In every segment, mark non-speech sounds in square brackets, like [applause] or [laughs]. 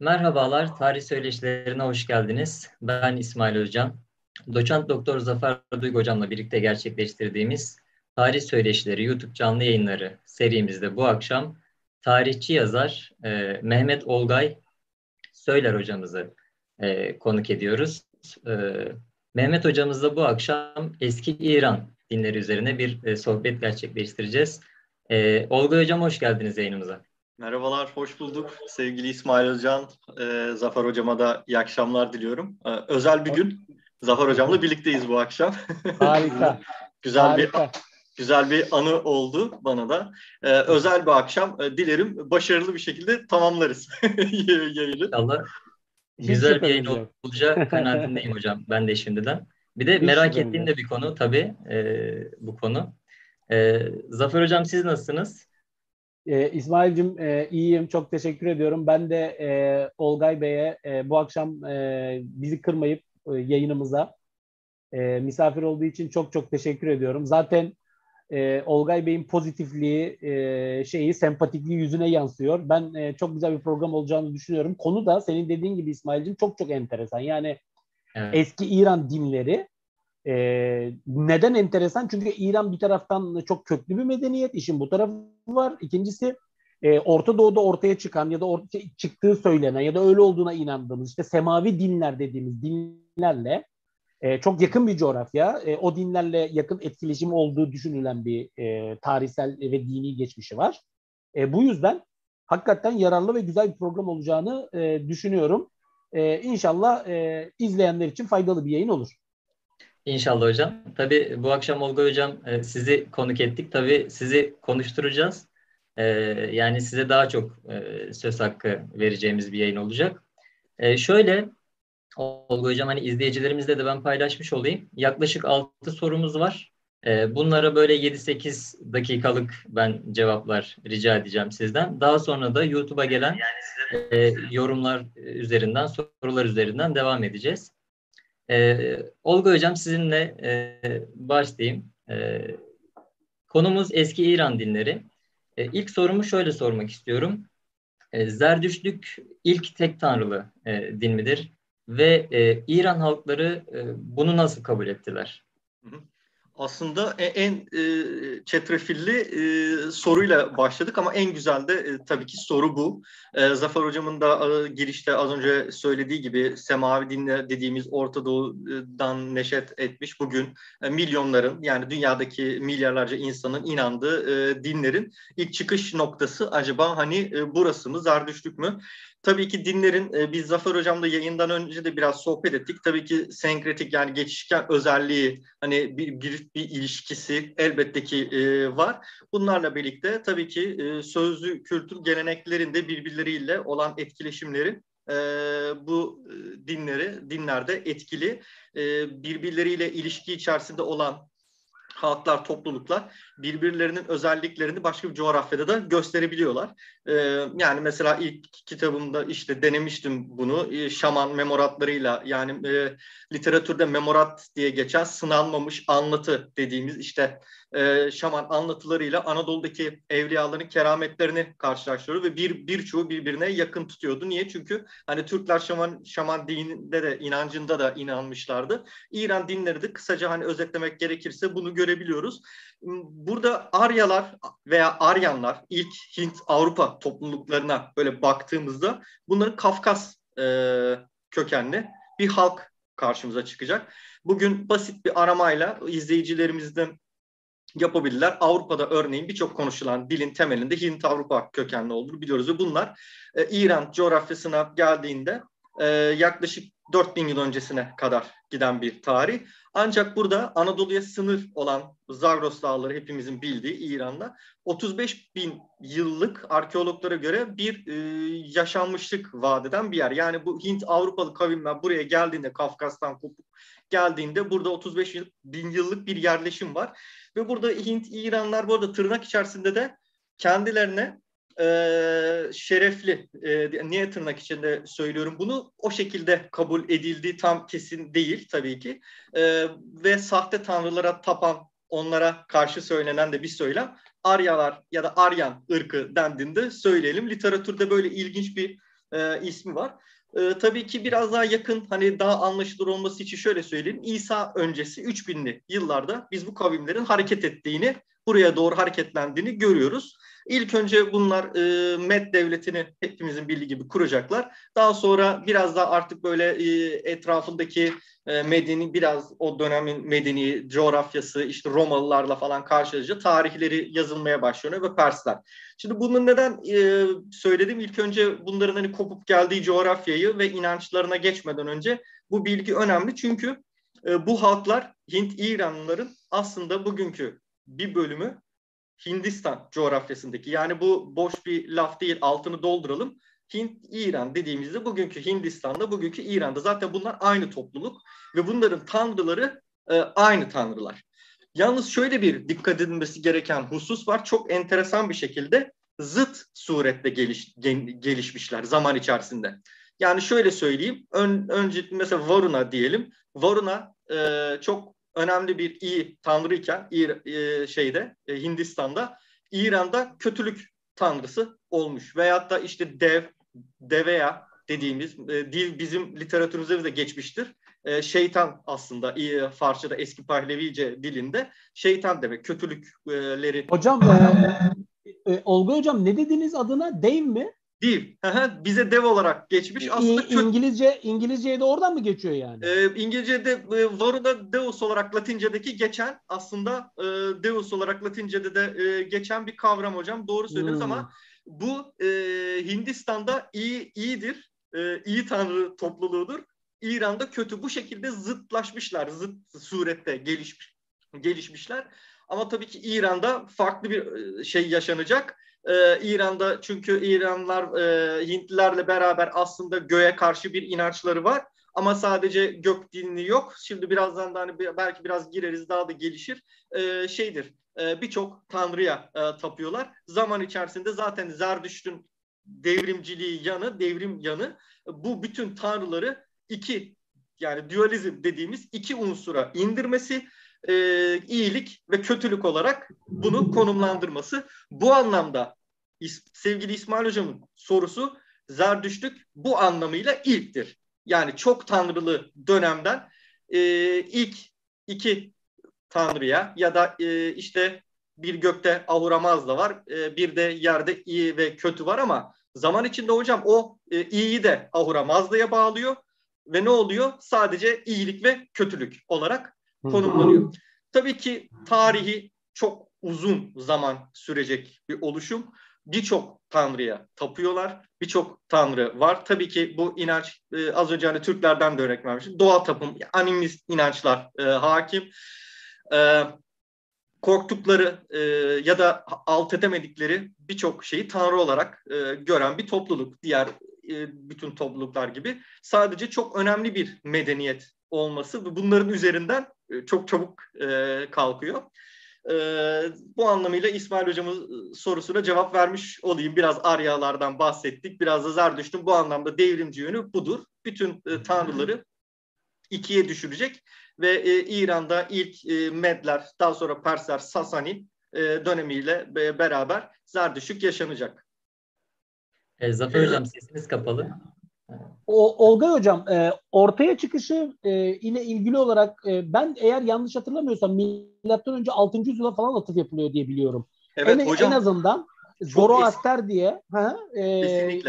Merhabalar, tarih söyleşilerine hoş geldiniz. Ben İsmail Özcan. Doçent Doktor Zafer Duygu Hocam'la birlikte gerçekleştirdiğimiz Tarih Söyleşileri YouTube canlı yayınları serimizde bu akşam tarihçi yazar e, Mehmet Olgay Söyler hocamızı e, konuk ediyoruz. E, Mehmet hocamızla bu akşam eski İran dinleri üzerine bir e, sohbet gerçekleştireceğiz. E, Olgay hocam hoş geldiniz yayınımıza. Merhabalar, hoş bulduk. Sevgili İsmail Özcan, e, Zafer Hocama da iyi akşamlar diliyorum. E, özel bir gün. Zafer Hocam'la birlikteyiz bu akşam. [laughs] Harika. güzel Harika. bir güzel bir anı oldu bana da. E, özel bir akşam. E, dilerim başarılı bir şekilde tamamlarız [laughs] yayını. Allah güzel bir yayın olacak [laughs] kanaatindeyim hocam ben de şimdiden. Bir de merak ettiğim de bir konu tabii e, bu konu. E, Zafer Hocam siz nasılsınız? Ee, İsmail'cim e, iyiyim, çok teşekkür ediyorum. Ben de e, Olgay Bey'e e, bu akşam e, bizi kırmayıp e, yayınımıza e, misafir olduğu için çok çok teşekkür ediyorum. Zaten e, Olgay Bey'in pozitifliği, e, şeyi, sempatikliği yüzüne yansıyor. Ben e, çok güzel bir program olacağını düşünüyorum. Konu da senin dediğin gibi İsmail'cim çok çok enteresan. Yani evet. eski İran dinleri ee, neden enteresan? Çünkü İran bir taraftan çok köklü bir medeniyet, işin bu tarafı var. İkincisi e, Orta Doğu'da ortaya çıkan ya da ortaya çıktığı söylenen ya da öyle olduğuna inandığımız işte semavi dinler dediğimiz dinlerle e, çok yakın bir coğrafya. E, o dinlerle yakın etkileşim olduğu düşünülen bir e, tarihsel ve dini geçmişi var. E, bu yüzden hakikaten yararlı ve güzel bir program olacağını e, düşünüyorum. E, inşallah e, izleyenler için faydalı bir yayın olur. İnşallah hocam. Tabii bu akşam Olga hocam e, sizi konuk ettik. Tabii sizi konuşturacağız. E, yani size daha çok e, söz hakkı vereceğimiz bir yayın olacak. Şöyle Olga hocam hani izleyicilerimizle de ben paylaşmış olayım. Yaklaşık 6 sorumuz var. Bunlara böyle 7-8 dakikalık ben cevaplar rica edeceğim sizden. Daha sonra da YouTube'a gelen yorumlar üzerinden, sorular üzerinden devam edeceğiz. Ee, Olga Hocam sizinle e, başlayayım. E, konumuz eski İran dinleri. E, ilk sorumu şöyle sormak istiyorum. E, Zerdüştlük ilk tek tanrılı e, din midir? Ve e, İran halkları e, bunu nasıl kabul ettiler? Hı hı aslında e, en, e, çetrefilli e, soruyla başladık ama en güzel de e, tabii ki soru bu. E, Zafer Hocam'ın da e, girişte az önce söylediği gibi semavi dinle dediğimiz Orta Doğu'dan neşet etmiş bugün e, milyonların yani dünyadaki milyarlarca insanın inandığı e, dinlerin ilk çıkış noktası acaba hani e, burası mı Zardüştlük mü? Tabii ki dinlerin e, biz Zafer Hocam'la yayından önce de biraz sohbet ettik. Tabii ki senkretik yani geçişken özelliği hani bir, bir, bir ilişkisi elbette ki e, var. Bunlarla birlikte tabii ki e, sözlü kültür geleneklerinde birbirleriyle olan etkileşimleri e, bu e, dinleri dinlerde etkili e, birbirleriyle ilişki içerisinde olan halklar, topluluklar birbirlerinin özelliklerini başka bir coğrafyada da gösterebiliyorlar. Ee, yani mesela ilk kitabımda işte denemiştim bunu e, şaman memoratlarıyla yani e, literatürde memorat diye geçen sınanmamış anlatı dediğimiz işte e, şaman anlatılarıyla Anadolu'daki evliyaların kerametlerini karşılaştırıyor ve bir birçoğu birbirine yakın tutuyordu. Niye? Çünkü hani Türkler şaman şaman dininde de inancında da inanmışlardı. İran dinleri de kısaca hani özetlemek gerekirse bunu görebiliyoruz. Burada Aryalar veya Aryanlar ilk Hint Avrupa topluluklarına böyle baktığımızda bunların Kafkas e, kökenli bir halk karşımıza çıkacak. Bugün basit bir aramayla izleyicilerimizden yapabilirler. Avrupa'da örneğin birçok konuşulan dilin temelinde Hint Avrupa kökenli olduğunu biliyoruz ve bunlar e, İran coğrafyasına geldiğinde e, yaklaşık 4000 yıl öncesine kadar giden bir tarih. Ancak burada Anadolu'ya sınır olan Zagros Dağları hepimizin bildiği İran'da 35 bin yıllık arkeologlara göre bir e, yaşanmışlık vaat eden bir yer. Yani bu Hint Avrupalı kavimler buraya geldiğinde Kafkas'tan kopup geldiğinde burada 35 bin yıllık bir yerleşim var. Ve burada Hint, İranlar bu arada tırnak içerisinde de kendilerine e, şerefli, e, niye tırnak içinde söylüyorum bunu, o şekilde kabul edildiği tam kesin değil tabii ki. E, ve sahte tanrılara tapan, onlara karşı söylenen de bir söylem. Aryalar ya da Aryan ırkı dendiğinde söyleyelim. Literatürde böyle ilginç bir e, ismi var. E, tabii ki biraz daha yakın hani daha anlaşılır olması için şöyle söyleyeyim. İsa öncesi 3000'li yıllarda biz bu kavimlerin hareket ettiğini, buraya doğru hareketlendiğini görüyoruz. İlk önce bunlar e, Med devletini hepimizin bildiği gibi kuracaklar. Daha sonra biraz daha artık böyle e, etrafındaki e, medeni biraz o dönemin medeni coğrafyası işte Romalılarla falan karşılaşınca tarihleri yazılmaya başlıyor ve Persler. Şimdi bunu neden e, söyledim? İlk önce bunların hani kopup geldiği coğrafyayı ve inançlarına geçmeden önce bu bilgi önemli çünkü e, bu halklar Hint İranlıların aslında bugünkü bir bölümü Hindistan coğrafyasındaki yani bu boş bir laf değil altını dolduralım. Hint, İran dediğimizde bugünkü Hindistan'da, bugünkü İran'da zaten bunlar aynı topluluk ve bunların tanrıları e, aynı tanrılar. Yalnız şöyle bir dikkat edilmesi gereken husus var. Çok enteresan bir şekilde zıt surette geliş, gelişmişler zaman içerisinde. Yani şöyle söyleyeyim. Ön, önce mesela Varuna diyelim. Varuna e, çok önemli bir iyi tanrıyken e, şeyde e, Hindistan'da İran'da kötülük tanrısı olmuş. Veyahut da işte dev, deveya dediğimiz e, dil bizim literatürümüzde de geçmiştir. E, şeytan aslında e, Farsça'da eski Pahlevice dilinde şeytan demek kötülükleri. Hocam e, e, Olga hocam ne dediniz adına dev mi? Değil. Bize dev olarak geçmiş. Aslında İ- İngilizce İngilizceye de oradan mı geçiyor yani? E, İngilizce'de e, Varuna Deus olarak Latince'deki geçen aslında e, Deus olarak Latince'de de e, geçen bir kavram hocam. Doğru söylüyorsunuz hmm. ama bu e, Hindistan'da iyi iyidir. E, iyi tanrı topluluğudur. İran'da kötü. Bu şekilde zıtlaşmışlar. Zıt surette gelişmiş gelişmişler. Ama tabii ki İran'da farklı bir e, şey yaşanacak ee, İran'da çünkü İranlılar e, Hintlilerle beraber aslında göğe karşı bir inançları var. Ama sadece gök dini yok. Şimdi birazdan da hani belki biraz gireriz daha da gelişir. Ee, şeydir e, birçok tanrıya e, tapıyorlar. Zaman içerisinde zaten Zerdüşt'ün devrimciliği yanı, devrim yanı bu bütün tanrıları iki yani dualizm dediğimiz iki unsura indirmesi e, iyilik ve kötülük olarak bunu konumlandırması. Bu anlamda sevgili İsmail Hocam'ın sorusu Zerdüştlük bu anlamıyla ilktir. Yani çok tanrılı dönemden e, ilk iki tanrıya ya da e, işte bir gökte Ahura Mazda var, e, bir de yerde iyi ve kötü var ama zaman içinde hocam o e, iyiyi de Ahura Mazda'ya bağlıyor ve ne oluyor? Sadece iyilik ve kötülük olarak konumlanıyor. Tabii ki tarihi çok uzun zaman sürecek bir oluşum. Birçok tanrıya tapıyorlar. Birçok tanrı var. Tabii ki bu inanç e, az önce hani Türklerden de örnek vermiştim. Doğa tapım, animist inançlar e, hakim. E, korktukları e, ya da alt edemedikleri birçok şeyi tanrı olarak e, gören bir topluluk. Diğer e, bütün topluluklar gibi. Sadece çok önemli bir medeniyet olması ve bunların üzerinden e, çok çabuk e, kalkıyor. Bu anlamıyla İsmail Hocam'ın sorusuna cevap vermiş olayım. Biraz Aryalardan bahsettik, biraz da Zerdüşt'ün bu anlamda devrimci yönü budur. Bütün tanrıları ikiye düşürecek ve İran'da ilk Medler, daha sonra Persler, Sasani dönemiyle beraber Zerdüşük yaşanacak. E, Zafer Hocam sesiniz kapalı. O, Olga Hocam e, ortaya çıkışı e, ile ilgili olarak e, ben eğer yanlış hatırlamıyorsam milattan önce 6. yüzyıla falan atıf yapılıyor diye biliyorum. Evet en, hocam. En azından Zoroaster diye ha, e,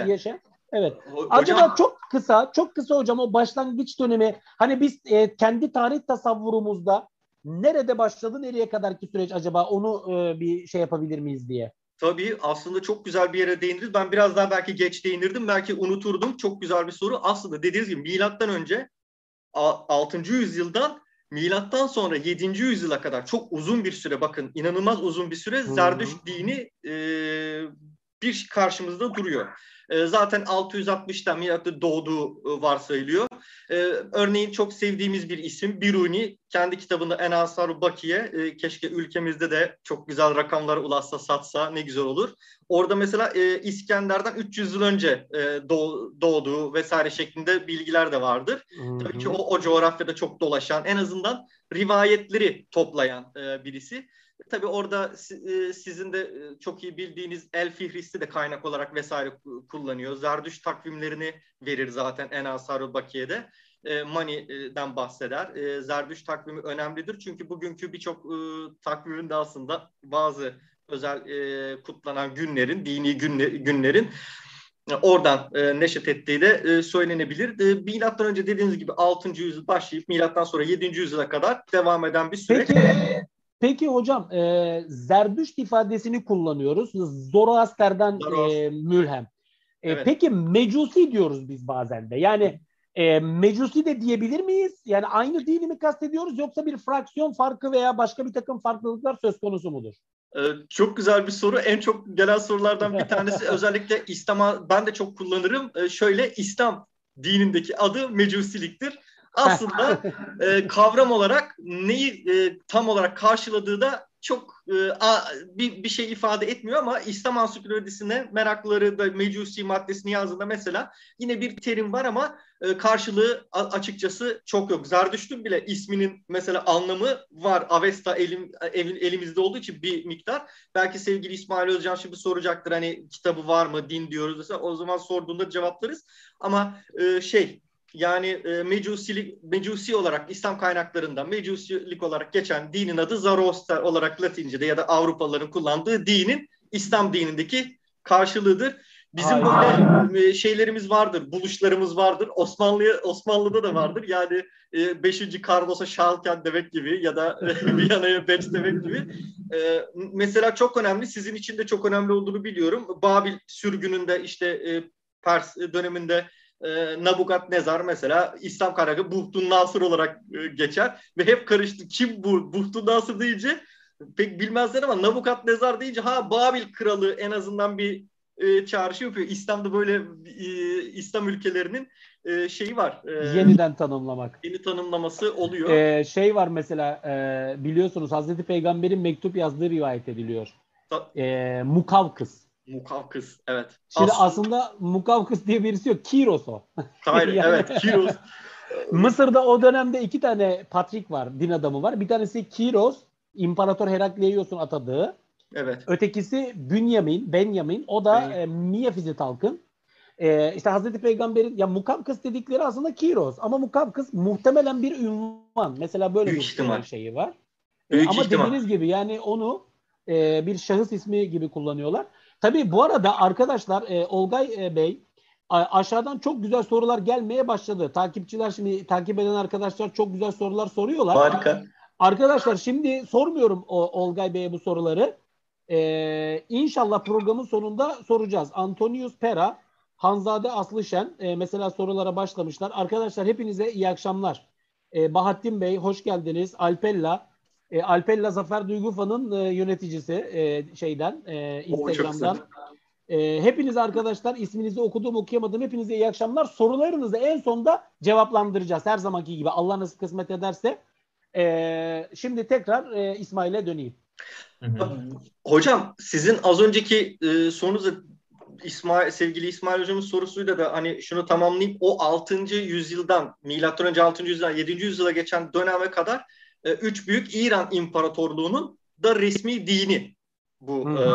yaşa. Evet. Hocam, Acaba çok kısa, çok kısa hocam o başlangıç dönemi hani biz e, kendi tarih tasavvurumuzda nerede başladı, nereye kadarki süreç acaba onu e, bir şey yapabilir miyiz diye. Tabii aslında çok güzel bir yere değindiniz. Ben biraz daha belki geç değinirdim. Belki unuturdum. Çok güzel bir soru. Aslında dediğiniz gibi milattan önce 6. yüzyıldan milattan sonra 7. yüzyıla kadar çok uzun bir süre bakın inanılmaz uzun bir süre Zerdüşt dini e, bir karşımızda duruyor. E, zaten 660'ta milatta doğduğu e, varsayılıyor. E, örneğin çok sevdiğimiz bir isim Biruni kendi kitabında Enasar Bakiye e, keşke ülkemizde de çok güzel rakamlara ulaşsa satsa ne güzel olur. Orada mesela e, İskender'den 300 yıl önce e, doğ, doğduğu vesaire şeklinde bilgiler de vardır. Hı-hı. Tabii ki o, o coğrafyada çok dolaşan en azından rivayetleri toplayan e, birisi. Tabii orada e, sizin de e, çok iyi bildiğiniz El Fihristi de kaynak olarak vesaire kullanıyor. Zerdüş takvimlerini verir zaten En Asarul Bakiye'de. E, Mani'den bahseder. Zerdüş takvimi önemlidir çünkü bugünkü birçok takviminde aslında bazı özel kutlanan günlerin, dini günlerin oradan neşet ettiği de söylenebilir. E, milattan önce dediğiniz gibi 6. yüzyıl başlayıp milattan sonra 7. yüzyıla kadar devam eden bir süreç. Peki, peki hocam e, Zerdüşt ifadesini kullanıyoruz. Zoroaster'den e, mülhem. E, evet. Peki Mecusi diyoruz biz bazen de. Yani e, Mecusi de diyebilir miyiz? Yani aynı dini mi kastediyoruz yoksa bir fraksiyon farkı veya başka bir takım farklılıklar söz konusu mudur? Ee, çok güzel bir soru. En çok gelen sorulardan bir [laughs] tanesi özellikle İslam'a ben de çok kullanırım. Ee, şöyle İslam dinindeki adı mecusiliktir. Aslında e, kavram olarak neyi e, tam olarak karşıladığı da çok e, a, bir, bir şey ifade etmiyor ama İslam ansiklopedisine merakları da mecusi maddesini yazdığında mesela yine bir terim var ama e, karşılığı a, açıkçası çok yok. Zerdüşt'ün bile isminin mesela anlamı var. Avesta elim, elim, elimizde olduğu için bir miktar. Belki sevgili İsmail Özcan şimdi soracaktır hani kitabı var mı din diyoruz mesela o zaman sorduğunda cevaplarız. Ama e, şey yani e, mecusilik, mecusi olarak İslam kaynaklarında mecusilik olarak geçen dinin adı Zoroaster olarak Latince'de ya da Avrupalıların kullandığı dinin İslam dinindeki karşılığıdır. Bizim Aynen. böyle e, şeylerimiz vardır, buluşlarımız vardır. Osmanlı Osmanlı'da da vardır. Yani 5. E, Carlos'a Şalken demek gibi ya da [laughs] Viyana'ya Beç demek gibi. E, mesela çok önemli, sizin için de çok önemli olduğunu biliyorum. Babil sürgününde işte Pers döneminde e, Nabukadnezar mesela İslam kaynakı Buhtun Nasır olarak e, geçer ve hep karıştı. Kim bu? Buhtun Nasır deyince pek bilmezler ama Nabukadnezar deyince ha Babil kralı en azından bir e, çağrışı yapıyor. İslam'da böyle e, İslam ülkelerinin e, şeyi var. E, Yeniden tanımlamak. Yeni tanımlaması oluyor. E, şey var mesela e, biliyorsunuz Hazreti Peygamber'in mektup yazdığı rivayet ediliyor. E, Mukavkıs. Mukavkıs evet. Şimdi aslında, aslında Mukavkıs diye birisi yok. Kiros o. [laughs] Hayır [laughs] yani, evet Kiros. Mısır'da o dönemde iki tane patrik var, din adamı var. Bir tanesi Kiros, İmparator Herakleios'un atadığı. Evet. Ötekisi Bünyamin, Benyamin. O da evet. e, Miyafizit halkın. E, işte Hazreti Peygamber'in ya Mukavkıs dedikleri aslında Kiros. Ama Mukavkıs muhtemelen bir ünvan. Mesela böyle Büyük bir ihtimal. şeyi var. E, Büyük ama ihtimal. dediğiniz gibi yani onu e, bir şahıs ismi gibi kullanıyorlar. Tabii bu arada arkadaşlar e, Olgay e, Bey aşağıdan çok güzel sorular gelmeye başladı. Takipçiler şimdi takip eden arkadaşlar çok güzel sorular soruyorlar. Harika. Arkadaşlar şimdi sormuyorum o, Olgay Bey'e bu soruları. Ee, inşallah programın sonunda soracağız. Antonius Pera, Hanzade Aslışen e, mesela sorulara başlamışlar. Arkadaşlar hepinize iyi akşamlar. E, Bahattin Bey hoş geldiniz. Alpella, e, Alpella Zafer Duygufa'nın e, yöneticisi e, şeyden e, Instagram'dan. E, hepiniz arkadaşlar isminizi okudum okuyamadım. Hepinize iyi akşamlar. Sorularınızı en sonda cevaplandıracağız. Her zamanki gibi Allah nasip kısmet ederse. E, şimdi tekrar e, İsmail'e döneyim. Hocam sizin az önceki e, sorunuzda İsmail, sevgili İsmail hocamın sorusuyla da hani şunu tamamlayayım. O 6. yüzyıldan milattan önce 6. yüzyıldan 7. yüzyıla geçen döneme kadar e, üç büyük İran İmparatorluğu'nun da resmi dini bu e,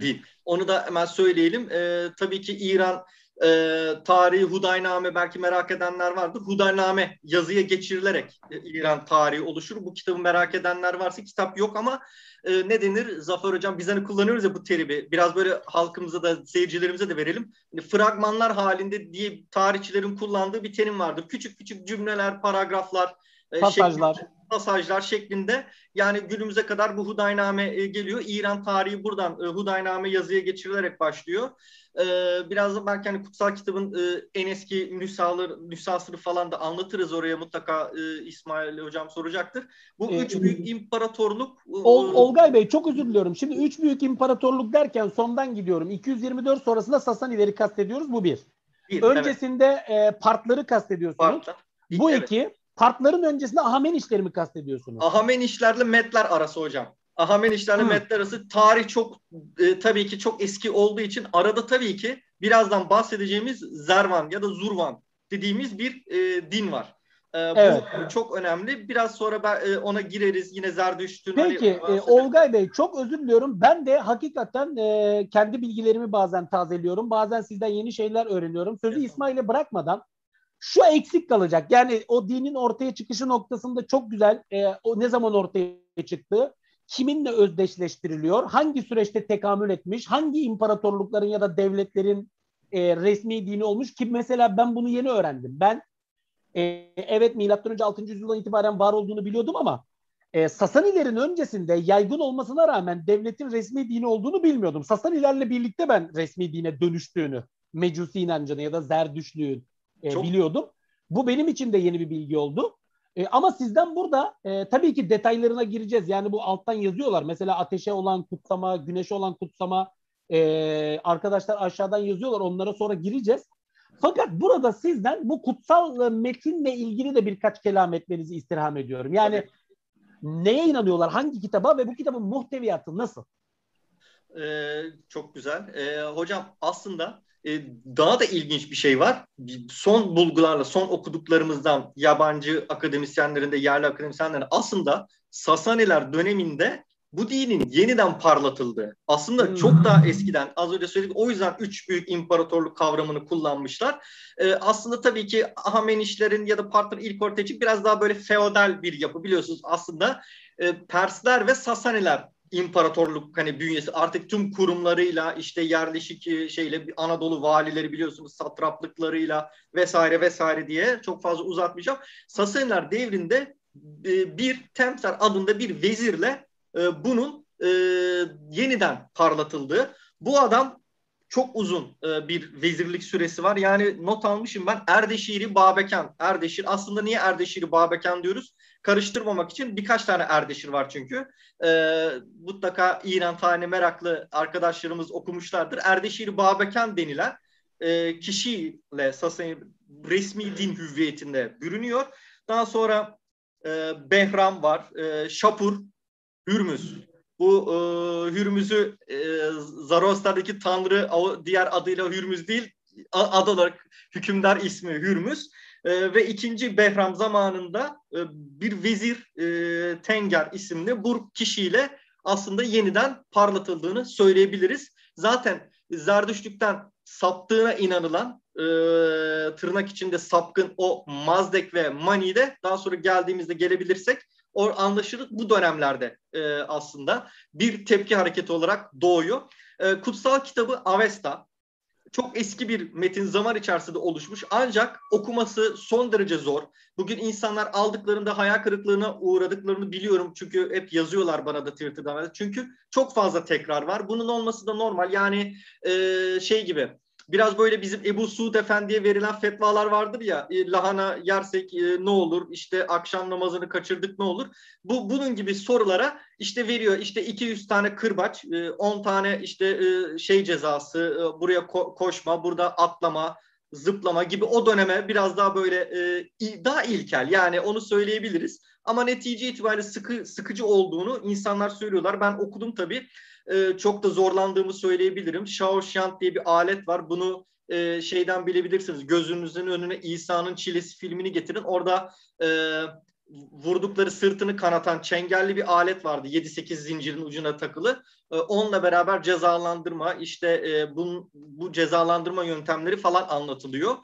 din. Onu da hemen söyleyelim. E, tabii ki İran e, tarihi Hudayname belki merak edenler vardır. Hudayname yazıya geçirilerek e, İran tarihi oluşur. Bu kitabı merak edenler varsa kitap yok ama e, ne denir? Zafer Hocam biz hani kullanıyoruz ya bu terimi. Biraz böyle halkımıza da seyircilerimize de verelim. Yani fragmanlar halinde diye tarihçilerin kullandığı bir terim vardır. Küçük küçük cümleler, paragraflar, pasajlar. Şeklinde, pasajlar şeklinde yani günümüze kadar bu Hudayname e, geliyor. İran tarihi buradan e, Hudayname yazıya geçirilerek başlıyor. Biraz da belki hani kutsal kitabın en eski nüshaları, nüshasını falan da anlatırız oraya mutlaka İsmail hocam soracaktır. Bu ee, üç büyük imparatorluk. Ol, Olgay Bey çok özür diliyorum. Şimdi üç büyük imparatorluk derken sondan gidiyorum. 224 sonrasında Sasanileri kastediyoruz bu bir. bir Öncesinde evet. partları kastediyorsunuz. Partlar. Bu evet. iki partların öncesinde Ahamenişleri mi kastediyorsunuz? Ahamenişlerle Metler arası hocam. Ahamenişlerle Metler arası tarih çok e, tabii ki çok eski olduğu için arada tabii ki birazdan bahsedeceğimiz Zervan ya da Zurvan dediğimiz bir e, din var. E, evet. Bu çok önemli. Biraz sonra ben, e, ona gireriz. Yine Zerdüşt'ün. Hani Peki hani, e, Olgay Bey çok özür diliyorum. Ben de hakikaten e, kendi bilgilerimi bazen tazeliyorum. Bazen sizden yeni şeyler öğreniyorum. Sözü evet. İsmail'e bırakmadan şu eksik kalacak. Yani o dinin ortaya çıkışı noktasında çok güzel. E, o ne zaman ortaya çıktı? Kiminle özdeşleştiriliyor? Hangi süreçte tekamül etmiş? Hangi imparatorlukların ya da devletlerin e, resmi dini olmuş ki mesela ben bunu yeni öğrendim. Ben e, evet milattan önce 6. yüzyıldan itibaren var olduğunu biliyordum ama e, Sasanilerin öncesinde yaygın olmasına rağmen devletin resmi dini olduğunu bilmiyordum. Sasanilerle birlikte ben resmi dine dönüştüğünü, Mecusi inancını ya da Zerdüşlüğün e, Çok... biliyordum. Bu benim için de yeni bir bilgi oldu. E, ama sizden burada e, tabii ki detaylarına gireceğiz. Yani bu alttan yazıyorlar. Mesela ateşe olan kutsama, güneşe olan kutsama, ee, arkadaşlar aşağıdan yazıyorlar. Onlara sonra gireceğiz. Fakat burada sizden bu kutsal metinle ilgili de birkaç kelam etmenizi istirham ediyorum. Yani neye inanıyorlar? Hangi kitaba ve bu kitabın muhteviyatı nasıl? Ee, çok güzel. Ee, hocam aslında e, daha da ilginç bir şey var. Son bulgularla, son okuduklarımızdan yabancı akademisyenlerin de yerli akademisyenlerin aslında Sasaniler döneminde bu dinin yeniden parlatıldığı aslında hmm. çok daha eskiden az önce söyledik o yüzden üç büyük imparatorluk kavramını kullanmışlar. Ee, aslında tabii ki Ahamenişlerin ya da Partların ilk ortaya çık biraz daha böyle feodal bir yapı biliyorsunuz aslında e, Persler ve Sasaniler imparatorluk hani bünyesi artık tüm kurumlarıyla işte yerleşik e, şeyle Anadolu valileri biliyorsunuz satraplıklarıyla vesaire vesaire diye çok fazla uzatmayacağım. Sasaniler devrinde e, bir Temsar adında bir vezirle e, bunun yeniden parlatıldığı. Bu adam çok uzun bir vezirlik süresi var. Yani not almışım ben Erdeşiri Babeken. Erdeşir aslında niye Erdeşiri Babeken diyoruz? Karıştırmamak için birkaç tane Erdeşir var çünkü. E, mutlaka İran tarihine meraklı arkadaşlarımız okumuşlardır. Erdeşiri Babeken denilen e, kişiyle Sasani resmi din hüviyetinde bürünüyor. Daha sonra e, Behram var, e, Şapur Hürmüz. Bu e, Hürmüz'ü e, Zoroaster'daki tanrı diğer adıyla Hürmüz değil ad olarak hükümdar ismi Hürmüz. E, ve ikinci Behram zamanında e, bir vezir e, Tenger isimli bu kişiyle aslında yeniden parlatıldığını söyleyebiliriz. Zaten Zerdüştlükten saptığına inanılan e, tırnak içinde sapkın o Mazdek ve Mani de daha sonra geldiğimizde gelebilirsek o anlaşılır bu dönemlerde e, aslında bir tepki hareketi olarak doğuyor. E, kutsal kitabı Avesta çok eski bir metin zaman içerisinde oluşmuş ancak okuması son derece zor. Bugün insanlar aldıklarında hayal kırıklığına uğradıklarını biliyorum çünkü hep yazıyorlar bana da Twitter'dan. Çünkü çok fazla tekrar var. Bunun olması da normal. Yani e, şey gibi biraz böyle bizim Ebu Suud Efendi'ye verilen fetvalar vardır ya e, lahana yersek e, ne olur işte akşam namazını kaçırdık ne olur. Bu bunun gibi sorulara işte veriyor işte 200 tane kırbaç e, 10 tane işte e, şey cezası e, buraya ko- koşma burada atlama zıplama gibi o döneme biraz daha böyle e, daha ilkel yani onu söyleyebiliriz. Ama netice itibariyle sıkı sıkıcı olduğunu insanlar söylüyorlar. Ben okudum tabii e, çok da zorlandığımı söyleyebilirim. Shaoxiant diye bir alet var. Bunu e, şeyden bilebilirsiniz. Gözünüzün önüne İsa'nın çilesi filmini getirin. Orada e, vurdukları sırtını kanatan çengelli bir alet vardı. 7-8 zincirin ucuna takılı. E, onunla beraber cezalandırma, işte e, bu, cezalandırma yöntemleri falan anlatılıyor.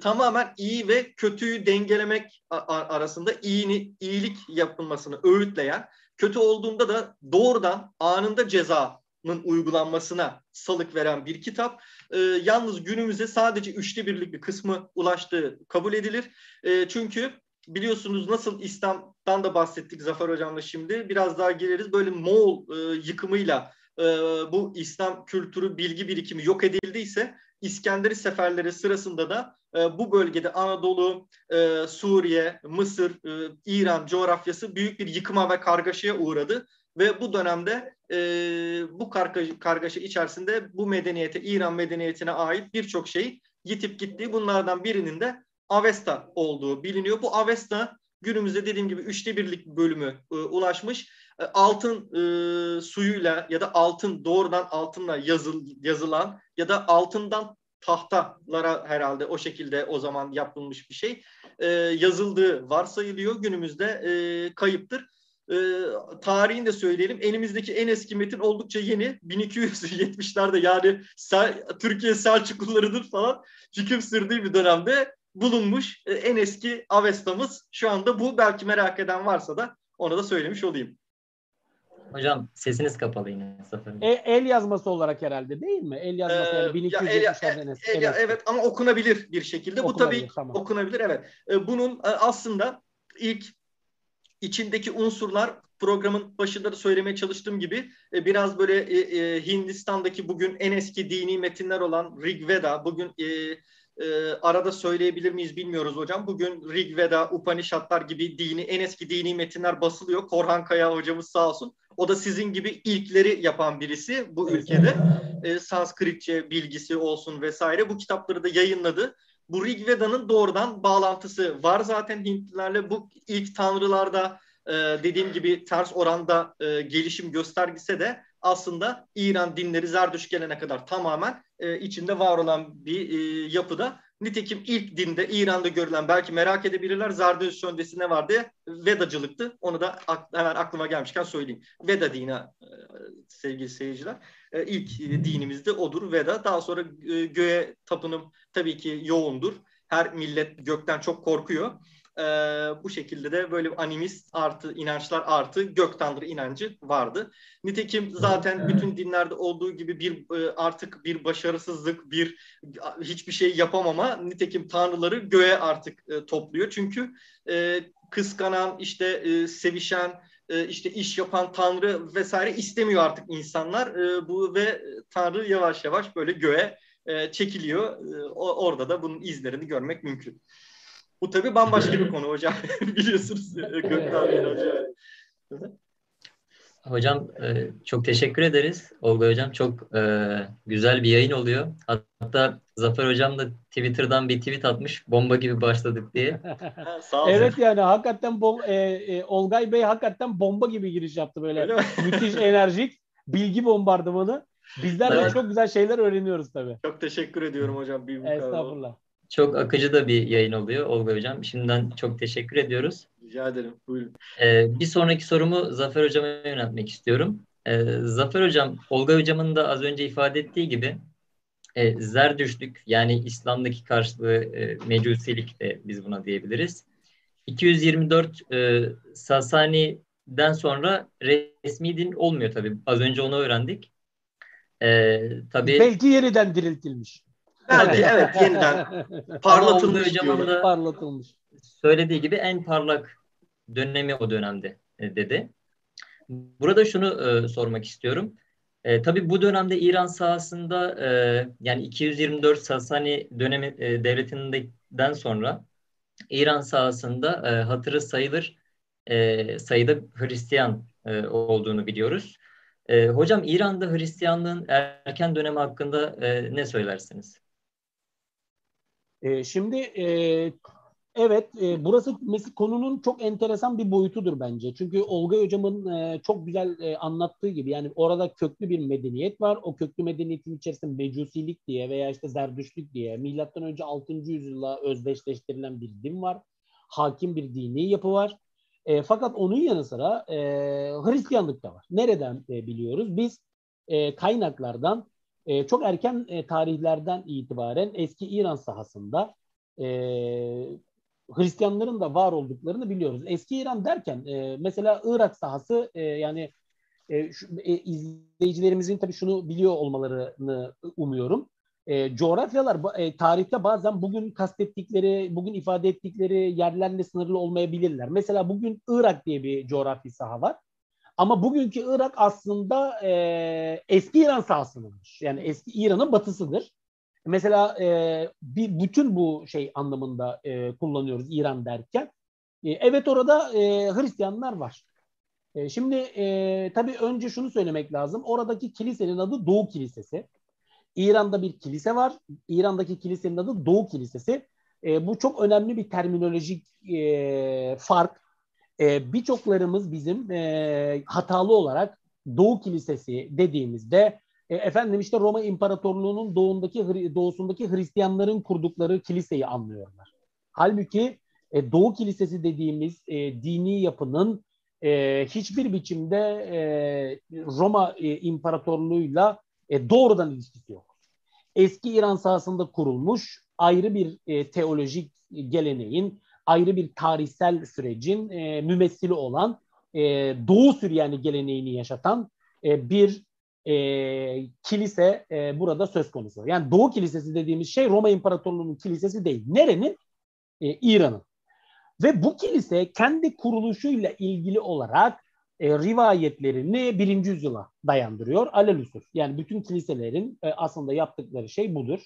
Tamamen iyi ve kötüyü dengelemek arasında iyini, iyilik yapılmasını öğütleyen Kötü olduğunda da doğrudan anında cezanın uygulanmasına salık veren bir kitap. E, yalnız günümüze sadece üçte birlik bir kısmı ulaştığı kabul edilir. E, çünkü biliyorsunuz nasıl İslam'dan da bahsettik Zafer Hocam'la şimdi. Biraz daha gireriz. Böyle Moğol e, yıkımıyla e, bu İslam kültürü, bilgi birikimi yok edildiyse İskenderi seferleri sırasında da e, bu bölgede Anadolu, e, Suriye, Mısır, e, İran coğrafyası büyük bir yıkıma ve kargaşaya uğradı. Ve bu dönemde e, bu kargaşa, içerisinde bu medeniyete, İran medeniyetine ait birçok şey yitip gitti. Bunlardan birinin de Avesta olduğu biliniyor. Bu Avesta günümüzde dediğim gibi üçte birlik bölümü e, ulaşmış. E, altın e, suyuyla ya da altın doğrudan altınla yazıl, yazılan ya da altından tahtalara herhalde o şekilde o zaman yapılmış bir şey e, yazıldığı varsayılıyor. Günümüzde e, kayıptır. E, tarihini de söyleyelim. Elimizdeki en eski metin oldukça yeni. 1270'lerde yani Sel, Türkiye Selçuklularıdır falan hüküm sürdüğü bir dönemde bulunmuş e, en eski Avesta'mız şu anda bu. Belki merak eden varsa da onu da söylemiş olayım. Hocam sesiniz kapalı yine. E, el yazması olarak herhalde değil mi? El yazması ee, yani 1270'lerden eski. El, evet. evet ama okunabilir bir şekilde. Okunabilir, bu tabii tamam. okunabilir evet. E, bunun e, aslında ilk içindeki unsurlar programın başında da söylemeye çalıştığım gibi biraz böyle Hindistan'daki bugün en eski dini metinler olan Rig Veda bugün e, arada söyleyebilir miyiz bilmiyoruz hocam. Bugün Rig Veda, Upanishadlar gibi dini en eski dini metinler basılıyor. Korhan Kaya hocamız sağ olsun. O da sizin gibi ilkleri yapan birisi bu ülkede. E, Sanskritçe bilgisi olsun vesaire. Bu kitapları da yayınladı. Bu Rig Veda'nın doğrudan bağlantısı var zaten Hintlilerle. Bu ilk tanrılarda e, dediğim gibi ters oranda e, gelişim göstergise de aslında İran dinleri Zerdüş gelene kadar tamamen e, içinde var olan bir e, yapıda. Nitekim ilk dinde İran'da görülen belki merak edebilirler Zerdüşt öncesi ne var diye Vedacılıktı. Onu da ak- hemen aklıma gelmişken söyleyeyim. Veda dini e, sevgili seyirciler. E, ilk e, dinimizde odur Veda. Daha sonra e, göğe tapınım tabii ki yoğundur. Her millet gökten çok korkuyor e, bu şekilde de böyle animist artı inançlar artı gök tanrı inancı vardı. Nitekim zaten bütün dinlerde olduğu gibi bir e, artık bir başarısızlık, bir hiçbir şey yapamama nitekim tanrıları göğe artık e, topluyor. Çünkü e, kıskanan, işte e, sevişen, e, işte iş yapan tanrı vesaire istemiyor artık insanlar. E, bu ve tanrı yavaş yavaş böyle göğe e, çekiliyor. E, orada da bunun izlerini görmek mümkün. Bu tabii bambaşka bir konu hocam. [laughs] Biliyorsunuz Gökhan Bey hocam. Hocam e, çok teşekkür ederiz. Olga Hocam çok e, güzel bir yayın oluyor. Hatta Zafer Hocam da Twitter'dan bir tweet atmış bomba gibi başladık diye. [laughs] Sağ evet yani hakikaten bom, e, e, Olgay Bey hakikaten bomba gibi giriş yaptı böyle. [laughs] Müthiş enerjik bilgi bombardımanı. Bizler de çok güzel şeyler öğreniyoruz tabii. Çok teşekkür ediyorum hocam. Bir Estağfurullah. Çok akıcı da bir yayın oluyor Olga Hocam. Şimdiden çok teşekkür ediyoruz. Rica ederim. Buyurun. Ee, bir sonraki sorumu Zafer Hocam'a yöneltmek istiyorum. Ee, Zafer Hocam, Olga Hocam'ın da az önce ifade ettiği gibi e, zerdüşlük yani İslam'daki karşılığı e, mecusilik de biz buna diyebiliriz. 224 e, Sasani'den sonra resmi din olmuyor tabii. Az önce onu öğrendik. E, tabii Belki yeniden diriltilmiş. Belki evet yeniden [laughs] parlatılmış diyorlar. Parlatılmış. Söylediği gibi en parlak dönemi o dönemde e, dedi. Burada şunu e, sormak istiyorum. E, tabii bu dönemde İran sahasında e, yani 224 Sasani dönemi e, devletinden sonra İran sahasında e, hatırı sayılır e, sayıda Hristiyan e, olduğunu biliyoruz. E, hocam İran'da Hristiyanlığın erken dönemi hakkında e, ne söylersiniz? E, şimdi e, evet e, burası mesela konunun çok enteresan bir boyutudur bence. Çünkü Olga hocamın e, çok güzel e, anlattığı gibi yani orada köklü bir medeniyet var. O köklü medeniyetin içerisinde mecusilik diye veya işte zerdüşlük diye milattan önce 6. yüzyılla özdeşleştirilen bir din var. Hakim bir dini yapı var. E, fakat onun yanı sıra e, Hristiyanlık da var. Nereden e, biliyoruz? Biz e, kaynaklardan e, çok erken e, tarihlerden itibaren eski İran sahasında e, Hristiyanların da var olduklarını biliyoruz. Eski İran derken e, mesela Irak sahası e, yani e, şu, e, izleyicilerimizin tabii şunu biliyor olmalarını umuyorum. E, coğrafyalar e, tarihte bazen bugün kastettikleri, bugün ifade ettikleri yerlerle sınırlı olmayabilirler. Mesela bugün Irak diye bir coğrafi saha var. Ama bugünkü Irak aslında e, eski İran sahasıdır. Yani eski İran'ın batısıdır. Mesela e, bir bütün bu şey anlamında e, kullanıyoruz İran derken. E, evet orada e, Hristiyanlar var. E, şimdi e, tabii önce şunu söylemek lazım. Oradaki kilisenin adı Doğu Kilisesi. İran'da bir kilise var. İran'daki kilisenin adı Doğu Kilisesi. E, bu çok önemli bir terminolojik e, fark. E, Birçoklarımız bizim e, hatalı olarak Doğu Kilisesi dediğimizde e, efendim işte Roma İmparatorluğu'nun doğundaki doğusundaki Hristiyanların kurdukları kiliseyi anlıyorlar. Halbuki e, Doğu Kilisesi dediğimiz e, dini yapının e, hiçbir biçimde e, Roma e, İmparatorluğu'yla e, doğrudan ilişkisi yok. Eski İran sahasında kurulmuş ayrı bir e, teolojik geleneğin, ayrı bir tarihsel sürecin e, mümessili olan e, Doğu Süryani geleneğini yaşatan e, bir e, kilise e, burada söz konusu. Yani Doğu Kilisesi dediğimiz şey Roma İmparatorluğu'nun kilisesi değil. Nerenin? E, İran'ın. Ve bu kilise kendi kuruluşuyla ilgili olarak e, rivayetlerini birinci yüzyıla dayandırıyor. Alelüsür. Yani bütün kiliselerin e, aslında yaptıkları şey budur.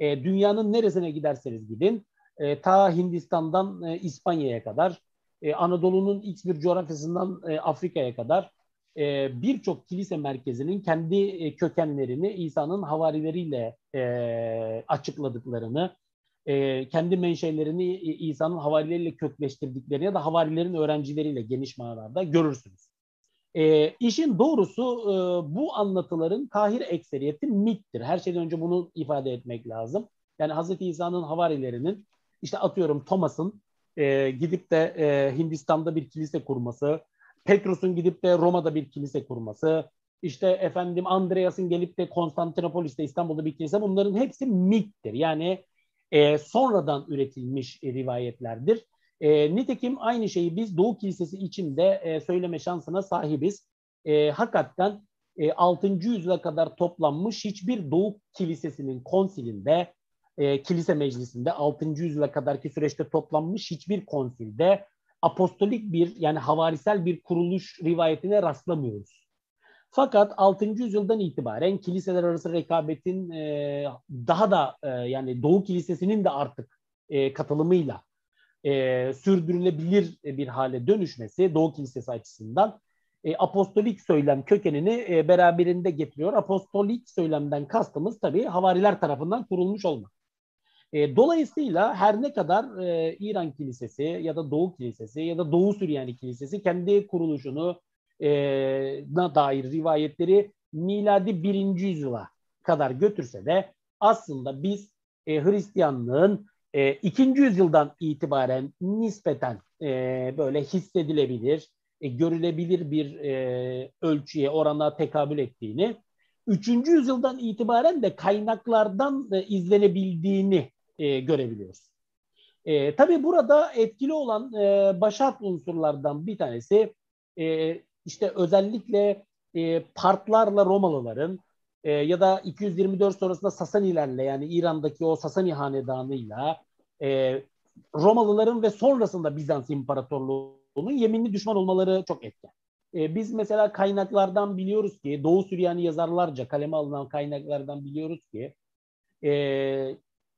E, dünyanın neresine giderseniz gidin, e, ta Hindistan'dan e, İspanya'ya kadar, e, Anadolu'nun x bir coğrafyasından e, Afrika'ya kadar e, birçok kilise merkezinin kendi e, kökenlerini İsa'nın havarileriyle e, açıkladıklarını, e, kendi menşelerini İsa'nın havarileriyle kökleştirdiklerini ya da havarilerin öğrencileriyle geniş manada görürsünüz. E, işin doğrusu e, bu anlatıların kahir ekseriyeti mittir. Her şeyden önce bunu ifade etmek lazım. Yani Hz. İsa'nın havarilerinin işte atıyorum Thomas'ın e, gidip de e, Hindistan'da bir kilise kurması, Petrus'un gidip de Roma'da bir kilise kurması, işte efendim Andreas'ın gelip de Konstantinopolis'te İstanbul'da bir kilise bunların hepsi mittir. Yani e, sonradan üretilmiş e, rivayetlerdir. E, nitekim aynı şeyi biz Doğu Kilisesi için de e, söyleme şansına sahibiz. E, hakikaten e, 6. yüzyıla kadar toplanmış hiçbir Doğu Kilisesi'nin konsilinde, e, kilise meclisinde 6. yüzyıla kadarki süreçte toplanmış hiçbir konsilde apostolik bir yani havarisel bir kuruluş rivayetine rastlamıyoruz. Fakat 6. yüzyıldan itibaren kiliseler arası rekabetin e, daha da e, yani Doğu Kilisesi'nin de artık e, katılımıyla e, sürdürülebilir bir hale dönüşmesi Doğu Kilisesi açısından e, apostolik söylem kökenini e, beraberinde getiriyor. Apostolik söylemden kastımız tabii havariler tarafından kurulmuş olmak. E, dolayısıyla her ne kadar e, İran Kilisesi ya da Doğu Kilisesi ya da Doğu Süryani Kilisesi kendi kuruluşunu e, na dair rivayetleri miladi birinci yüzyıla kadar götürse de aslında biz e, Hristiyanlığın e, ikinci yüzyıldan itibaren nispeten e, böyle hissedilebilir, e, görülebilir bir e, ölçüye, orana tekabül ettiğini, üçüncü yüzyıldan itibaren de kaynaklardan e, izlenebildiğini e, görebiliyoruz. E, tabii burada etkili olan e, başat unsurlardan bir tanesi e, işte özellikle e, partlarla Romalıların e, ya da 224 sonrasında Sasanilerle yani İran'daki o Sasani hanedanıyla e, Romalıların ve sonrasında Bizans İmparatorluğu'nun yeminli düşman olmaları çok etken. E, biz mesela kaynaklardan biliyoruz ki Doğu Süryani yazarlarca kaleme alınan kaynaklardan biliyoruz ki e,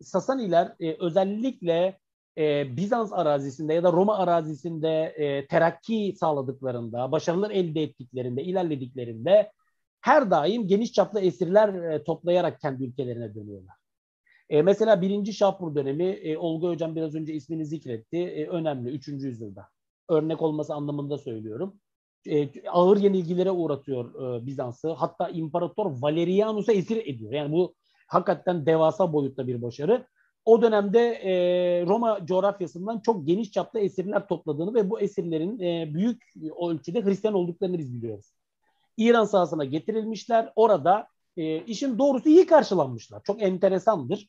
Sasaniler e, özellikle e, Bizans arazisinde ya da Roma arazisinde e, terakki sağladıklarında, başarılar elde ettiklerinde, ilerlediklerinde her daim geniş çaplı esirler e, toplayarak kendi ülkelerine dönüyorlar. E, mesela birinci Şapur dönemi, e, Olga Hocam biraz önce ismini zikretti, e, önemli 3. yüzyılda. Örnek olması anlamında söylüyorum. E, ağır yenilgilere uğratıyor e, Bizans'ı. Hatta İmparator Valerianus'a esir ediyor. Yani bu hakikaten devasa boyutta bir başarı o dönemde e, Roma coğrafyasından çok geniş çapta esirler topladığını ve bu esirlerin e, büyük ölçüde Hristiyan olduklarını biz biliyoruz. İran sahasına getirilmişler. Orada e, işin doğrusu iyi karşılanmışlar. Çok enteresandır.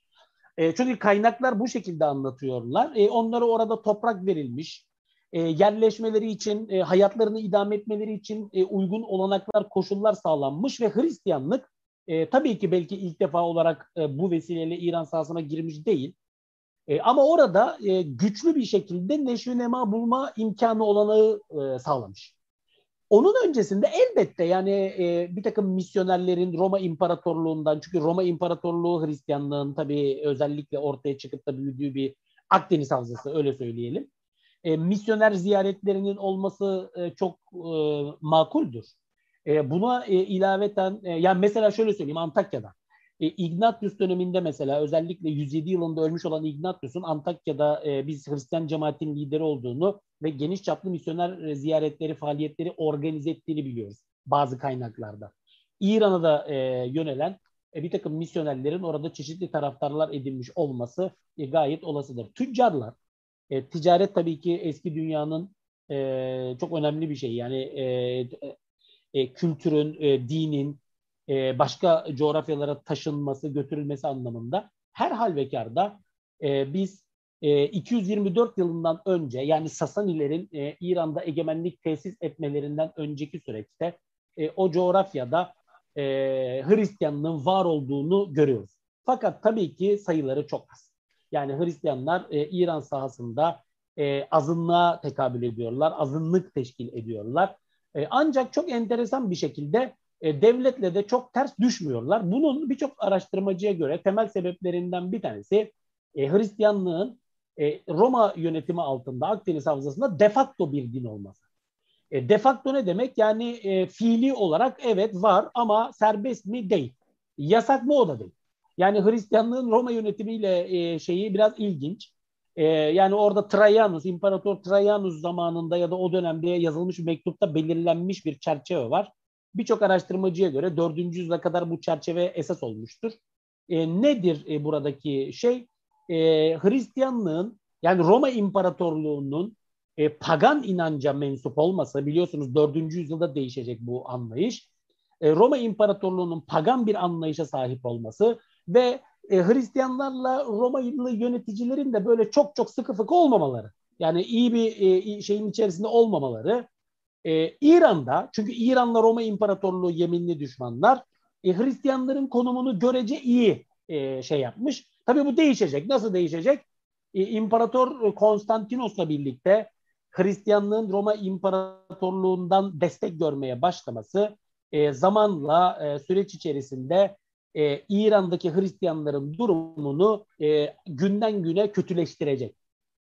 E, çünkü kaynaklar bu şekilde anlatıyorlar. E, onlara orada toprak verilmiş. E, yerleşmeleri için, e, hayatlarını idame etmeleri için e, uygun olanaklar, koşullar sağlanmış ve Hristiyanlık e, tabii ki belki ilk defa olarak e, bu vesileyle İran sahasına girmiş değil. E, ama orada e, güçlü bir şekilde neşvi bulma imkanı olanağı e, sağlamış. Onun öncesinde elbette yani e, bir takım misyonerlerin Roma İmparatorluğundan çünkü Roma İmparatorluğu Hristiyanlığın tabii özellikle ortaya çıkıp da büyüdüğü bir Akdeniz havzası öyle söyleyelim. E, misyoner ziyaretlerinin olması e, çok e, makuldür. E, buna e, ilaveten e, yani mesela şöyle söyleyeyim Antakya'da E, Ignatius döneminde mesela özellikle 107 yılında ölmüş olan Ignatius'un Antakya'da e, biz Hristiyan cemaatin lideri olduğunu ve geniş çaplı misyoner e, ziyaretleri, faaliyetleri organize ettiğini biliyoruz bazı kaynaklarda. İran'a da e, yönelen e, bir takım misyonerlerin orada çeşitli taraftarlar edinmiş olması e, gayet olasıdır. Tüccarlar, e, ticaret tabii ki eski dünyanın e, çok önemli bir şey. Yani e, e, kültürün, e, dinin e, başka coğrafyalara taşınması, götürülmesi anlamında her halvekarda e, biz e, 224 yılından önce yani Sasanilerin e, İran'da egemenlik tesis etmelerinden önceki süreçte e, o coğrafyada e, Hristiyanlığın var olduğunu görüyoruz. Fakat tabii ki sayıları çok az. Yani Hristiyanlar e, İran sahasında e, azınlığa tekabül ediyorlar, azınlık teşkil ediyorlar. E, ancak çok enteresan bir şekilde e, devletle de çok ters düşmüyorlar. Bunun birçok araştırmacıya göre temel sebeplerinden bir tanesi e, Hristiyanlığın Roma yönetimi altında Akdeniz Havzası'nda defakto bir din olması. E, de facto ne demek? Yani fiili olarak evet var ama serbest mi? Değil. Yasak mı? O da değil. Yani Hristiyanlığın Roma yönetimiyle şeyi biraz ilginç. E, yani orada Trajanus, İmparator Trajanus zamanında ya da o dönemde yazılmış bir mektupta belirlenmiş bir çerçeve var. Birçok araştırmacıya göre 4. yüzyıla kadar bu çerçeve esas olmuştur. E, nedir e, buradaki şey? E, Hristiyanlığın yani Roma İmparatorluğu'nun e, pagan inanca mensup olmasa biliyorsunuz 4. yüzyılda değişecek bu anlayış. E, Roma İmparatorluğu'nun pagan bir anlayışa sahip olması ve e, Hristiyanlarla Romalı yöneticilerin de böyle çok çok sıkı fıkı olmamaları. Yani iyi bir e, şeyin içerisinde olmamaları. E, İran'da çünkü İran'la Roma İmparatorluğu yeminli düşmanlar e, Hristiyanların konumunu görece iyi e, şey yapmış. Tabii bu değişecek. Nasıl değişecek? E, İmparator Konstantinos'la birlikte Hristiyanlığın Roma İmparatorluğundan destek görmeye başlaması e, zamanla e, süreç içerisinde e, İran'daki Hristiyanların durumunu e, günden güne kötüleştirecek.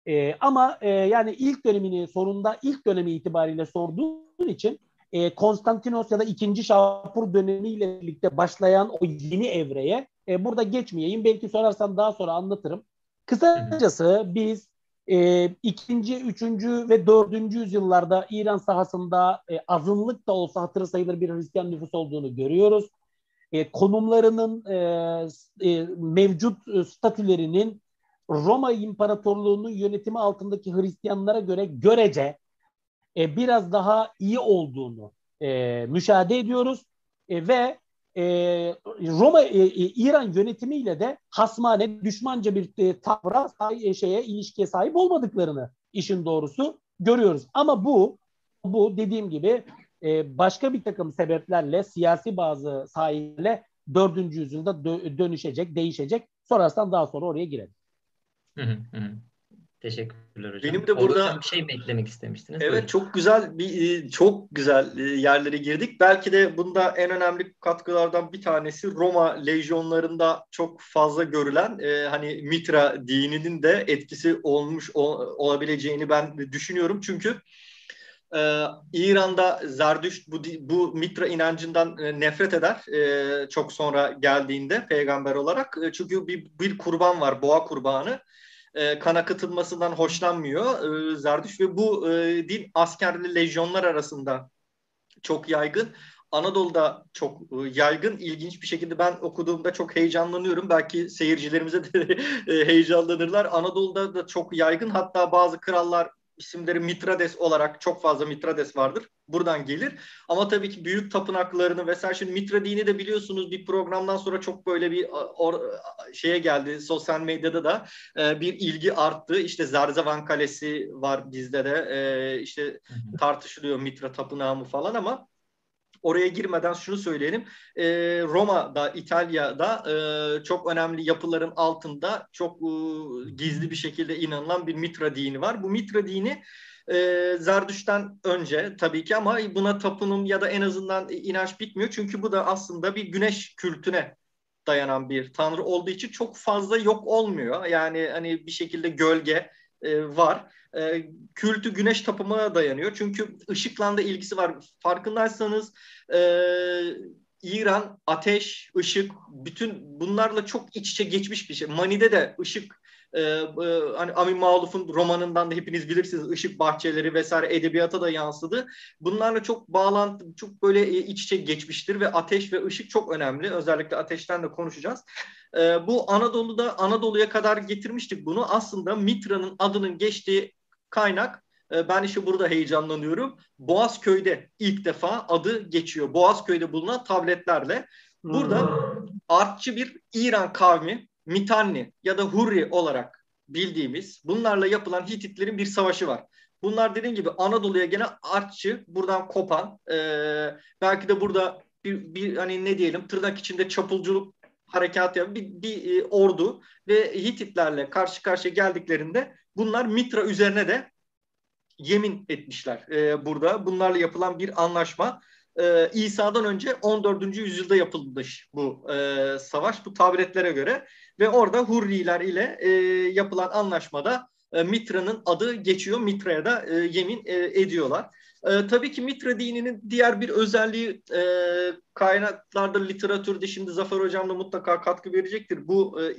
E, ama e, yani ilk dönemini sorunda ilk dönemi itibariyle sorduğun için e, Konstantinos ya da ikinci Şapur dönemiyle birlikte başlayan o yeni evreye e, burada geçmeyeyim. Belki sorarsan daha sonra anlatırım. Kısacası biz e, ikinci, üçüncü ve dördüncü yüzyıllarda İran sahasında e, azınlık da olsa hatırı sayılır bir Hristiyan nüfus olduğunu görüyoruz. E, konumlarının e, e, mevcut statülerinin Roma İmparatorluğu'nun yönetimi altındaki Hristiyanlara göre görece e, biraz daha iyi olduğunu e, müşahede ediyoruz e, ve e, Roma e, e, İran yönetimiyle de hasmane düşmanca bir e, tavra e, şeye ilişkiye sahip olmadıklarını işin doğrusu görüyoruz. Ama bu bu dediğim gibi e, başka bir takım sebeplerle siyasi bazı sahiplerle dördüncü yüzyılda dö- dönüşecek, değişecek. Sonrasında daha sonra oraya girelim. Hı hı hı. Teşekkürler hocam. Benim de burada bir şey mi eklemek istemiştiniz? Evet Buyurun. çok güzel bir e, çok güzel e, yerlere girdik. Belki de bunda en önemli katkılardan bir tanesi Roma lejyonlarında çok fazla görülen e, hani Mitra dininin de etkisi olmuş olabileceğini ben düşünüyorum. Çünkü İran'da Zerdüşt bu, bu Mitra inancından nefret eder çok sonra geldiğinde peygamber olarak. Çünkü bir, bir kurban var boğa kurbanı e, kan akıtılmasından hoşlanmıyor e, Zerdüş ve bu e, din askerli lejyonlar arasında çok yaygın. Anadolu'da çok e, yaygın. İlginç bir şekilde ben okuduğumda çok heyecanlanıyorum. Belki seyircilerimize de [laughs] e, heyecanlanırlar. Anadolu'da da çok yaygın. Hatta bazı krallar isimleri Mitrades olarak çok fazla Mitrades vardır. Buradan gelir. Ama tabii ki büyük tapınaklarını vesaire şimdi Mitra dini de biliyorsunuz bir programdan sonra çok böyle bir or, şeye geldi. Sosyal medyada da e, bir ilgi arttı. İşte Zerzevan Kalesi var bizde de. E, işte tartışılıyor Mitra tapınağı mı falan ama oraya girmeden şunu söyleyelim. E, Roma'da, İtalya'da e, çok önemli yapıların altında çok e, gizli bir şekilde inanılan bir Mitra dini var. Bu Mitra dini e, Zerdüş'ten önce tabii ki ama buna tapınım ya da en azından inanç bitmiyor. Çünkü bu da aslında bir güneş kültüne dayanan bir tanrı olduğu için çok fazla yok olmuyor. Yani hani bir şekilde gölge e, var e, kültü güneş tapımına dayanıyor. Çünkü ışıkla da ilgisi var. Farkındaysanız e, İran, ateş, ışık bütün bunlarla çok iç içe geçmiş bir şey. Mani'de de ışık e, e, hani Amin Maluf'un romanından da hepiniz bilirsiniz ışık bahçeleri vesaire edebiyata da yansıdı. Bunlarla çok bağlantı, çok böyle e, iç içe geçmiştir ve ateş ve ışık çok önemli. Özellikle ateşten de konuşacağız. E, bu Anadolu'da Anadolu'ya kadar getirmiştik bunu. Aslında Mitra'nın adının geçtiği kaynak e, ben işte burada heyecanlanıyorum. Boğazköy'de ilk defa adı geçiyor. Boğazköy'de bulunan tabletlerle. Burada hmm. artçı bir İran kavmi Mitanni ya da Hurri olarak bildiğimiz bunlarla yapılan Hititlerin bir savaşı var. Bunlar dediğim gibi Anadolu'ya gene artçı buradan kopan e, belki de burada bir, bir hani ne diyelim tırnak içinde çapulculuk harekat yapan bir, bir e, ordu ve Hititlerle karşı karşıya geldiklerinde bunlar Mitra üzerine de yemin etmişler e, burada. Bunlarla yapılan bir anlaşma. E, İsa'dan önce 14. yüzyılda yapılmış bu e, savaş bu tabiretlere göre ve orada Hurriler ile e, yapılan anlaşmada e, Mitra'nın adı geçiyor. Mitra'ya da e, yemin e, ediyorlar. E, tabii ki Mitra dininin diğer bir özelliği e, kaynaklarda, literatürde şimdi Zafer Hocam da mutlaka katkı verecektir. Bu e,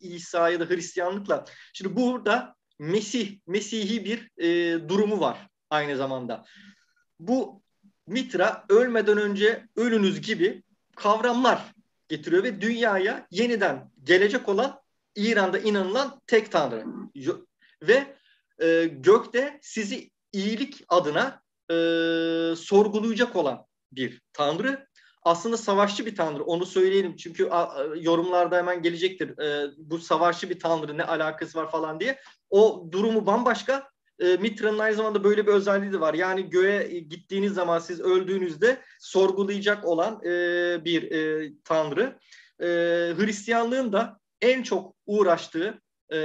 İsa ya da Hristiyanlıkla. Şimdi burada Mesih, Mesihi bir e, durumu var aynı zamanda. Bu Mitra ölmeden önce ölünüz gibi kavramlar getiriyor ve dünyaya yeniden gelecek olan İran'da inanılan tek tanrı. Ve e, gökte sizi iyilik adına e, sorgulayacak olan bir tanrı. Aslında savaşçı bir tanrı onu söyleyelim çünkü a, yorumlarda hemen gelecektir e, bu savaşçı bir tanrı ne alakası var falan diye. O durumu bambaşka e, Mitra'nın aynı zamanda böyle bir özelliği de var. Yani göğe gittiğiniz zaman siz öldüğünüzde sorgulayacak olan e, bir e, tanrı. E, Hristiyanlığın da en çok uğraştığı e,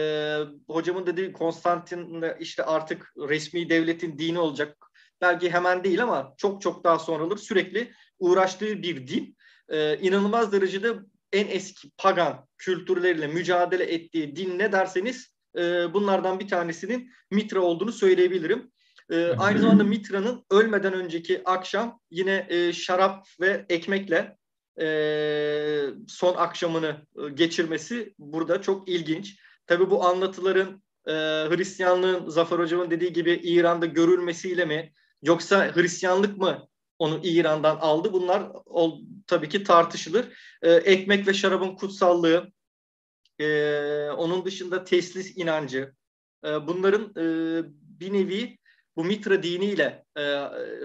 hocamın dediği Konstantin işte artık resmi devletin dini olacak. Belki hemen değil ama çok çok daha sonradır sürekli uğraştığı bir din. E, inanılmaz derecede en eski pagan kültürleriyle mücadele ettiği din ne derseniz e, bunlardan bir tanesinin Mitra olduğunu söyleyebilirim. E, aynı zamanda Mitra'nın ölmeden önceki akşam yine e, şarap ve ekmekle e, son akşamını e, geçirmesi burada çok ilginç. Tabii bu anlatıların e, Hristiyanlığın Zafer Hocam'ın dediği gibi İran'da görülmesiyle mi yoksa Hristiyanlık mı onu İran'dan aldı? Bunlar ol, tabii ki tartışılır. E, ekmek ve şarabın kutsallığı, e, onun dışında teslis inancı, e, bunların e, bir nevi bu Mitra diniyle e,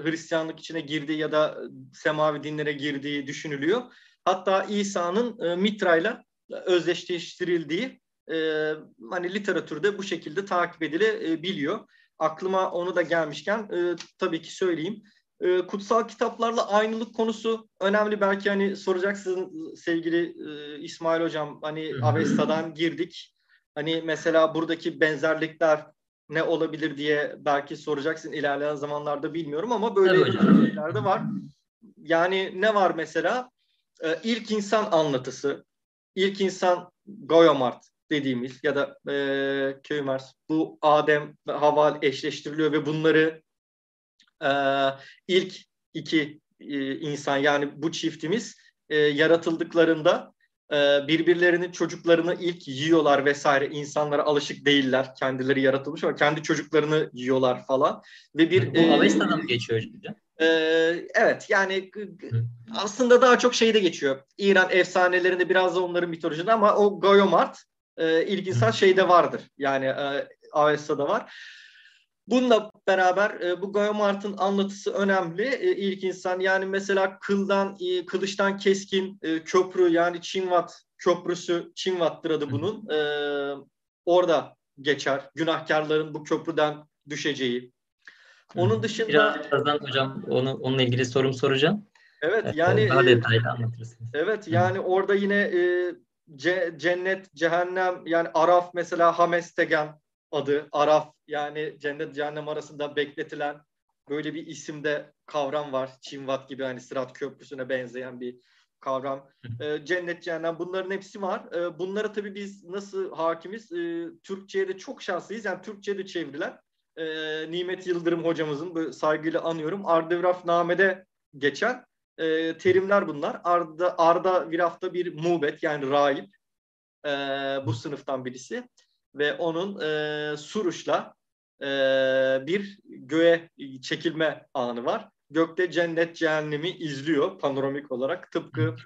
Hristiyanlık içine girdiği ya da semavi dinlere girdiği düşünülüyor. Hatta İsa'nın e, Mitra'yla özdeşleştirildiği e, hani literatürde bu şekilde takip edilebiliyor. Aklıma onu da gelmişken e, tabii ki söyleyeyim. E, kutsal kitaplarla aynılık konusu önemli. Belki hani soracaksın sevgili e, İsmail Hocam. Hani Avesta'dan girdik. Hani mesela buradaki benzerlikler ne olabilir diye belki soracaksın ilerleyen zamanlarda bilmiyorum ama böyle şeyler de var. Yani ne var mesela? Ee, ilk insan anlatısı, ilk insan Goyomart dediğimiz ya da e, Köymers. Bu Adem ve Hava eşleştiriliyor ve bunları e, ilk iki e, insan yani bu çiftimiz e, yaratıldıklarında e, birbirlerinin çocuklarını ilk yiyorlar vesaire. İnsanlara alışık değiller. Kendileri yaratılmış ama kendi çocuklarını yiyorlar falan. Ve bir Bu e, Avesta'da mı geçiyor hocam? E, evet yani aslında daha çok şeyde geçiyor. İran efsanelerinde biraz da onların mitolojide ama o Goyomart e, ilk insan şeyde vardır. Yani e, Avesta'da var. Bununla beraber e, bu Goyomart'ın anlatısı önemli. E, ilk insan yani mesela kıldan, e, kılıçtan keskin e, köprü yani Çinvat köprüsü, Çinvat'tır adı bunun. E, orada geçer. Günahkarların bu köprüden düşeceği. Onun dışında... Birazdan hocam onu, onunla ilgili sorum soracağım. Evet yani... Daha e, detaylı anlatırsınız. Evet yani orada yine e, ce, cennet, cehennem yani Araf mesela Hamestegen adı Araf yani cennet cehennem arasında bekletilen böyle bir isimde kavram var. Çinvat gibi hani Sırat Köprüsü'ne benzeyen bir kavram. E, cennet cehennem bunların hepsi var. E, bunlara tabii biz nasıl hakimiz? E, Türkçe'ye de çok şanslıyız. Yani Türkçe'ye de çevrilen e, Nimet Yıldırım hocamızın bu saygıyla anıyorum. Ardevraf Name'de geçen e, terimler bunlar. Arda, Arda Viraf'ta bir mubet yani rahip e, bu sınıftan birisi ve onun e, Suruş'la e, bir göğe çekilme anı var. Gökte cennet cehennemi izliyor panoramik olarak. Tıpkı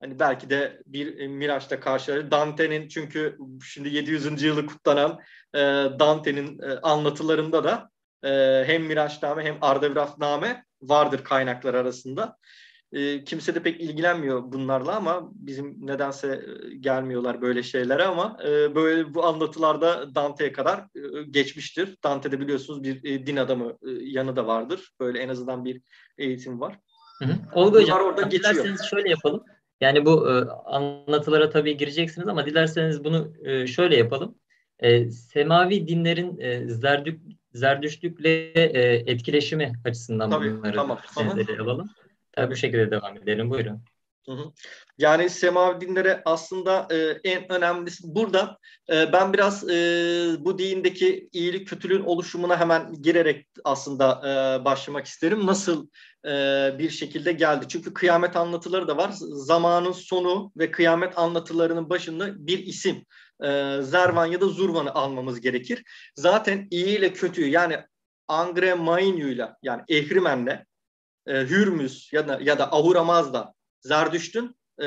hani belki de bir Miraç'ta karşıları Dante'nin çünkü şimdi 700. yılı kutlanan e, Dante'nin e, anlatılarında da e, hem Miraçname hem Ardavirafname vardır kaynaklar arasında. E, kimse de pek ilgilenmiyor bunlarla ama bizim nedense e, gelmiyorlar böyle şeylere ama e, böyle bu anlatılarda Dante'ye kadar e, geçmiştir. Dante'de biliyorsunuz bir e, din adamı e, yanı da vardır. Böyle en azından bir eğitim var. Hı hı. Olga Hocam, orada dilerseniz şöyle yapalım. Yani bu e, anlatılara tabii gireceksiniz ama dilerseniz bunu e, şöyle yapalım. E, semavi dinlerin e, zerdük, zerdüştlükle e, etkileşimi açısından tabii, bunları tamam, tamam. alalım. Tabii bu şekilde devam edelim. Buyurun. Yani semavi dinlere aslında e, en önemlisi burada e, ben biraz e, bu dindeki iyilik kötülüğün oluşumuna hemen girerek aslında e, başlamak isterim. Nasıl e, bir şekilde geldi? Çünkü kıyamet anlatıları da var. Zamanın sonu ve kıyamet anlatılarının başında bir isim e, Zervan ya da Zurvan'ı almamız gerekir. Zaten iyi ile kötüyü yani Angre Mainyu'yla yani Ehrimen'le e, Hürmüz ya da ya da Ahura Mazda Zerdüşt'ün e,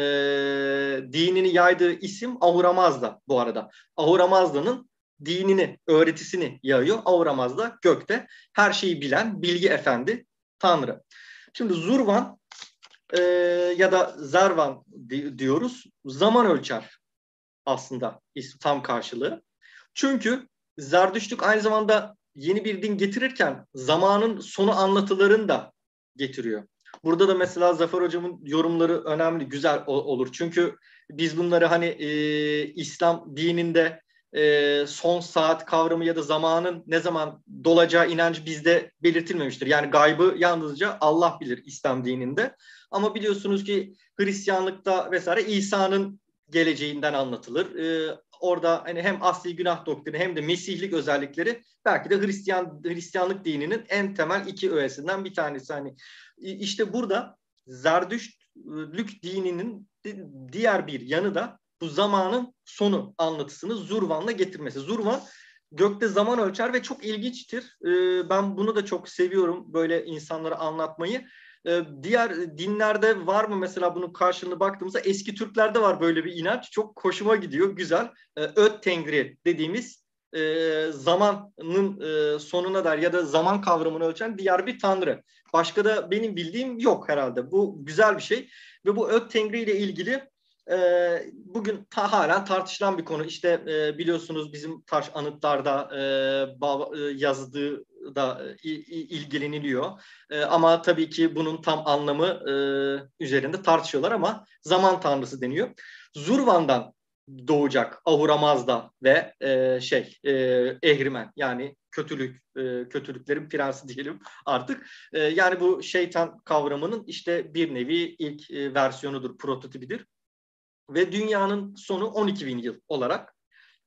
dinini yaydığı isim Ahura Mazda bu arada. Ahura Mazda'nın dinini, öğretisini yayıyor. Ahura Mazda gökte her şeyi bilen bilgi efendi Tanrı. Şimdi Zurvan e, ya da Zervan di- diyoruz. Zaman ölçer aslında tam karşılığı. Çünkü Zerdüştlük aynı zamanda yeni bir din getirirken zamanın sonu anlatılarını da getiriyor. Burada da mesela Zafer Hocam'ın yorumları önemli, güzel olur. Çünkü biz bunları hani e, İslam dininde e, son saat kavramı ya da zamanın ne zaman dolacağı inancı bizde belirtilmemiştir. Yani gaybı yalnızca Allah bilir İslam dininde. Ama biliyorsunuz ki Hristiyanlıkta vesaire İsa'nın geleceğinden anlatılır. E, orada hani hem asli günah doktrini hem de mesihlik özellikleri belki de Hristiyan Hristiyanlık dininin en temel iki öğesinden bir tanesi. Hani işte burada Zerdüştlük dininin diğer bir yanı da bu zamanın sonu anlatısını Zurvan'la getirmesi. Zurvan gökte zaman ölçer ve çok ilginçtir. Ee, ben bunu da çok seviyorum böyle insanlara anlatmayı. Ee, diğer dinlerde var mı mesela bunun karşılığını baktığımızda eski Türklerde var böyle bir inanç. Çok hoşuma gidiyor, güzel. Ee, Öt Tengri dediğimiz e, zamanın e, sonuna der ya da zaman kavramını ölçen diğer bir tanrı. Başka da benim bildiğim yok herhalde. Bu güzel bir şey. Ve bu Öt Tengri ile ilgili e, bugün ta, hala tartışılan bir konu. İşte biliyorsunuz bizim taş anıtlarda yazdığı da e, ilgileniliyor. E, ama tabii ki bunun tam anlamı e, üzerinde tartışıyorlar ama zaman tanrısı deniyor. Zurvan'dan doğacak Ahura Mazda ve şey Ehrimen yani kötülük kötülüklerin prensi diyelim artık. Yani bu şeytan kavramının işte bir nevi ilk versiyonudur, prototipidir. Ve dünyanın sonu 12 bin yıl olarak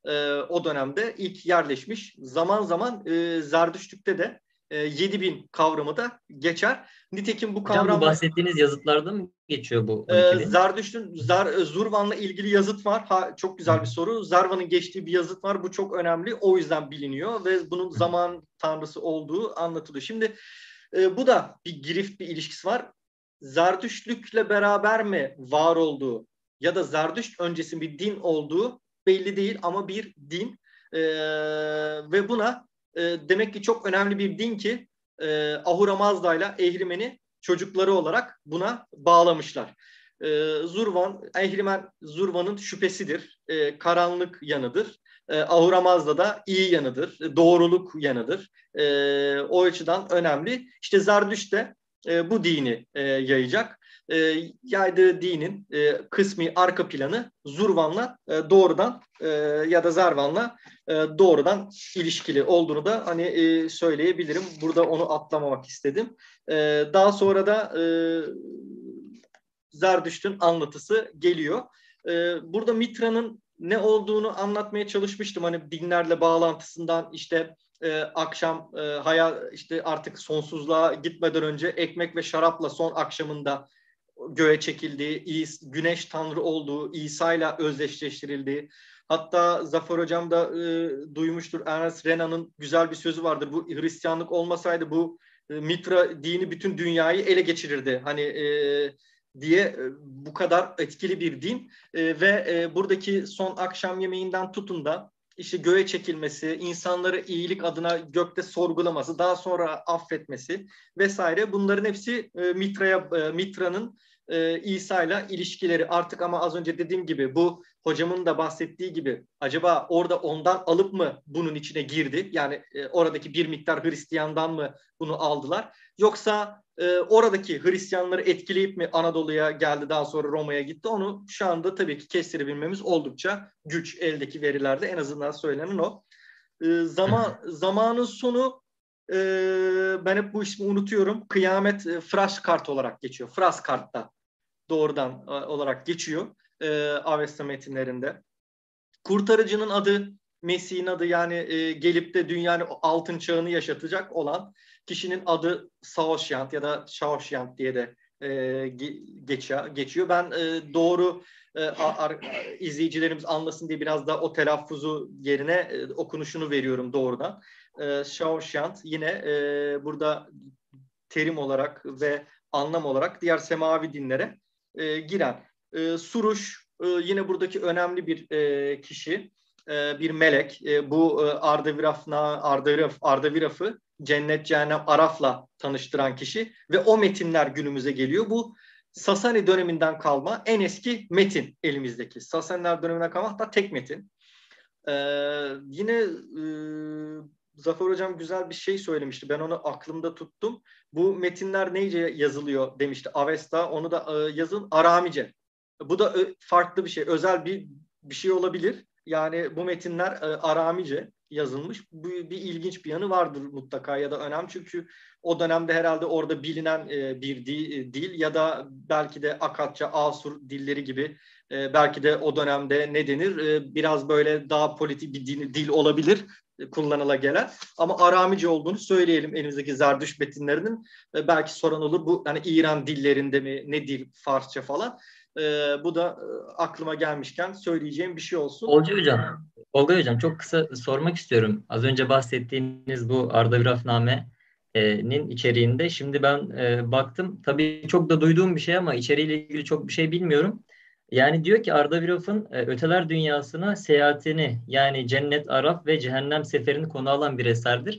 e, o dönemde ilk yerleşmiş. Zaman zaman e, Zerdüştlük'te de e, 7000 kavramı da geçer. Nitekim bu kavram... Hocam bu bahsettiğiniz yazıtlarda mı geçiyor bu? E, Zerdüşt'ün Zar, e, Zurvan'la ilgili yazıt var. Ha, çok güzel bir soru. Zarvan'ın geçtiği bir yazıt var. Bu çok önemli. O yüzden biliniyor ve bunun zaman tanrısı olduğu anlatılıyor. Şimdi e, bu da bir girift bir ilişkisi var. Zerdüştlükle beraber mi var olduğu ya da Zerdüşt öncesi bir din olduğu belli değil ama bir din e, ve buna e, demek ki çok önemli bir din ki e, Ahura Mazda ile Ehrimen'i çocukları olarak buna bağlamışlar. E, Zurvan, Ehrimen Zurvan'ın şüphesidir, e, karanlık yanıdır. E, Ahura Mazda da iyi yanıdır, doğruluk yanıdır. E, o açıdan önemli. İşte Zerdüşt de e, bu dini e, yayacak. E, yaydığı dinin e, kısmi arka planı Zurvan'la e, doğrudan e, ya da Zervan'la e, doğrudan ilişkili olduğunu da hani e, söyleyebilirim. Burada onu atlamamak istedim. E, daha sonra da e, Zerdüşt'ün anlatısı geliyor. E, burada Mitra'nın ne olduğunu anlatmaya çalışmıştım. Hani dinlerle bağlantısından işte e, akşam e, hayal işte artık sonsuzluğa gitmeden önce ekmek ve şarapla son akşamında göğe çekildi, güneş tanrı olduğu, İsa ile özdeşleştirildi. Hatta Zafer Hocam da e, duymuştur. Ernest Renan'ın güzel bir sözü vardır. Bu Hristiyanlık olmasaydı bu e, Mitra dini bütün dünyayı ele geçirirdi. Hani e, diye bu kadar etkili bir din e, ve e, buradaki son akşam yemeğinden tutun da işte göğe çekilmesi, insanları iyilik adına gökte sorgulaması, daha sonra affetmesi vesaire bunların hepsi e, Mitra'ya e, Mitra'nın e, İsa ile ilişkileri artık ama az önce dediğim gibi bu hocamın da bahsettiği gibi acaba orada ondan alıp mı bunun içine girdi? Yani e, oradaki bir miktar Hristiyandan mı bunu aldılar? Yoksa e, oradaki Hristiyanları etkileyip mi Anadolu'ya geldi daha sonra Roma'ya gitti? Onu şu anda tabii ki kestirebilmemiz oldukça güç eldeki verilerde en azından söylenen o. E, zaman [laughs] zamanın sonu e, ben hep bu ismi unutuyorum. Kıyamet e, kart olarak geçiyor. kartta doğrudan e, olarak geçiyor e, Avesta metinlerinde. Kurtarıcının adı Mesih'in adı yani e, gelip de dünyanın altın çağını yaşatacak olan kişinin adı Saoşyant ya da Şaoşyant diye de e, geçiyor, geçiyor. Ben e, doğru e, ar, izleyicilerimiz anlasın diye biraz da o telaffuzu yerine e, okunuşunu veriyorum doğrudan. E, Şaoşyant yine e, burada terim olarak ve anlam olarak diğer semavi dinlere e, giren. E, Suruş e, yine buradaki önemli bir e, kişi, e, bir melek. E, bu e, Ardaviraf'na, Ardaviraf, Ardaviraf'ı Cennet Cehennem Araf'la tanıştıran kişi ve o metinler günümüze geliyor. Bu Sasani döneminden kalma en eski metin elimizdeki. Sasaniler döneminden kalma hatta tek metin. Ee, yine e, Zafer Hocam güzel bir şey söylemişti. Ben onu aklımda tuttum. Bu metinler neyce yazılıyor demişti Avesta. Onu da e, yazın Aramice. Bu da farklı bir şey. Özel bir bir şey olabilir. Yani bu metinler e, Aramice yazılmış. Bu bir ilginç bir yanı vardır mutlaka ya da önem çünkü o dönemde herhalde orada bilinen e, bir dil, dil ya da belki de Akatça, Asur dilleri gibi e, belki de o dönemde ne denir e, biraz böyle daha politik bir dil, dil olabilir kullanıla gelen ama Aramice olduğunu söyleyelim elimizdeki Zerdüş metinlerinin. E, belki soran olur bu hani İran dillerinde mi ne dil Farsça falan. E, bu da e, aklıma gelmişken söyleyeceğim bir şey olsun. Olcay Hocam, Olgay Hocam çok kısa sormak istiyorum. Az önce bahsettiğiniz bu Arda Virafname'nin içeriğinde şimdi ben e, baktım. Tabii çok da duyduğum bir şey ama içeriğiyle ilgili çok bir şey bilmiyorum. Yani diyor ki Arda Virof'un e, öteler dünyasına seyahatini yani cennet, araf ve cehennem seferini konu alan bir eserdir.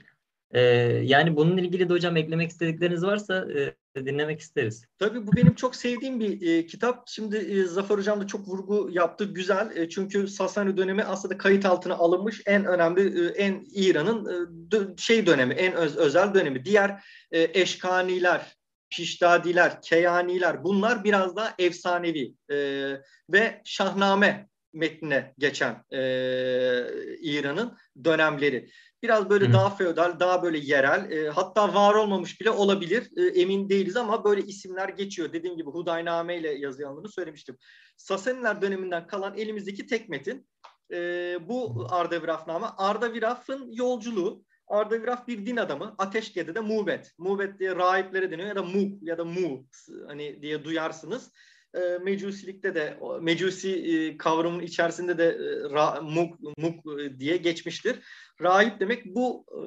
E, yani bununla ilgili de hocam eklemek istedikleriniz varsa e, dinlemek isteriz. Tabii bu benim çok sevdiğim bir e, kitap. Şimdi e, Zafer Hocam da çok vurgu yaptı. Güzel. E, çünkü Sasani dönemi aslında kayıt altına alınmış en önemli, e, en İran'ın e, şey dönemi, en öz, özel dönemi. Diğer e, eşkaniler, Piştadiler, Keyaniler bunlar biraz daha efsanevi e, ve Şahname metnine geçen e, İran'ın dönemleri. Biraz böyle Hı. daha feodal, daha böyle yerel, e, hatta var olmamış bile olabilir. E, emin değiliz ama böyle isimler geçiyor. Dediğim gibi Hudayname ile yazılanını söylemiştim. Sasaniler döneminden kalan elimizdeki tek metin e, bu Ardavirafname. Ardaviraf'ın yolculuğu Arda Viraf bir din adamı. Ateşke'de de Mubet. Mubet diye rahiplere deniyor ya da Mu ya da Mu hani diye duyarsınız. E, mecusilikte de mecusi e, kavramın içerisinde de e, ra, muk, muk diye geçmiştir. Rahip demek bu e,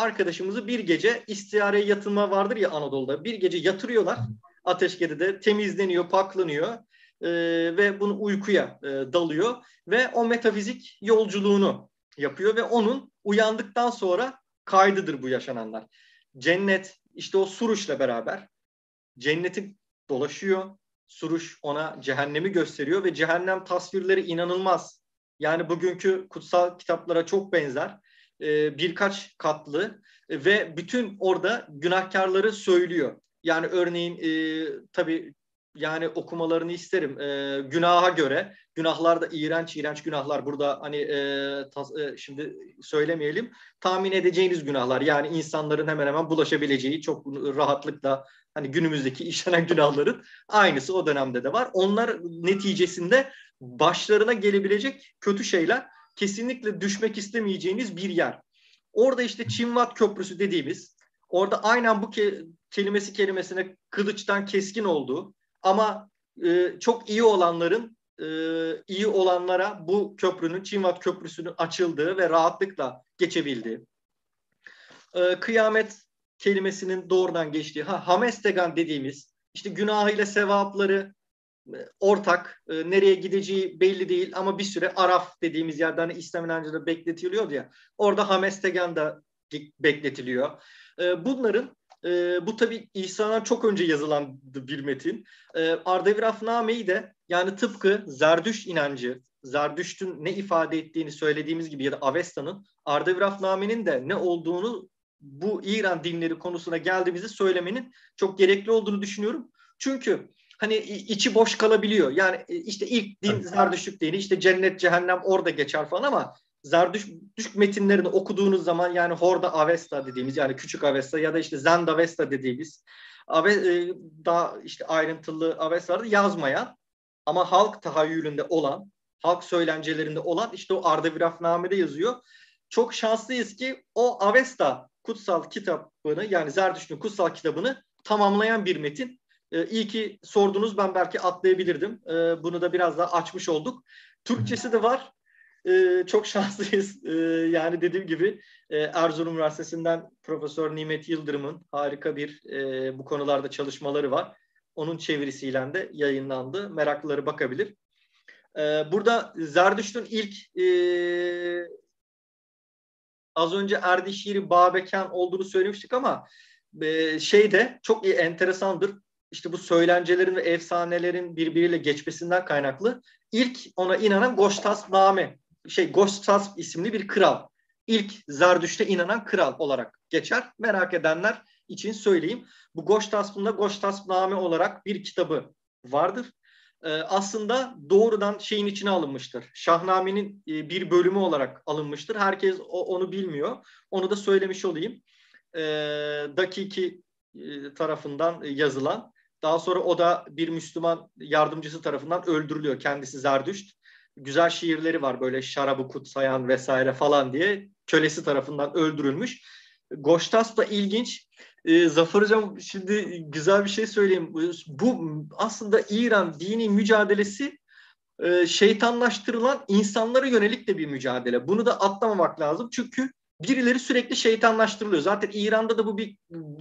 arkadaşımızı bir gece istiyareye yatırma vardır ya Anadolu'da. Bir gece yatırıyorlar. Ateşke'de de temizleniyor, paklanıyor e, ve bunu uykuya e, dalıyor ve o metafizik yolculuğunu yapıyor ve onun uyandıktan sonra kaydıdır bu yaşananlar. Cennet işte o Suruş'la beraber cenneti dolaşıyor. Suruş ona cehennemi gösteriyor ve cehennem tasvirleri inanılmaz. Yani bugünkü kutsal kitaplara çok benzer. Ee, birkaç katlı ve bütün orada günahkarları söylüyor. Yani örneğin e, tabii yani okumalarını isterim. E, günaha göre, günahlar da iğrenç iğrenç günahlar. Burada hani e, tas, e, şimdi söylemeyelim. Tahmin edeceğiniz günahlar. Yani insanların hemen hemen bulaşabileceği çok rahatlıkla hani günümüzdeki [laughs] işlenen günahların aynısı o dönemde de var. Onlar neticesinde başlarına gelebilecek kötü şeyler kesinlikle düşmek istemeyeceğiniz bir yer. Orada işte Çinvat Köprüsü dediğimiz orada aynen bu ke- kelimesi kelimesine kılıçtan keskin olduğu Ama e, çok iyi olanların e, iyi olanlara bu köprünün Çinvat Köprüsü'nün açıldığı ve rahatlıkla geçebildiği. E, kıyamet kelimesinin doğrudan geçtiği, ha Hamestegan dediğimiz işte günahıyla sevapları e, ortak, e, nereye gideceği belli değil ama bir süre Araf dediğimiz yerden hani İslam inancında bekletiliyordu ya. Orada Hamestegan da bekletiliyor. E, bunların e, bu tabi İsa'dan çok önce yazılan bir metin. E, Ardevirafname'yi de yani tıpkı Zerdüş inancı, Zerdüşt'ün ne ifade ettiğini söylediğimiz gibi ya da Avesta'nın Ardevirafname'nin de ne olduğunu bu İran dinleri konusuna geldiğimizi söylemenin çok gerekli olduğunu düşünüyorum. Çünkü hani içi boş kalabiliyor. Yani e, işte ilk din Zerdüştlük dini işte cennet cehennem orada geçer falan ama Zerdüşt metinlerini okuduğunuz zaman yani Horda Avesta dediğimiz yani küçük Avesta ya da işte Zend Avesta dediğimiz Ave, e, daha işte ayrıntılı Avesta'ları yazmayan ama halk tahayyülünde olan, halk söylencelerinde olan işte o Ardavirafname'de yazıyor. Çok şanslıyız ki o Avesta kutsal kitabını yani Zerdüşt'ün kutsal kitabını tamamlayan bir metin. Ee, iyi ki sordunuz ben belki atlayabilirdim. Ee, bunu da biraz daha açmış olduk. Türkçesi de var. Ee, çok şanslıyız. Ee, yani dediğim gibi e, Erzurum Üniversitesi'nden Profesör Nimet Yıldırım'ın harika bir e, bu konularda çalışmaları var. Onun çevirisiyle de yayınlandı. Meraklıları bakabilir. Ee, burada Zerdüşt'ün ilk e, az önce Erdişehir'i Babeken olduğunu söylemiştik ama e, şey de çok iyi, enteresandır. İşte bu söylencelerin ve efsanelerin birbiriyle geçmesinden kaynaklı. İlk ona inanan Goştas Name, şey Goştas isimli bir kral. İlk Zerdüşt'e inanan kral olarak geçer. Merak edenler için söyleyeyim. Bu Goştasb'ında Goştasname olarak bir kitabı vardır. Ee, aslında doğrudan şeyin içine alınmıştır. Şahnamenin e, bir bölümü olarak alınmıştır. Herkes o, onu bilmiyor. Onu da söylemiş olayım. Ee, Dakiki e, tarafından yazılan. Daha sonra o da bir Müslüman yardımcısı tarafından öldürülüyor. Kendisi Zerdüşt. Güzel şiirleri var böyle şarabı kutsayan vesaire falan diye. Kölesi tarafından öldürülmüş. Goştas da ilginç. E, Zafer Hocam şimdi güzel bir şey söyleyeyim. Bu aslında İran dini mücadelesi e, şeytanlaştırılan insanlara yönelik de bir mücadele. Bunu da atlamamak lazım. Çünkü birileri sürekli şeytanlaştırılıyor. Zaten İran'da da bu bir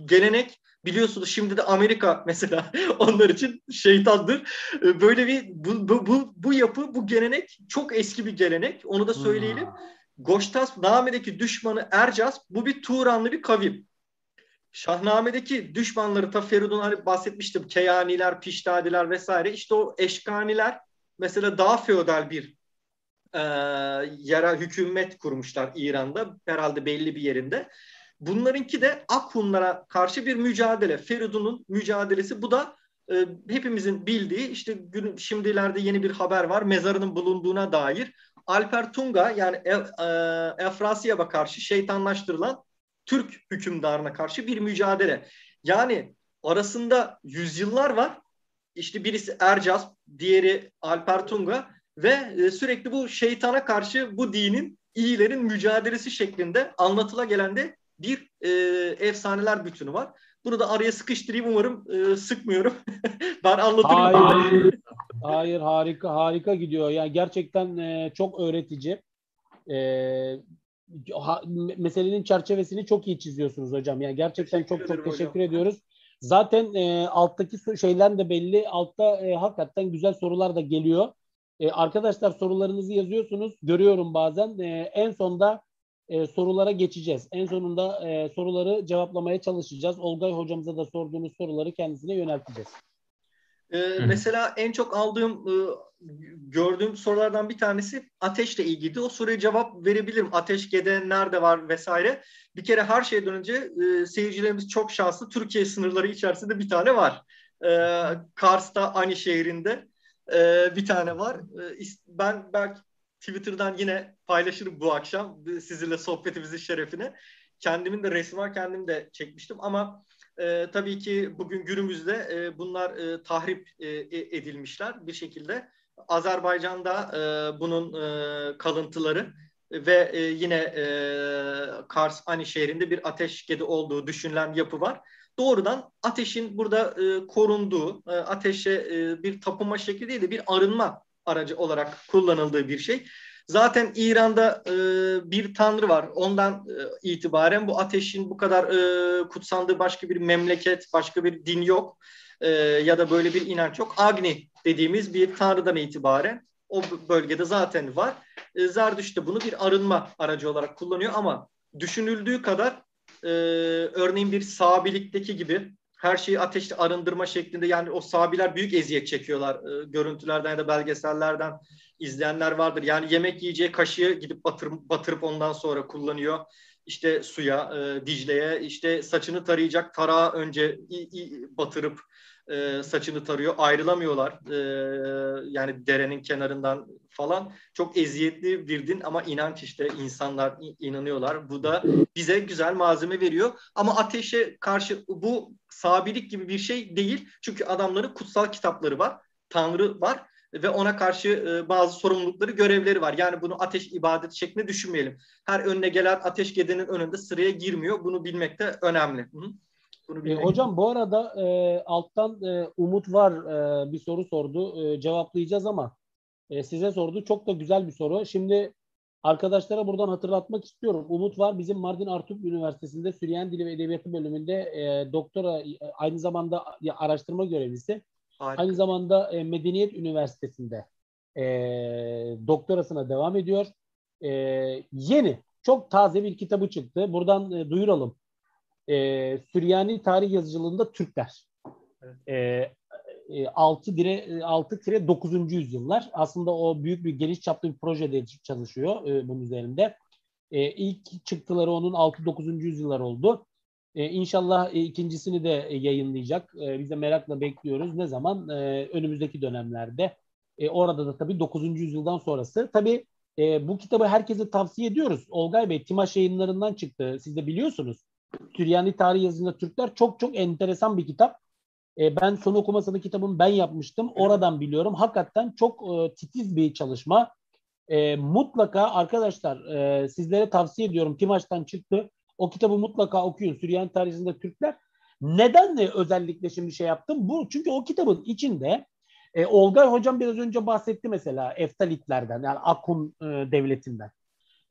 gelenek. Biliyorsunuz şimdi de Amerika [laughs] mesela onlar için şeytandır. Ee, böyle bir bu, bu, bu, bu yapı, bu gelenek çok eski bir gelenek. Onu da söyleyelim. Hmm. Goştas Name'deki düşmanı Ercas bu bir Turanlı bir kavim. Şahname'deki düşmanları ta Feridun hani bahsetmiştim. Keyaniler, Piştadiler vesaire. İşte o eşkaniler mesela daha feodal bir e, yara hükümet kurmuşlar İran'da. Herhalde belli bir yerinde. Bunlarınki de Akhunlara karşı bir mücadele. Feridun'un mücadelesi. Bu da e, hepimizin bildiği işte gün, şimdilerde yeni bir haber var. Mezarının bulunduğuna dair. Alper Tunga yani e, e, Efrasiyab'a karşı şeytanlaştırılan Türk hükümdarına karşı bir mücadele. Yani arasında yüzyıllar var. İşte birisi Ercas, diğeri Alper Tunga ve e, sürekli bu şeytana karşı bu dinin iyilerin mücadelesi şeklinde anlatıla gelen de bir e, efsaneler bütünü var. Bunu da araya sıkıştırayım umarım e, sıkmıyorum. [laughs] ben anlatırım. Hayır, hayır harika harika gidiyor. Yani gerçekten e, çok öğretici. E, ha, meselenin çerçevesini çok iyi çiziyorsunuz hocam. Yani gerçekten teşekkür çok çok teşekkür hocam. ediyoruz. Zaten e, alttaki şeyler de belli. Altta e, hakikaten güzel sorular da geliyor. E, arkadaşlar sorularınızı yazıyorsunuz. Görüyorum bazen. E, en sonda e, sorulara geçeceğiz. En sonunda e, soruları cevaplamaya çalışacağız. Olgay hocamıza da sorduğunuz soruları kendisine yönelteceğiz. Ee, mesela en çok aldığım e, gördüğüm sorulardan bir tanesi ateşle ilgili. O soruya cevap verebilirim. Ateş gede nerede var vesaire. Bir kere her şeyden önce e, seyircilerimiz çok şanslı. Türkiye sınırları içerisinde bir tane var. E, Kars'ta Ani şehrinde e, bir tane var. E, ben belki Twitter'dan yine paylaşırım bu akşam sizinle sohbetimizin şerefine. Kendimin de resmi var, kendim de çekmiştim ama e, tabii ki bugün günümüzde e, bunlar e, tahrip e, e, edilmişler bir şekilde. Azerbaycan'da e, bunun e, kalıntıları ve e, yine e, Kars Ani şehrinde bir ateş gedi olduğu düşünülen yapı var. doğrudan ateşin burada e, korunduğu, e, ateşe e, bir tapınma şekli değil de bir arınma aracı olarak kullanıldığı bir şey. Zaten İran'da e, bir tanrı var. Ondan e, itibaren bu ateşin bu kadar e, kutsandığı başka bir memleket, başka bir din yok. E, ya da böyle bir inanç yok. Agni dediğimiz bir tanrıdan itibaren o bölgede zaten var. E, Zerdüşt de bunu bir arınma aracı olarak kullanıyor ama düşünüldüğü kadar e, örneğin bir sabilikteki gibi her şeyi ateşte arındırma şeklinde yani o sabiler büyük eziyet çekiyorlar. E, görüntülerden ya da belgesellerden izleyenler vardır. Yani yemek yiyeceği kaşığı gidip batır, batırıp ondan sonra kullanıyor. İşte suya, e, Dicle'ye işte saçını tarayacak tarağı önce i, i, batırıp e, saçını tarıyor. Ayrılamıyorlar. E, yani derenin kenarından falan. Çok eziyetli bir din ama inanç işte insanlar inanıyorlar. Bu da bize güzel malzeme veriyor. Ama ateşe karşı bu sabilik gibi bir şey değil. Çünkü adamların kutsal kitapları var. Tanrı var ve ona karşı e, bazı sorumlulukları, görevleri var. Yani bunu ateş ibadet şeklinde düşünmeyelim. Her önüne gelen ateş gedenin önünde sıraya girmiyor. Bunu bilmek de önemli. Hı? Bunu e, hocam bu arada e, alttan e, Umut var e, bir soru sordu. E, cevaplayacağız ama e, size sordu. Çok da güzel bir soru. Şimdi arkadaşlara buradan hatırlatmak istiyorum. Umut var bizim Mardin Artuk Üniversitesi'nde Süryani Dili ve Edebiyatı bölümünde e, doktora e, aynı zamanda araştırma görevlisi. Harika. Aynı zamanda e, Medeniyet Üniversitesi'nde e, doktorasına devam ediyor. E, yeni, çok taze bir kitabı çıktı. Buradan e, duyuralım. E, Süryani tarih yazıcılığında Türkler. Evet. E, 6 dire 6 tire 9. yüzyıllar. Aslında o büyük bir geniş çaplı bir projede çalışıyor e, bunun üzerinde. E, ilk çıktıları onun 6-9. yüzyıllar oldu. E, inşallah e, ikincisini de e, yayınlayacak. E, biz de merakla bekliyoruz. Ne zaman? E, önümüzdeki dönemlerde. E, orada da tabii 9. yüzyıldan sonrası. Tabii e, bu kitabı herkese tavsiye ediyoruz. Olgay Bey, Timaş yayınlarından çıktı. Siz de biliyorsunuz. Süryani Tarih Yazında Türkler çok çok enteresan bir kitap. E, ben son okumasını kitabın ben yapmıştım. Oradan biliyorum. Hakikaten çok e, titiz bir çalışma. E, mutlaka arkadaşlar e, sizlere tavsiye ediyorum. Timaş'tan çıktı. O kitabı mutlaka okuyun. Süryani tarihinde Türkler. Neden de özellikle şimdi şey yaptım? Bu çünkü o kitabın içinde e, Olgay hocam biraz önce bahsetti mesela Eftalitlerden yani Akun e, devletinden.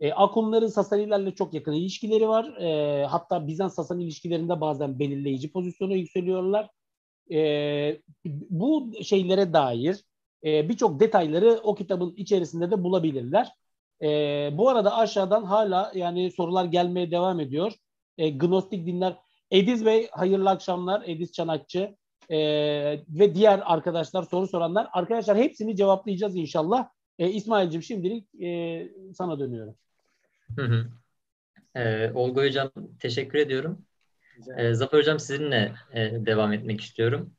E, Akunların Sasanilerle çok yakın ilişkileri var. E, hatta Bizans Sasani ilişkilerinde bazen belirleyici pozisyona yükseliyorlar. E, bu şeylere dair e, birçok detayları o kitabın içerisinde de bulabilirler. E, bu arada aşağıdan hala yani sorular gelmeye devam ediyor. E, Gnostik dinler. Ediz Bey hayırlı akşamlar. Ediz Çanakçı e, ve diğer arkadaşlar soru soranlar. Arkadaşlar hepsini cevaplayacağız inşallah. E, İsmail'cim şimdilik e, sana dönüyorum. Hı hı. Ee, Olga Hocam teşekkür ediyorum. Ee, Zafer Hocam sizinle e, devam etmek istiyorum.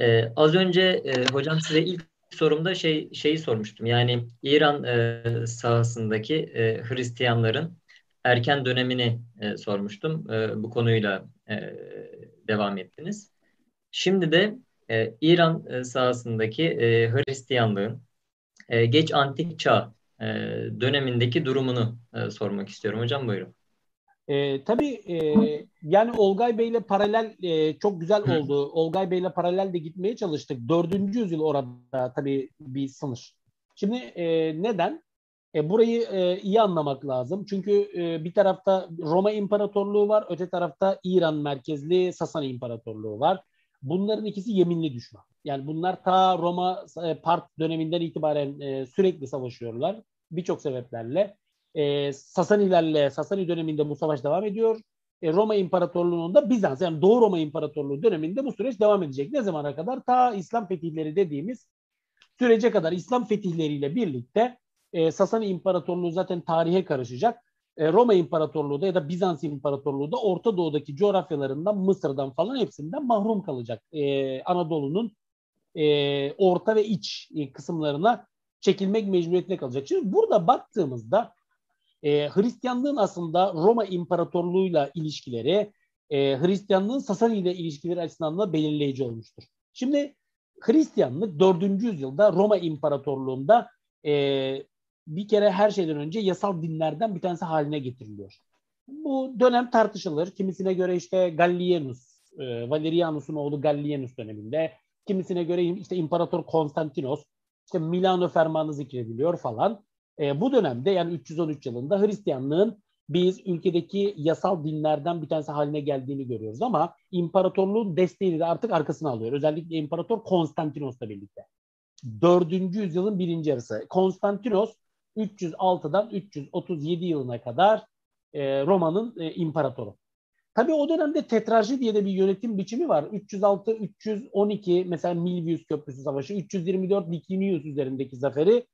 Ee, az önce e, hocam size ilk sorumda şey şeyi sormuştum. Yani İran e, sahasındaki e, Hristiyanların erken dönemini e, sormuştum. E, bu konuyla e, devam ettiniz. Şimdi de e, İran e, sahasındaki e, Hristiyanlığın e, geç antik çağ e, dönemindeki durumunu e, sormak istiyorum. Hocam buyurun. E, tabii e, yani Olgay Bey'le paralel e, çok güzel oldu. Olgay Bey'le paralel de gitmeye çalıştık. Dördüncü yüzyıl orada tabii bir sınır. Şimdi e, neden? E, burayı e, iyi anlamak lazım. Çünkü e, bir tarafta Roma İmparatorluğu var, öte tarafta İran merkezli Sasani İmparatorluğu var. Bunların ikisi yeminli düşman. Yani bunlar ta Roma e, Part döneminden itibaren e, sürekli savaşıyorlar birçok sebeplerle. E, Sasanilerle Sasani döneminde bu savaş devam ediyor. E, Roma İmparatorluğu'nun da Bizans yani Doğu Roma İmparatorluğu döneminde bu süreç devam edecek. Ne zamana kadar? Ta İslam fetihleri dediğimiz sürece kadar İslam fetihleriyle birlikte e, Sasani İmparatorluğu zaten tarihe karışacak. E, Roma İmparatorluğu da ya da Bizans İmparatorluğu da Orta Doğu'daki coğrafyalarından Mısır'dan falan hepsinden mahrum kalacak. E, Anadolu'nun e, orta ve iç e, kısımlarına çekilmek mecburiyetine kalacak. Şimdi burada baktığımızda e, Hristiyanlığın aslında Roma İmparatorluğu'yla ilişkileri, e, Hristiyanlığın Sasani ile ilişkileri açısından da belirleyici olmuştur. Şimdi Hristiyanlık 4. yüzyılda Roma İmparatorluğu'nda e, bir kere her şeyden önce yasal dinlerden bir tanesi haline getiriliyor. Bu dönem tartışılır. Kimisine göre işte Gallienus e, Valerianus'un oğlu Gallienus döneminde, kimisine göre işte İmparator Konstantinos, işte Milano Fermanı zikrediliyor falan. E, bu dönemde yani 313 yılında Hristiyanlığın biz ülkedeki yasal dinlerden bir tanesi haline geldiğini görüyoruz ama imparatorluğun desteğini de artık arkasına alıyor. Özellikle İmparator Konstantinos'la birlikte. 4. yüzyılın birinci yarısı. Konstantinos 306'dan 337 yılına kadar e, Roma'nın e, imparatoru. Tabii o dönemde tetrarji diye de bir yönetim biçimi var. 306, 312 mesela Milvius Köprüsü Savaşı, 324 Licinius üzerindeki zaferi.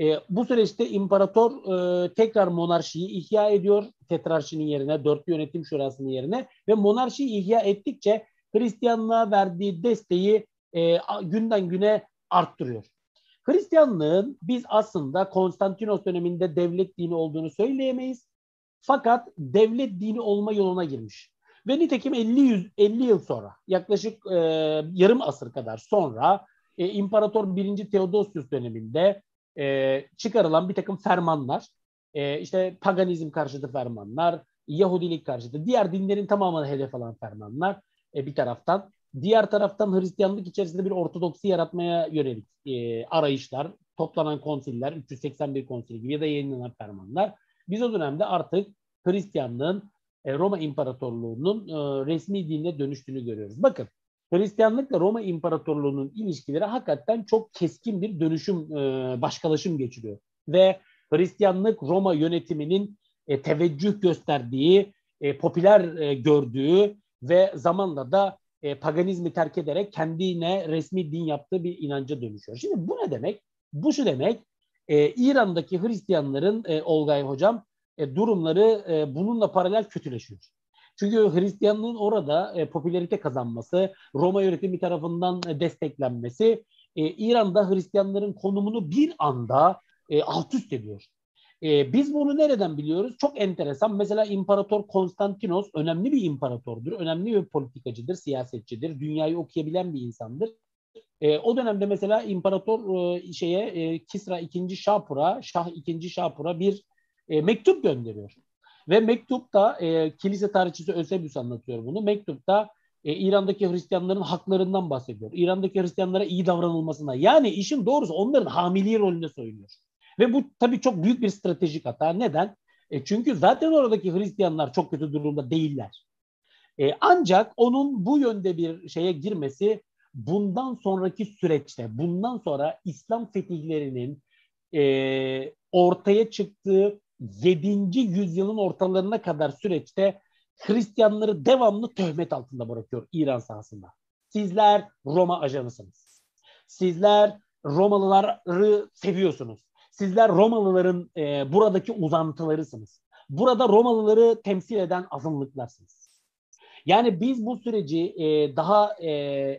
E, bu süreçte imparator e, tekrar monarşiyi ihya ediyor tetrarşinin yerine, dörtlü yönetim şurasının yerine ve monarşiyi ihya ettikçe Hristiyanlığa verdiği desteği e, günden güne arttırıyor. Hristiyanlığın biz aslında Konstantinos döneminde devlet dini olduğunu söyleyemeyiz. Fakat devlet dini olma yoluna girmiş. Ve nitekim 50, 100, 50 yıl sonra yaklaşık e, yarım asır kadar sonra e, İmparator 1. Theodosius döneminde e, çıkarılan bir takım fermanlar e, işte paganizm karşıtı fermanlar, Yahudilik karşıtı, diğer dinlerin tamamını hedef alan fermanlar e, bir taraftan. Diğer taraftan Hristiyanlık içerisinde bir ortodoksi yaratmaya yönelik e, arayışlar, toplanan konsiller, 381 konsil gibi ya da yayınlanan fermanlar. Biz o dönemde artık Hristiyanlığın e, Roma İmparatorluğu'nun e, resmi dinine dönüştüğünü görüyoruz. Bakın Hristiyanlıkla Roma İmparatorluğu'nun ilişkileri hakikaten çok keskin bir dönüşüm, e, başkalaşım geçiriyor. Ve Hristiyanlık Roma yönetiminin e, teveccüh gösterdiği, e, popüler e, gördüğü ve zamanla da e, paganizmi terk ederek kendine resmi din yaptığı bir inanca dönüşüyor. Şimdi bu ne demek? Bu şu demek, İran'daki Hristiyanların, e, Olgay Hocam, durumları bununla paralel kötüleşiyor. Çünkü Hristiyanlığın orada e, popülerite kazanması, Roma yönetimi tarafından e, desteklenmesi e, İran'da Hristiyanların konumunu bir anda e, alt üst ediyor. E, biz bunu nereden biliyoruz? Çok enteresan. Mesela İmparator Konstantinos önemli bir imparatordur, önemli bir politikacıdır, siyasetçidir, dünyayı okuyabilen bir insandır. E, o dönemde mesela İmparator e, şeye e, Kisra II Şapur'a, Şah II Şapur'a bir e, mektup gönderiyor. Ve mektupta e, kilise tarihçisi Ösebius anlatıyor bunu. Mektupta e, İran'daki Hristiyanların haklarından bahsediyor. İran'daki Hristiyanlara iyi davranılmasına. Yani işin doğrusu onların hamiliği rolünde söylüyor. Ve bu tabii çok büyük bir stratejik hata. Neden? E, çünkü zaten oradaki Hristiyanlar çok kötü durumda değiller. E, ancak onun bu yönde bir şeye girmesi bundan sonraki süreçte, bundan sonra İslam fetihlerinin e, ortaya çıktığı 7. yüzyılın ortalarına kadar süreçte Hristiyanları devamlı töhmet altında bırakıyor İran sahasında. Sizler Roma ajanısınız. Sizler Romalıları seviyorsunuz. Sizler Romalıların e, buradaki uzantılarısınız. Burada Romalıları temsil eden azınlıklarsınız. Yani biz bu süreci e, daha e,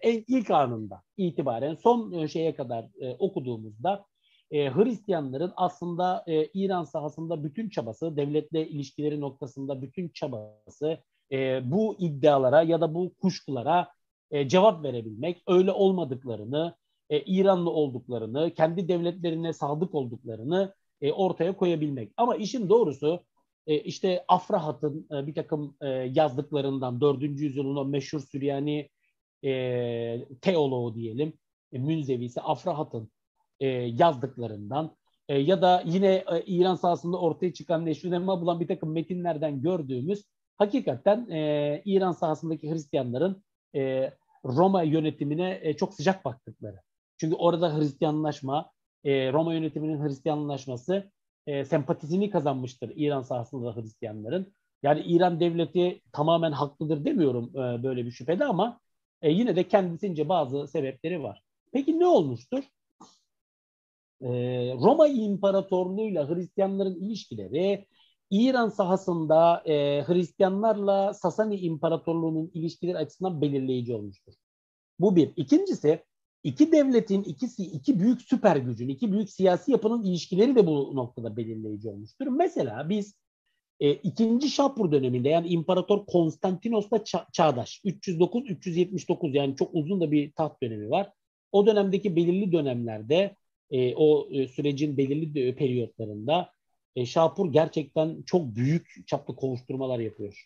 en ilk anında itibaren son e, şeye kadar e, okuduğumuzda e, Hristiyanların aslında e, İran sahasında bütün çabası, devletle ilişkileri noktasında bütün çabası e, bu iddialara ya da bu kuşkulara e, cevap verebilmek, öyle olmadıklarını, e, İranlı olduklarını, kendi devletlerine sadık olduklarını e, ortaya koyabilmek. Ama işin doğrusu e, işte Afrahat'ın e, bir takım e, yazdıklarından 4. yüzyılın o meşhur Süryani e, teoloğu diyelim, e, Münzevisi Afrahat'ın e, yazdıklarından e, ya da yine e, İran sahasında ortaya çıkan neşrünema bulan bir takım metinlerden gördüğümüz hakikaten e, İran sahasındaki Hristiyanların e, Roma yönetimine e, çok sıcak baktıkları. Çünkü orada Hristiyanlaşma, e, Roma yönetiminin Hristiyanlaşması e, sempatisini kazanmıştır İran sahasında da Hristiyanların. Yani İran devleti tamamen haklıdır demiyorum e, böyle bir şüphede ama e, yine de kendisince bazı sebepleri var. Peki ne olmuştur? E, Roma İmparatorluğu'yla Hristiyanların ilişkileri İran sahasında e, Hristiyanlarla Sasani İmparatorluğu'nun ilişkileri açısından belirleyici olmuştur. Bu bir. İkincisi iki devletin ikisi iki büyük süper gücün, iki büyük siyasi yapının ilişkileri de bu noktada belirleyici olmuştur. Mesela biz e, ikinci Şapur döneminde yani İmparator Konstantinos'la ça- çağdaş 309-379 yani çok uzun da bir taht dönemi var. O dönemdeki belirli dönemlerde e, o e, sürecin belirli periyotlarında e, Şapur gerçekten çok büyük çaplı kovuşturmalar yapıyor.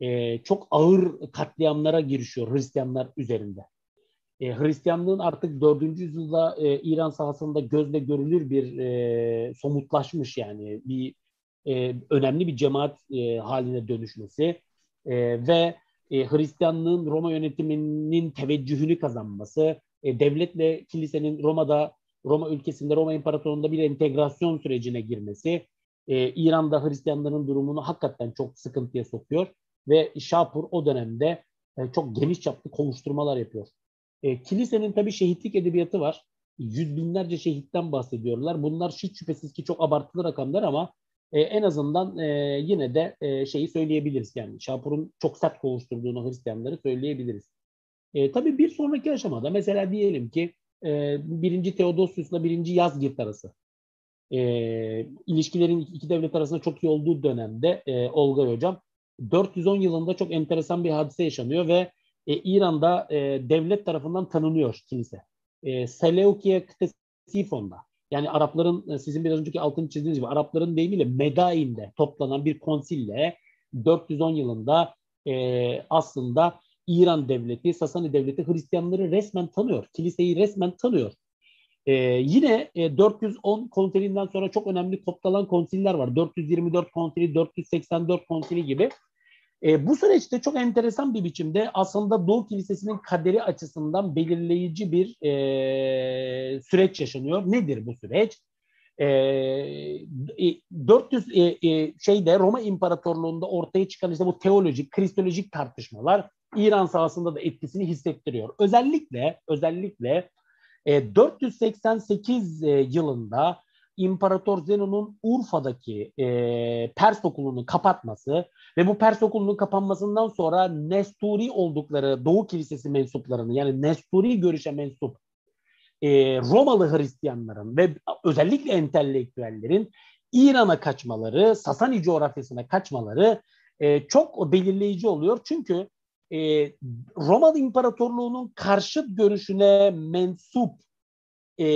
e, çok ağır katliamlara girişiyor Hristiyanlar üzerinde. E, Hristiyanlığın artık 4. yüzyılda e, İran sahasında gözle görülür bir e, somutlaşmış yani bir e, önemli bir cemaat e, haline dönüşmesi e, ve e, Hristiyanlığın Roma yönetiminin teveccühünü kazanması, e, devletle kilisenin Roma'da, Roma ülkesinde, Roma İmparatorluğu'nda bir entegrasyon sürecine girmesi, e, İran'da Hristiyanların durumunu hakikaten çok sıkıntıya sokuyor ve Şapur o dönemde e, çok geniş çaplı kovuşturmalar yapıyor. E, kilisenin tabii şehitlik edebiyatı var. Yüz binlerce şehitten bahsediyorlar. Bunlar hiç şüphesiz ki çok abartılı rakamlar ama e, en azından e, yine de e, şeyi söyleyebiliriz. Yani Şapur'un çok sert kovuşturduğunu Hristiyanları söyleyebiliriz. E, tabii bir sonraki aşamada mesela diyelim ki e, birinci Theodosius'la birinci Yazgirt arası e, ilişkilerin iki devlet arasında çok iyi olduğu dönemde e, Olga Hocam 410 yılında çok enteresan bir hadise yaşanıyor ve e, İran'da e, devlet tarafından tanınıyor kilise. E, Seleukiye Ktesifon'da yani Arapların e, sizin biraz önceki altını çizdiğiniz gibi Arapların deyimiyle Medain'de toplanan bir konsille 410 yılında e, aslında İran devleti, Sasani devleti Hristiyanları resmen tanıyor. Kiliseyi resmen tanıyor. Ee, yine e, 410 konsilinden sonra çok önemli toptalan konsiller var. 424 konsili, 484 konsili gibi. E, bu süreçte çok enteresan bir biçimde aslında Doğu Kilisesi'nin kaderi açısından belirleyici bir e, süreç yaşanıyor. Nedir bu süreç? E, 400 e, e, şeyde Roma İmparatorluğu'nda ortaya çıkan işte bu teolojik, kristolojik tartışmalar İran sahasında da etkisini hissettiriyor. Özellikle özellikle e, 488 e, yılında İmparator Zenon'un Urfa'daki e, Pers okulunu kapatması ve bu Pers okulunun kapanmasından sonra Nesturi oldukları Doğu Kilisesi mensuplarını yani Nesturi görüşe mensup e, Romalı Hristiyanların ve özellikle entelektüellerin İran'a kaçmaları, Sasani coğrafyasına kaçmaları e, çok belirleyici oluyor. Çünkü e, Romalı İmparatorluğu'nun karşıt görüşüne mensup e,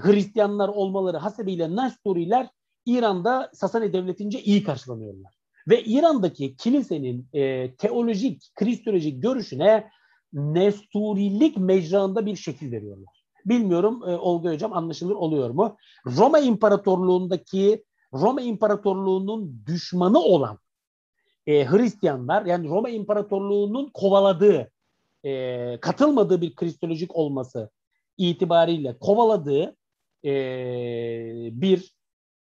Hristiyanlar olmaları hasebiyle Nestoriler İran'da Sasani Devleti'nce iyi karşılanıyorlar. Ve İran'daki kilisenin e, teolojik, kristolojik görüşüne Nesturilik mecrağında bir şekil veriyorlar. Bilmiyorum e, Olga Hocam anlaşılır oluyor mu? Roma İmparatorluğu'ndaki Roma İmparatorluğu'nun düşmanı olan e, Hristiyanlar yani Roma İmparatorluğu'nun kovaladığı, e, katılmadığı bir kristolojik olması itibariyle kovaladığı e, bir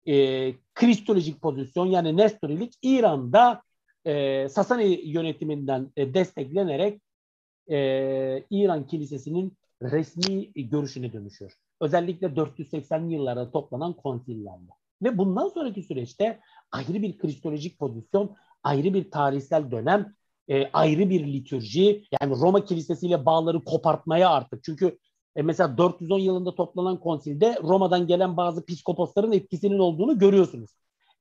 e, kristolojik pozisyon yani Nestorilik İran'da e, Sasani yönetiminden e, desteklenerek e, İran Kilisesi'nin resmi görüşüne dönüşüyor. Özellikle 480 yıllarda toplanan konsillerle. Ve bundan sonraki süreçte ayrı bir kristolojik pozisyon, ayrı bir tarihsel dönem, e, ayrı bir litürji, yani Roma Kilisesi ile bağları kopartmaya artık. Çünkü e, mesela 410 yılında toplanan konsilde Roma'dan gelen bazı psikoposların etkisinin olduğunu görüyorsunuz.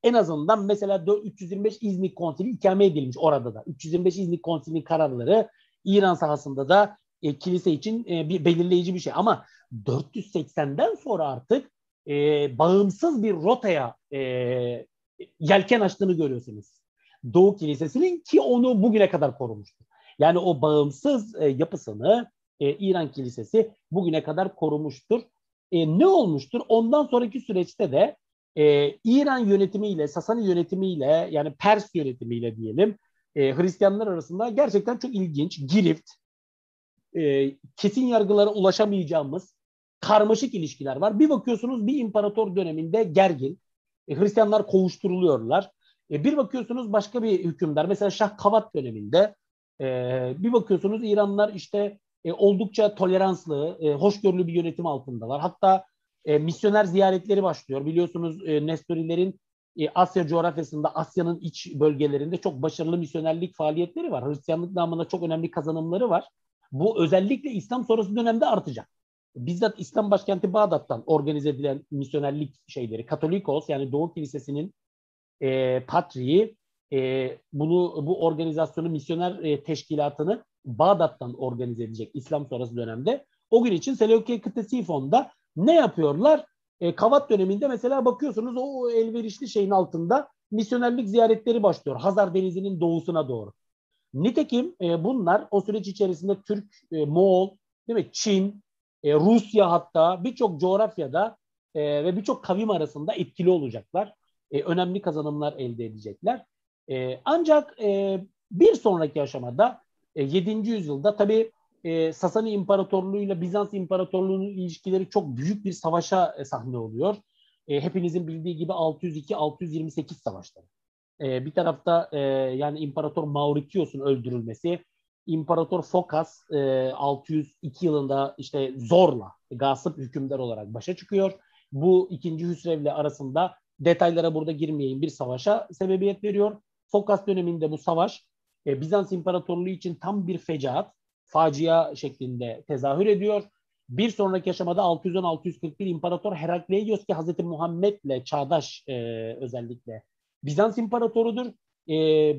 En azından mesela 325 İznik konsili ikame edilmiş orada da. 325 İznik konsilinin kararları İran sahasında da e, kilise için e, bir belirleyici bir şey. Ama 480'den sonra artık e, bağımsız bir rotaya e, yelken açtığını görüyorsunuz. Doğu Kilisesi'nin ki onu bugüne kadar korumuştu. Yani o bağımsız e, yapısını e, İran Kilisesi bugüne kadar korumuştur. E, ne olmuştur? Ondan sonraki süreçte de e, İran yönetimiyle, Sasani yönetimiyle yani Pers yönetimiyle diyelim e, Hristiyanlar arasında gerçekten çok ilginç, girift, e, kesin yargılara ulaşamayacağımız karmaşık ilişkiler var. Bir bakıyorsunuz bir imparator döneminde gergin, e, Hristiyanlar kovuşturuluyorlar. E, bir bakıyorsunuz başka bir hükümdar, mesela Şah Kavat döneminde e, bir bakıyorsunuz İranlılar işte e, oldukça toleranslı, e, hoşgörülü bir yönetim altındalar. Hatta e, misyoner ziyaretleri başlıyor. Biliyorsunuz e, Nestorilerin e, Asya coğrafyasında, Asya'nın iç bölgelerinde çok başarılı misyonerlik faaliyetleri var. Hristiyanlık namında çok önemli kazanımları var. Bu özellikle İslam sonrası dönemde artacak. Bizzat İslam başkenti Bağdat'tan organize edilen misyonerlik şeyleri, Katolikos yani Doğu Kilisesi'nin e, patriği e, bunu bu organizasyonu misyoner e, teşkilatını Bağdat'tan organize edecek İslam sonrası dönemde. O gün için Seleukiye Ktesifon'da ne yapıyorlar? E, Kavat döneminde mesela bakıyorsunuz o elverişli şeyin altında misyonerlik ziyaretleri başlıyor. Hazar Denizi'nin doğusuna doğru. Nitekim e, bunlar o süreç içerisinde Türk, e, Moğol, değil mi? Çin, e, Rusya hatta birçok coğrafyada e, ve birçok kavim arasında etkili olacaklar. E, önemli kazanımlar elde edecekler. E, ancak e, bir sonraki aşamada e, 7. yüzyılda tabii e, Sasani İmparatorluğu ile Bizans İmparatorluğu'nun ilişkileri çok büyük bir savaşa e, sahne oluyor. E, hepinizin bildiği gibi 602-628 savaşları. E, bir tarafta e, yani İmparator Mauritius'un öldürülmesi, İmparator Fokas e, 602 yılında işte zorla gasp hükümdar olarak başa çıkıyor. Bu ikinci Hüsrev'le arasında detaylara burada girmeyeyim bir savaşa sebebiyet veriyor. Fokas döneminde bu savaş e, Bizans İmparatorluğu için tam bir fecaat, facia şeklinde tezahür ediyor. Bir sonraki aşamada 610-641 İmparator Herakleios ki Hazreti Muhammed'le çağdaş e, özellikle Bizans İmparatorudur. E,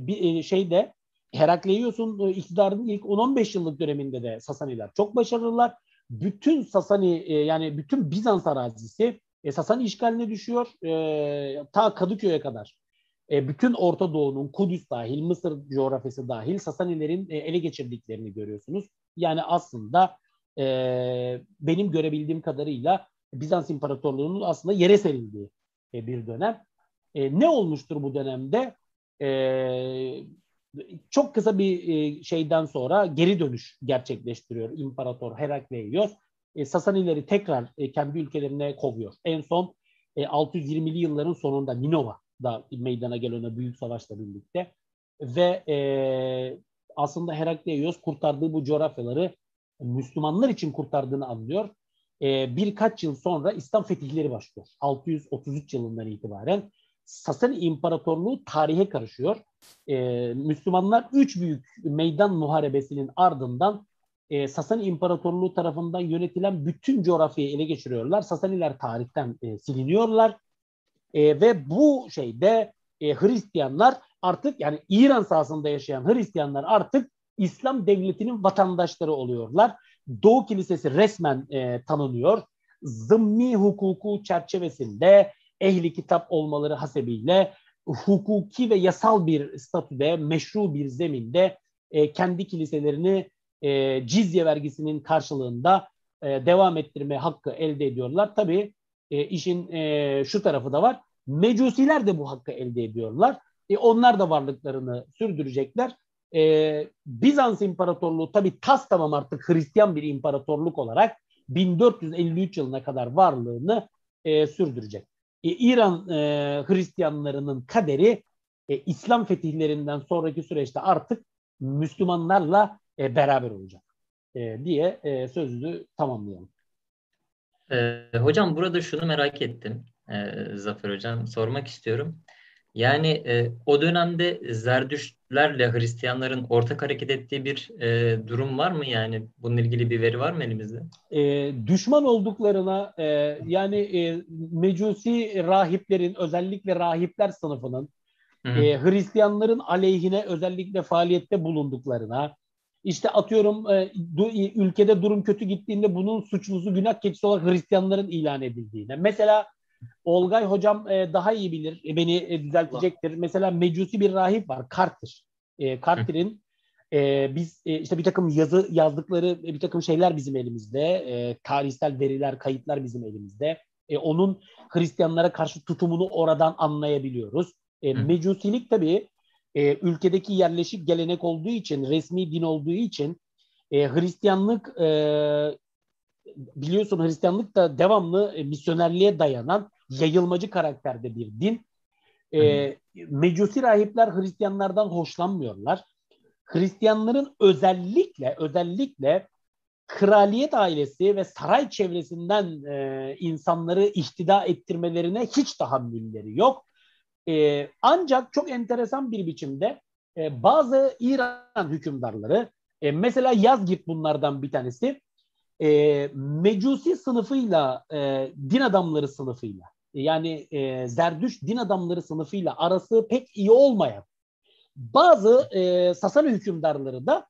bir, e, şeyde Herakleios'un e, iktidarının ilk 10-15 yıllık döneminde de Sasaniler çok başarılılar. Bütün Sasani e, yani bütün Bizans arazisi e, Sasani işgaline düşüyor. E, ta Kadıköy'e kadar. E, bütün Orta Doğu'nun Kudüs dahil, Mısır coğrafyası dahil Sasanilerin e, ele geçirdiklerini görüyorsunuz. Yani aslında e, benim görebildiğim kadarıyla Bizans İmparatorluğu'nun aslında yere serildiği e, bir dönem. E, ne olmuştur bu dönemde? E, çok kısa bir e, şeyden sonra geri dönüş gerçekleştiriyor İmparator Herakleios. E, Sasanileri tekrar e, kendi ülkelerine kovuyor. En son e, 620'li yılların sonunda Ninova'da meydana gelen büyük savaşla birlikte ve e, aslında Herakleios kurtardığı bu coğrafyaları Müslümanlar için kurtardığını anlıyor. E, birkaç yıl sonra İslam fetihleri başlıyor. 633 yılından itibaren Sasani İmparatorluğu tarihe karışıyor. E, Müslümanlar üç büyük meydan muharebesinin ardından e, Sasani İmparatorluğu tarafından yönetilen bütün coğrafyayı ele geçiriyorlar. Sasaniler tarihten e, siliniyorlar. E, ve bu şeyde e, Hristiyanlar artık yani İran sahasında yaşayan Hristiyanlar artık İslam devletinin vatandaşları oluyorlar. Doğu Kilisesi resmen e, tanınıyor. Zımmi hukuku çerçevesinde ehli kitap olmaları hasebiyle hukuki ve yasal bir statüde, meşru bir zeminde e, kendi kiliselerini e, cizye vergisinin karşılığında e, devam ettirme hakkı elde ediyorlar. Tabii e, işin e, şu tarafı da var. Mecusiler de bu hakkı elde ediyorlar. E, onlar da varlıklarını sürdürecekler. E, Bizans İmparatorluğu tabii tas tamam artık Hristiyan bir imparatorluk olarak 1453 yılına kadar varlığını e, sürdürecek. E, İran e, Hristiyanlarının kaderi e, İslam fetihlerinden sonraki süreçte artık Müslümanlarla e, beraber olacak e, diye e, sözünü tamamlayalım. E, hocam burada şunu merak ettim e, Zafer Hocam sormak istiyorum. Yani e, o dönemde Zerdüştlerle Hristiyanların ortak hareket ettiği bir e, durum var mı? Yani bununla ilgili bir veri var mı elimizde? E, düşman olduklarına e, yani e, Mecusi rahiplerin özellikle rahipler sınıfının e, Hristiyanların aleyhine özellikle faaliyette bulunduklarına işte atıyorum e, du, ülkede durum kötü gittiğinde bunun suçlusu günah keçisi olarak Hristiyanların ilan edildiğine. Mesela Olgay hocam e, daha iyi bilir, e, beni e, düzeltecektir. Allah. Mesela mecusi bir rahip var, Carter. E, Carter'in e, biz e, işte bir takım yazı yazdıkları e, bir takım şeyler bizim elimizde, e, tarihsel veriler, kayıtlar bizim elimizde. E, onun Hristiyanlara karşı tutumunu oradan anlayabiliyoruz. E, mecusilik tabii e, ülkedeki yerleşik gelenek olduğu için, resmi din olduğu için e, Hristiyanlık e, biliyorsun Hristiyanlık da devamlı e, misyonerliğe dayanan yayılmacı karakterde bir din. E, Mecusi rahipler Hristiyanlardan hoşlanmıyorlar. Hristiyanların özellikle özellikle kraliyet ailesi ve saray çevresinden e, insanları ihtida ettirmelerine hiç tahammülleri yok. E, ancak çok enteresan bir biçimde e, bazı İran hükümdarları, e, mesela Yazgit bunlardan bir tanesi, e, Mecusi sınıfıyla, e, din adamları sınıfıyla, yani e, Zerdüş din adamları sınıfıyla arası pek iyi olmayan bazı e, Sasani hükümdarları da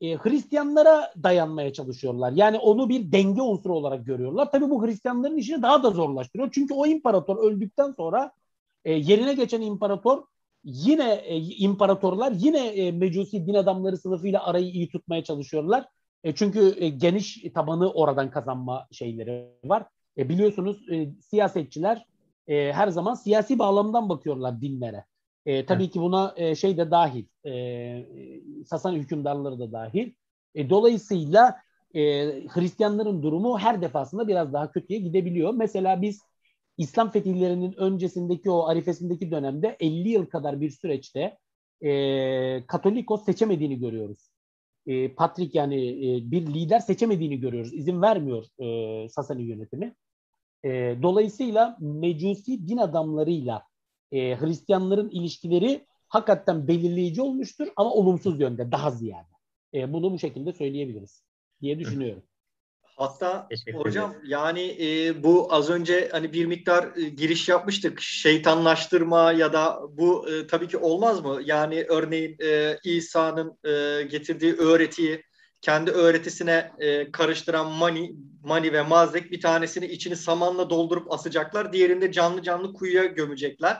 e, Hristiyanlara dayanmaya çalışıyorlar. Yani onu bir denge unsuru olarak görüyorlar. Tabii bu Hristiyanların işini daha da zorlaştırıyor. Çünkü o imparator öldükten sonra e, yerine geçen imparator yine e, imparatorlar yine e, mecusi din adamları sınıfıyla arayı iyi tutmaya çalışıyorlar. E, çünkü e, geniş tabanı oradan kazanma şeyleri var. E, biliyorsunuz e, siyasetçiler e, her zaman siyasi bağlamdan bakıyorlar dinlere. E, tabii evet. ki buna e, şey de dahil, e, Sasani hükümdarları da dahil. E, dolayısıyla e, Hristiyanların durumu her defasında biraz daha kötüye gidebiliyor. Mesela biz İslam fetihlerinin öncesindeki o arifesindeki dönemde 50 yıl kadar bir süreçte e, Katolikos seçemediğini görüyoruz. E, Patrik yani e, bir lider seçemediğini görüyoruz. İzin vermiyor e, Sasani yönetimi. E, dolayısıyla mecusi din adamlarıyla e, Hristiyanların ilişkileri hakikaten belirleyici olmuştur ama olumsuz yönde daha ziyade. E, bunu bu şekilde söyleyebiliriz diye düşünüyorum. Hatta hocam yani e, bu az önce hani bir miktar e, giriş yapmıştık. Şeytanlaştırma ya da bu e, tabii ki olmaz mı? Yani örneğin e, İsa'nın e, getirdiği öğretiyi kendi öğretisine e, karıştıran Mani, Mani ve Mazek bir tanesini içini samanla doldurup asacaklar. Diğerinde canlı canlı kuyuya gömecekler.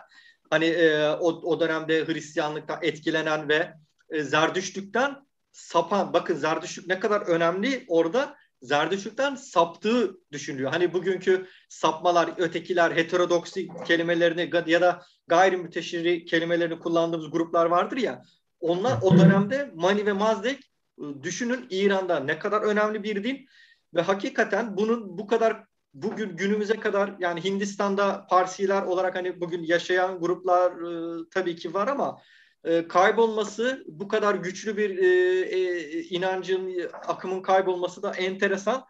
Hani e, o, o dönemde Hristiyanlıkta etkilenen ve e, Zerdüştlükten sapan, bakın Zerdüştlük ne kadar önemli orada Zerdüştlükten saptığı düşünülüyor. Hani bugünkü sapmalar, ötekiler, heterodoksi kelimelerini ya da gayrimüteşiri kelimelerini kullandığımız gruplar vardır ya. Onlar o dönemde Mani ve Mazdek ıı, düşünün İran'da ne kadar önemli bir din ve hakikaten bunun bu kadar bugün günümüze kadar yani Hindistan'da Parsiler olarak hani bugün yaşayan gruplar e, tabii ki var ama e, kaybolması bu kadar güçlü bir e, e, inancın akımın kaybolması da enteresan.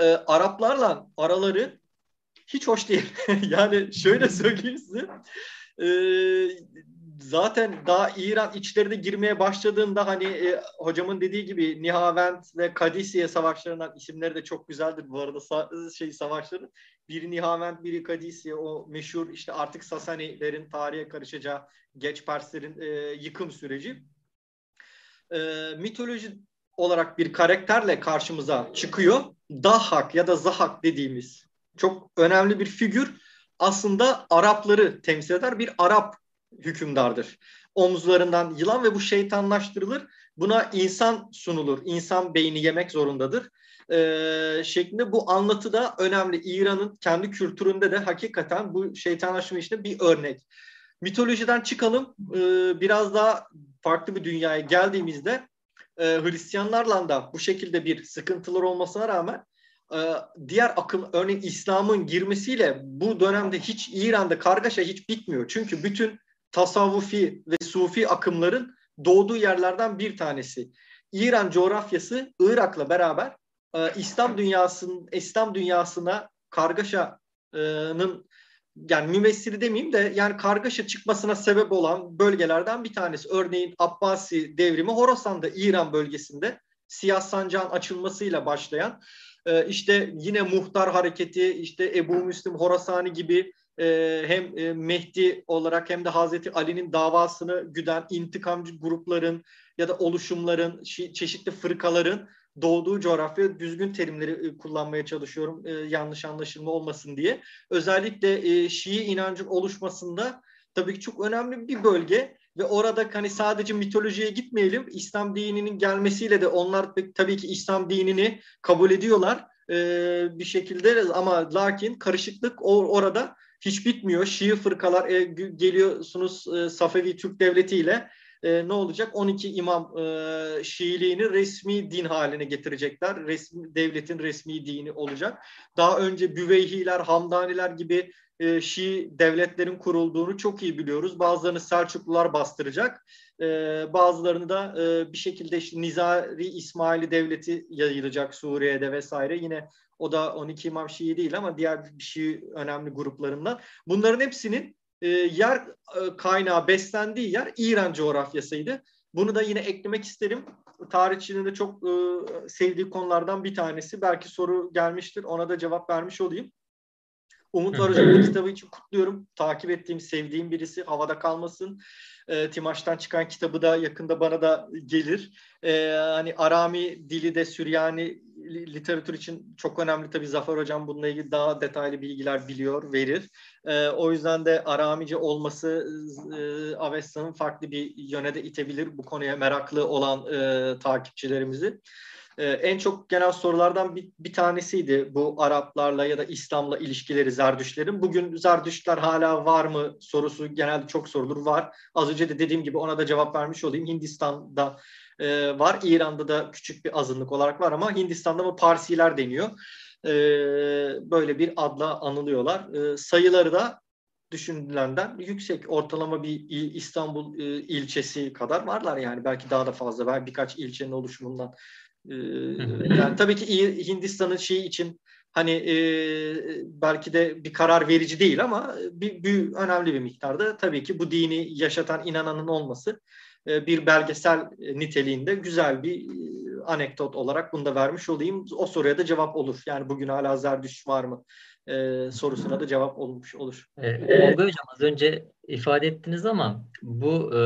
E, Araplarla araları hiç hoş değil. [laughs] yani şöyle söyleyeyim size. E, zaten daha İran içlerine girmeye başladığında hani e, hocamın dediği gibi Nihavend ve Kadisiye savaşlarından isimleri de çok güzeldir bu arada sa- şey savaşları. Biri Nihavend, biri Kadisiye o meşhur işte artık Sasanilerin tarihe karışacağı geç Perslerin e, yıkım süreci. E, mitoloji olarak bir karakterle karşımıza çıkıyor. Dahak ya da Zahak dediğimiz çok önemli bir figür aslında Arapları temsil eder. Bir Arap hükümdardır. Omuzlarından yılan ve bu şeytanlaştırılır. Buna insan sunulur. İnsan beyni yemek zorundadır. Ee, şeklinde bu anlatı da önemli. İran'ın kendi kültüründe de hakikaten bu şeytanlaşma işine bir örnek. Mitolojiden çıkalım. Ee, biraz daha farklı bir dünyaya geldiğimizde e, Hristiyanlarla da bu şekilde bir sıkıntılar olmasına rağmen e, diğer akım örneğin İslam'ın girmesiyle bu dönemde hiç İran'da kargaşa hiç bitmiyor. Çünkü bütün tasavvufi ve sufi akımların doğduğu yerlerden bir tanesi. İran coğrafyası Irak'la beraber e, İslam dünyasının İslam dünyasına kargaşanın yani mümessili demeyeyim de yani kargaşa çıkmasına sebep olan bölgelerden bir tanesi. Örneğin Abbasi devrimi Horasan'da İran bölgesinde siyah sancağın açılmasıyla başlayan e, işte yine muhtar hareketi işte Ebu Müslim Horasani gibi e, hem e, Mehdi olarak hem de Hazreti Ali'nin davasını güden intikamcı grupların ya da oluşumların, çeşitli fırkaların doğduğu coğrafya düzgün terimleri e, kullanmaya çalışıyorum e, yanlış anlaşılma olmasın diye. Özellikle e, Şii inancın oluşmasında tabii ki çok önemli bir bölge ve orada hani sadece mitolojiye gitmeyelim. İslam dininin gelmesiyle de onlar tabii ki İslam dinini kabul ediyorlar e, bir şekilde ama lakin karışıklık orada hiç bitmiyor. Şii fırkalar e, geliyorsunuz e, Safevi Türk Devleti ile e, ne olacak? 12 imam e, Şiiliğini resmi din haline getirecekler. Resmi devletin resmi dini olacak. Daha önce Büveyhiler, Hamdaniler gibi e, Şii devletlerin kurulduğunu çok iyi biliyoruz. Bazılarını Selçuklular bastıracak. E, bazılarını da e, bir şekilde Nizari İsmaili devleti yayılacak Suriye'de vesaire. Yine o da 12 İmam Şii değil ama diğer Şii önemli gruplarından. Bunların hepsinin e, yer e, kaynağı beslendiği yer İran coğrafyasıydı. Bunu da yine eklemek isterim. Tarihçinin de çok e, sevdiği konulardan bir tanesi. Belki soru gelmiştir. Ona da cevap vermiş olayım. Umut var kitabı için kutluyorum. Takip ettiğim, sevdiğim birisi. Havada kalmasın. E, Timaş'tan çıkan kitabı da yakında bana da gelir. E, hani Arami dili de Süryani literatür için çok önemli tabii Zafer Hocam bununla ilgili daha detaylı bilgiler biliyor, verir. E, o yüzden de Aramice olması e, Avesta'nın farklı bir yöne de itebilir bu konuya meraklı olan e, takipçilerimizi. E, en çok genel sorulardan bir, bir tanesiydi bu Araplarla ya da İslam'la ilişkileri Zerdüşlerin. Bugün Zerdüştler hala var mı sorusu genelde çok sorulur. Var. Az önce de dediğim gibi ona da cevap vermiş olayım. Hindistan'da e, var. İran'da da küçük bir azınlık olarak var ama Hindistan'da mı Parsiler deniyor. E, böyle bir adla anılıyorlar. E, sayıları da düşünülenden yüksek. Ortalama bir İstanbul e, ilçesi kadar varlar yani. Belki daha da fazla. Belki birkaç ilçenin oluşumundan. E, yani tabii ki Hindistan'ın şeyi için hani e, belki de bir karar verici değil ama bir, bir önemli bir miktarda tabii ki bu dini yaşatan inananın olması bir belgesel niteliğinde güzel bir e, anekdot olarak bunu da vermiş olayım. O soruya da cevap olur. Yani bugün hala Zerdüş var mı e, sorusuna da cevap olmuş olur. E, Olga Hocam az önce ifade ettiniz ama bu e,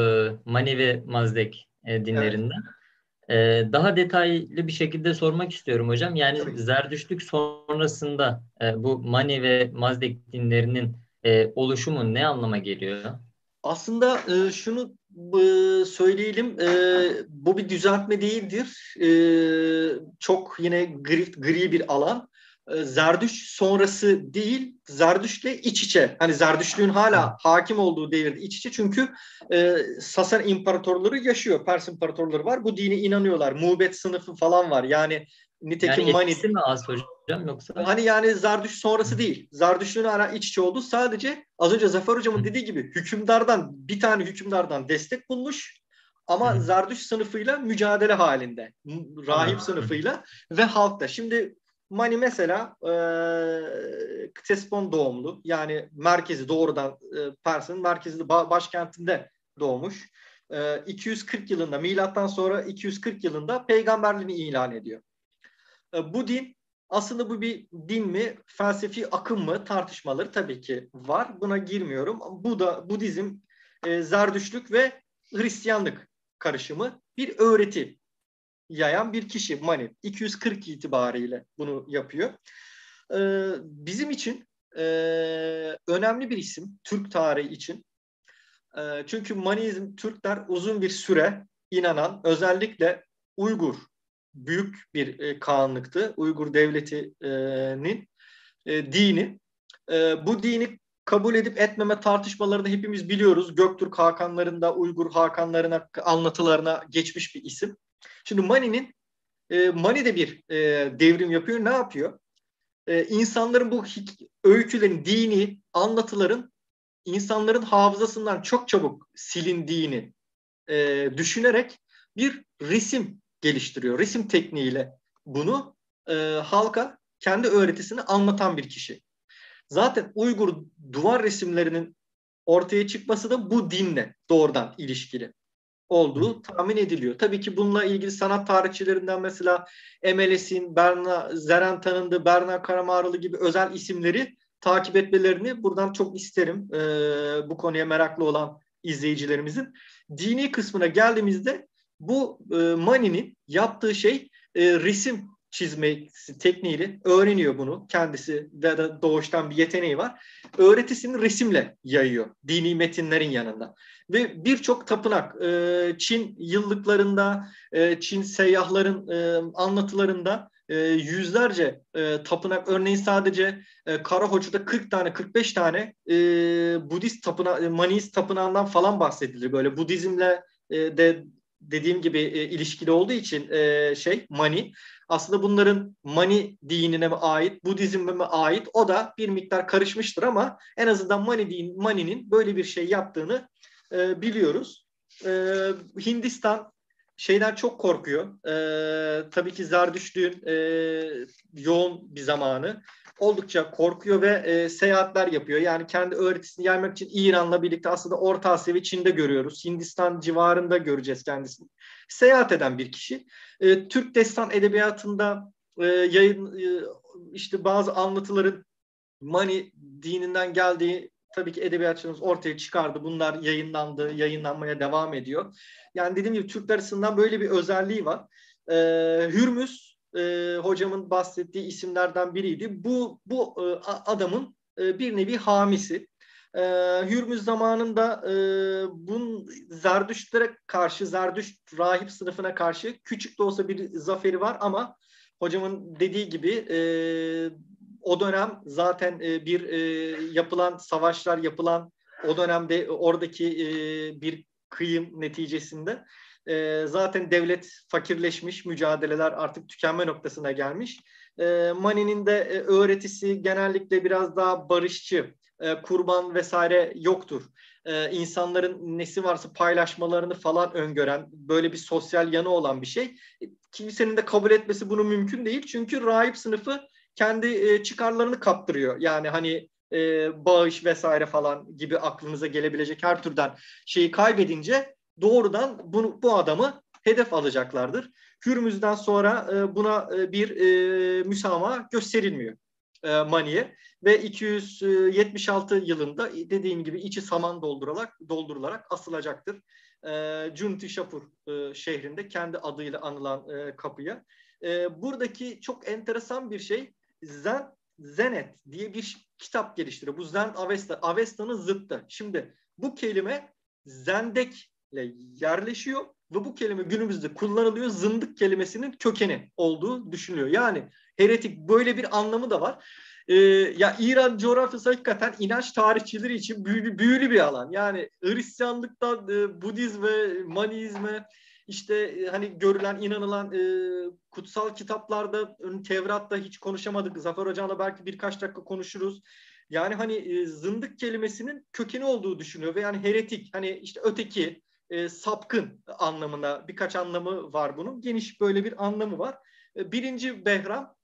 Mani ve Mazdek e, dinlerinden evet. e, daha detaylı bir şekilde sormak istiyorum hocam. Yani Tabii. Zerdüştlük sonrasında e, bu Mani ve Mazdek dinlerinin e, oluşumu ne anlama geliyor? Aslında e, şunu e, söyleyelim, e, bu bir düzeltme değildir. E, çok yine gri, gri bir alan. E, Zerdüş sonrası değil, Zerdüş'le iç içe. Hani Zerdüşlüğün hala hakim olduğu devirde iç içe. Çünkü e, Sasan imparatorları yaşıyor, Pers imparatorları var. Bu dine inanıyorlar. Muğbet sınıfı falan var. Yani nitekim yani Mani... mi az hocam yoksa? Hani yani Zerdüş sonrası değil. Zerdüşlüğün hala iç içe oldu. Sadece az önce Zafer hocamın dediği gibi hükümdardan bir tane hükümdardan destek bulmuş. Ama Hı. Zerdüş sınıfıyla mücadele halinde. Rahip sınıfıyla ve halkta. Şimdi Mani mesela e, Ktespon doğumlu. Yani merkezi doğrudan e, Pers'in merkezi başkentinde doğmuş. E, 240 yılında milattan sonra 240 yılında peygamberliğini ilan ediyor. E, bu din aslında bu bir din mi, felsefi akım mı tartışmaları tabii ki var. Buna girmiyorum. Bu da Budizm, e, Zerdüşlük ve Hristiyanlık karışımı bir öğreti yayan bir kişi Mani. 240 itibariyle bunu yapıyor. Ee, bizim için e, önemli bir isim Türk tarihi için. E, çünkü Manizm Türkler uzun bir süre inanan özellikle Uygur büyük bir e, kağanlıktı. Uygur devletinin e, dini. E, bu dini kabul edip etmeme tartışmalarını hepimiz biliyoruz. Göktürk Hakanlarında Uygur Hakanlarına anlatılarına geçmiş bir isim. Şimdi Mani'nin e, Mani de bir e, devrim yapıyor. Ne yapıyor? E, insanların bu öykülerin, dini, anlatıların insanların hafızasından çok çabuk silindiğini e, düşünerek bir resim geliştiriyor. Resim tekniğiyle bunu e, halka kendi öğretisini anlatan bir kişi. Zaten Uygur duvar resimlerinin ortaya çıkması da bu dinle doğrudan ilişkili olduğu tahmin ediliyor. Tabii ki bununla ilgili sanat tarihçilerinden mesela Emeles'in, Berna Zerentan'ın Berna Karamağralı gibi özel isimleri takip etmelerini buradan çok isterim. E, bu konuya meraklı olan izleyicilerimizin. Dini kısmına geldiğimizde bu e, Mani'nin yaptığı şey e, resim çizme tekniğiyle öğreniyor bunu. Kendisi de, de doğuştan bir yeteneği var. Öğretisini resimle yayıyor dini metinlerin yanında. Ve birçok tapınak e, Çin yıllıklarında, e, Çin seyyahların e, anlatılarında e, yüzlerce e, tapınak örneğin sadece e, Karahoçu'da 40 tane 45 tane e, Budist tapınağı, Manist tapınağından falan bahsedilir. Böyle Budizmle e, de dediğim gibi e, ilişkili olduğu için e, şey Mani aslında bunların Mani dinine mi ait, Budizm'e mi ait o da bir miktar karışmıştır ama en azından Mani din, Mani'nin böyle bir şey yaptığını e, biliyoruz. E, Hindistan şeyden çok korkuyor. E, tabii ki Zerdüştlüğün e, yoğun bir zamanı oldukça korkuyor ve e, seyahatler yapıyor. Yani kendi öğretisini yaymak için İran'la birlikte aslında Orta Asya ve Çin'de görüyoruz. Hindistan civarında göreceğiz kendisini. Seyahat eden bir kişi. E, Türk destan edebiyatında e, yayın e, işte bazı anlatıların Mani dininden geldiği tabii ki edebiyatçımız ortaya çıkardı. Bunlar yayınlandı, yayınlanmaya devam ediyor. Yani dediğim gibi Türkler açısından böyle bir özelliği var. E, Hürmüz e, hocamın bahsettiği isimlerden biriydi. Bu bu e, adamın e, bir nevi hamisi. E, Hürmüz zamanında e, bunun Zerdüştlere karşı, Zerdüşt rahip sınıfına karşı küçük de olsa bir zaferi var ama hocamın dediği gibi e, o dönem zaten e, bir e, yapılan savaşlar yapılan o dönemde oradaki e, bir kıyım neticesinde e, zaten devlet fakirleşmiş, mücadeleler artık tükenme noktasına gelmiş. E, Mani'nin de e, öğretisi genellikle biraz daha barışçı, e, kurban vesaire yoktur. E, insanların nesi varsa paylaşmalarını falan öngören, böyle bir sosyal yanı olan bir şey. E, kimsenin de kabul etmesi bunu mümkün değil. Çünkü rahip sınıfı kendi e, çıkarlarını kaptırıyor. Yani hani e, bağış vesaire falan gibi aklınıza gelebilecek her türden şeyi kaybedince doğrudan bunu, bu adamı hedef alacaklardır. Hürmüz'den sonra e, buna e, bir e, müsamaha gösterilmiyor e, Mani'ye ve 276 yılında dediğim gibi içi saman doldurularak doldurularak asılacaktır. E, Cunti Şapur e, şehrinde kendi adıyla anılan e, kapıya. E, buradaki çok enteresan bir şey Zen Zenet diye bir kitap geliştiriyor. Bu Zen Avesta, Avesta'nın zıttı. Şimdi bu kelime Zendek yerleşiyor ve bu kelime günümüzde kullanılıyor. Zındık kelimesinin kökeni olduğu düşünülüyor. Yani heretik böyle bir anlamı da var. Ee, ya İran coğrafyası hakikaten inanç tarihçileri için büyülü, büyülü bir alan. Yani Hristiyanlıktan e, Budizme, Maniizme, işte e, hani görülen, inanılan e, kutsal kitaplarda, Tevrat'ta hiç konuşamadık. Zafer Hocam'la belki birkaç dakika konuşuruz. Yani hani e, zındık kelimesinin kökeni olduğu düşünüyor ve yani heretik, hani işte öteki, e, sapkın anlamına birkaç anlamı var bunun. Geniş böyle bir anlamı var. E, birinci Behram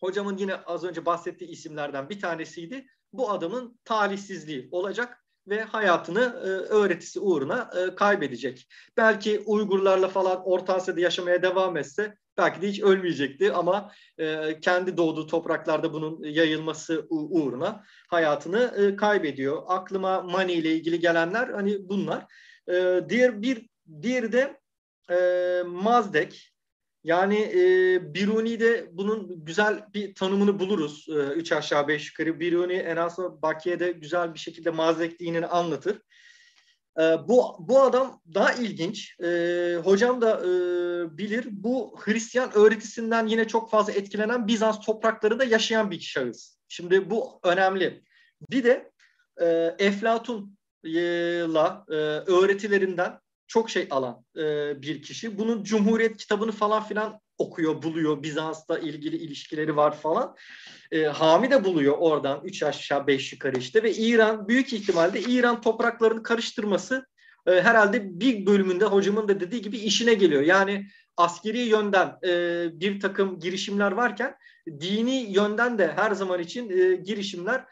hocamın yine az önce bahsettiği isimlerden bir tanesiydi. Bu adamın talihsizliği olacak ve hayatını e, öğretisi uğruna e, kaybedecek. Belki Uygurlarla falan Orta Asya'da yaşamaya devam etse belki de hiç ölmeyecekti ama e, kendi doğduğu topraklarda bunun yayılması uğruna hayatını e, kaybediyor. Aklıma Mani ile ilgili gelenler hani bunlar. E, diğer bir diğeri de e, Mazdek. Yani e, Biruni'de bunun güzel bir tanımını buluruz. E, üç aşağı beş yukarı. Biruni en az Bakiye'de güzel bir şekilde Mazdek dinini anlatır. E, bu, bu adam daha ilginç. E, hocam da e, bilir. Bu Hristiyan öğretisinden yine çok fazla etkilenen Bizans topraklarında yaşayan bir şahıs. Şimdi bu önemli. Bir de e, Eflatun la e, öğretilerinden çok şey alan e, bir kişi. Bunun Cumhuriyet kitabını falan filan okuyor, buluyor. Bizans'la ilgili ilişkileri var falan. E, Hami de buluyor oradan üç aşağı beş yukarı işte ve İran büyük ihtimalle İran topraklarını karıştırması e, herhalde bir bölümünde hocamın da dediği gibi işine geliyor. Yani askeri yönden bir takım girişimler varken dini yönden de her zaman için girişimler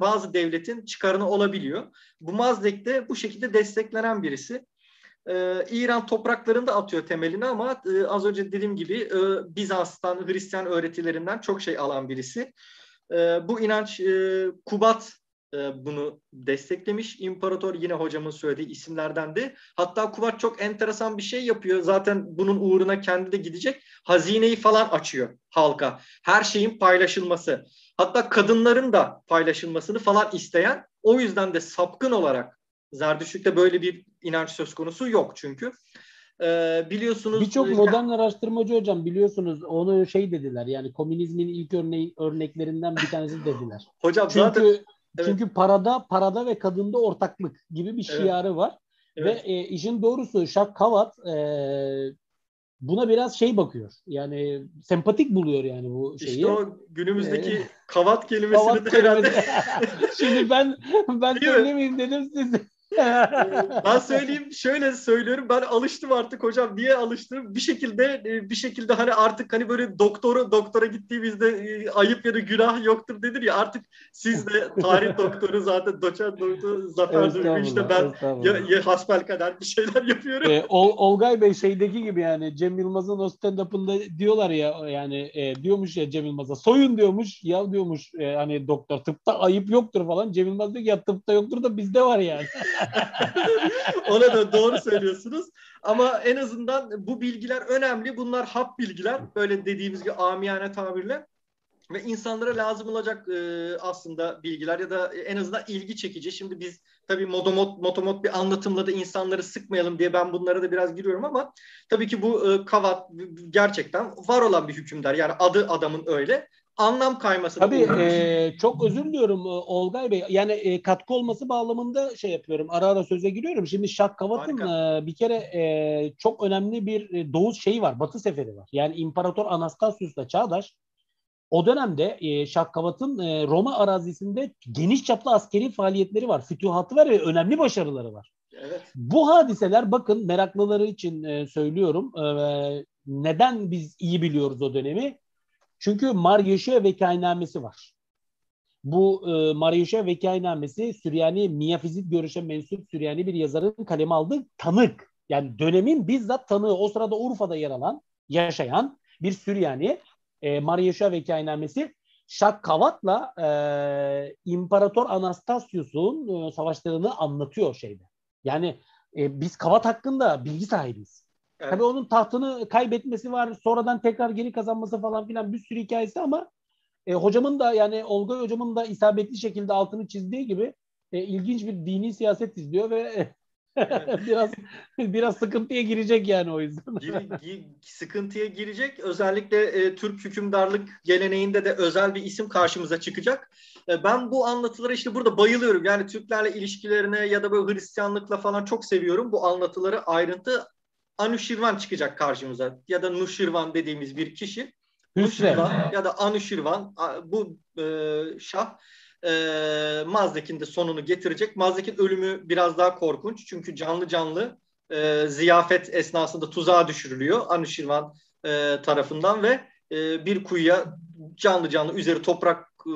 bazı devletin çıkarını olabiliyor. Bu Mazdek de bu şekilde desteklenen birisi. E, İran topraklarında atıyor temelini ama e, az önce dediğim gibi e, Bizans'tan, Hristiyan öğretilerinden çok şey alan birisi. E, bu inanç e, Kubat e, bunu desteklemiş. İmparator yine hocamın söylediği isimlerden de. Hatta Kubat çok enteresan bir şey yapıyor. Zaten bunun uğruna kendi de gidecek. Hazineyi falan açıyor halka. Her şeyin paylaşılması. Hatta kadınların da paylaşılmasını falan isteyen. O yüzden de sapkın olarak Zerdüştlük'te böyle bir inanç söz konusu yok çünkü. Ee, biliyorsunuz birçok modern araştırmacı hocam biliyorsunuz onu şey dediler yani komünizmin ilk örneği örneklerinden bir tanesi dediler. [laughs] hocam çünkü zaten Evet. Çünkü parada parada ve kadında ortaklık gibi bir şiarı evet. var. Evet. Ve e, işin doğrusu Şak Kavat e, buna biraz şey bakıyor. Yani sempatik buluyor yani bu şeyi. İşte o günümüzdeki ee, kavat kelimesini kavat de herhalde. [laughs] Şimdi ben ben söylemeyeyim dedim siz ben söyleyeyim şöyle söylüyorum. Ben alıştım artık hocam. Niye alıştım? Bir şekilde e, bir şekilde hani artık hani böyle doktoru doktora gittiğimizde e, ayıp ya da günah yoktur dedir ya. Artık siz de tarih doktoru zaten doçent doktor Zafer Duygu işte ben ya, ya hasbel kadar bir şeyler yapıyorum. Ee, Ol, Olgay Bey şeydeki gibi yani Cem Yılmaz'ın o stand-up'ında diyorlar ya yani e, diyormuş ya Cem Yılmaz'a soyun diyormuş ya diyormuş. E, hani doktor tıpta ayıp yoktur falan. Cem Yılmaz diyor ki ya tıpta yoktur da bizde var yani. [laughs] [laughs] Ona da doğru söylüyorsunuz. Ama en azından bu bilgiler önemli. Bunlar hap bilgiler. Böyle dediğimiz gibi amiyane tabirle ve insanlara lazım olacak e, aslında bilgiler ya da en azından ilgi çekici. Şimdi biz tabii motomot, motomot bir anlatımla da insanları sıkmayalım diye ben bunlara da biraz giriyorum ama tabii ki bu e, Kavat gerçekten var olan bir hükümdar. Yani adı adamın öyle. Anlam kayması. Tabii e, çok özür diliyorum Olgay Bey. Yani e, katkı olması bağlamında şey yapıyorum. Ara ara söze giriyorum. Şimdi Şah Kavat'ın e, bir kere e, çok önemli bir e, Doğu şeyi var. Batı seferi var. Yani İmparator Anastasius'la Çağdaş o dönemde e, Şakkavat'ın e, Roma arazisinde geniş çaplı askeri faaliyetleri var, fütühatı var ve önemli başarıları var. Evet. Bu hadiseler bakın meraklıları için e, söylüyorum. E, neden biz iyi biliyoruz o dönemi? Çünkü Maryaşe Vekainamesi var. Bu e, Maryaşe Vekainamesi Süryani Miyafizit görüşe mensup Süryani bir yazarın kaleme aldığı tanık. Yani dönemin bizzat tanığı o sırada Urfa'da yer alan, yaşayan bir Süryani e, Maria Vekainamesi Şakkavat'la e, İmparator Anastasius'un e, savaşlarını anlatıyor şeyde. Yani e, biz Kavat hakkında bilgi sahibiyiz. Evet. Tabii onun tahtını kaybetmesi var, sonradan tekrar geri kazanması falan filan bir sürü hikayesi ama e, hocamın da yani Olga hocamın da isabetli şekilde altını çizdiği gibi e, ilginç bir dini siyaset izliyor ve [laughs] biraz biraz sıkıntıya girecek yani o yüzden. Gir, sıkıntıya girecek. Özellikle e, Türk hükümdarlık geleneğinde de özel bir isim karşımıza çıkacak. E, ben bu anlatılara işte burada bayılıyorum. Yani Türklerle ilişkilerine ya da böyle Hristiyanlıkla falan çok seviyorum. Bu anlatıları ayrıntı Anuşirvan çıkacak karşımıza. Ya da Nuşirvan dediğimiz bir kişi. Nuşirvan ya da Anuşirvan bu e, şah e, Mazdek'in de sonunu getirecek. Mazdek'in ölümü biraz daha korkunç. Çünkü canlı canlı e, ziyafet esnasında tuzağa düşürülüyor Anuşirvan e, tarafından ve e, bir kuyuya canlı canlı üzeri toprak e,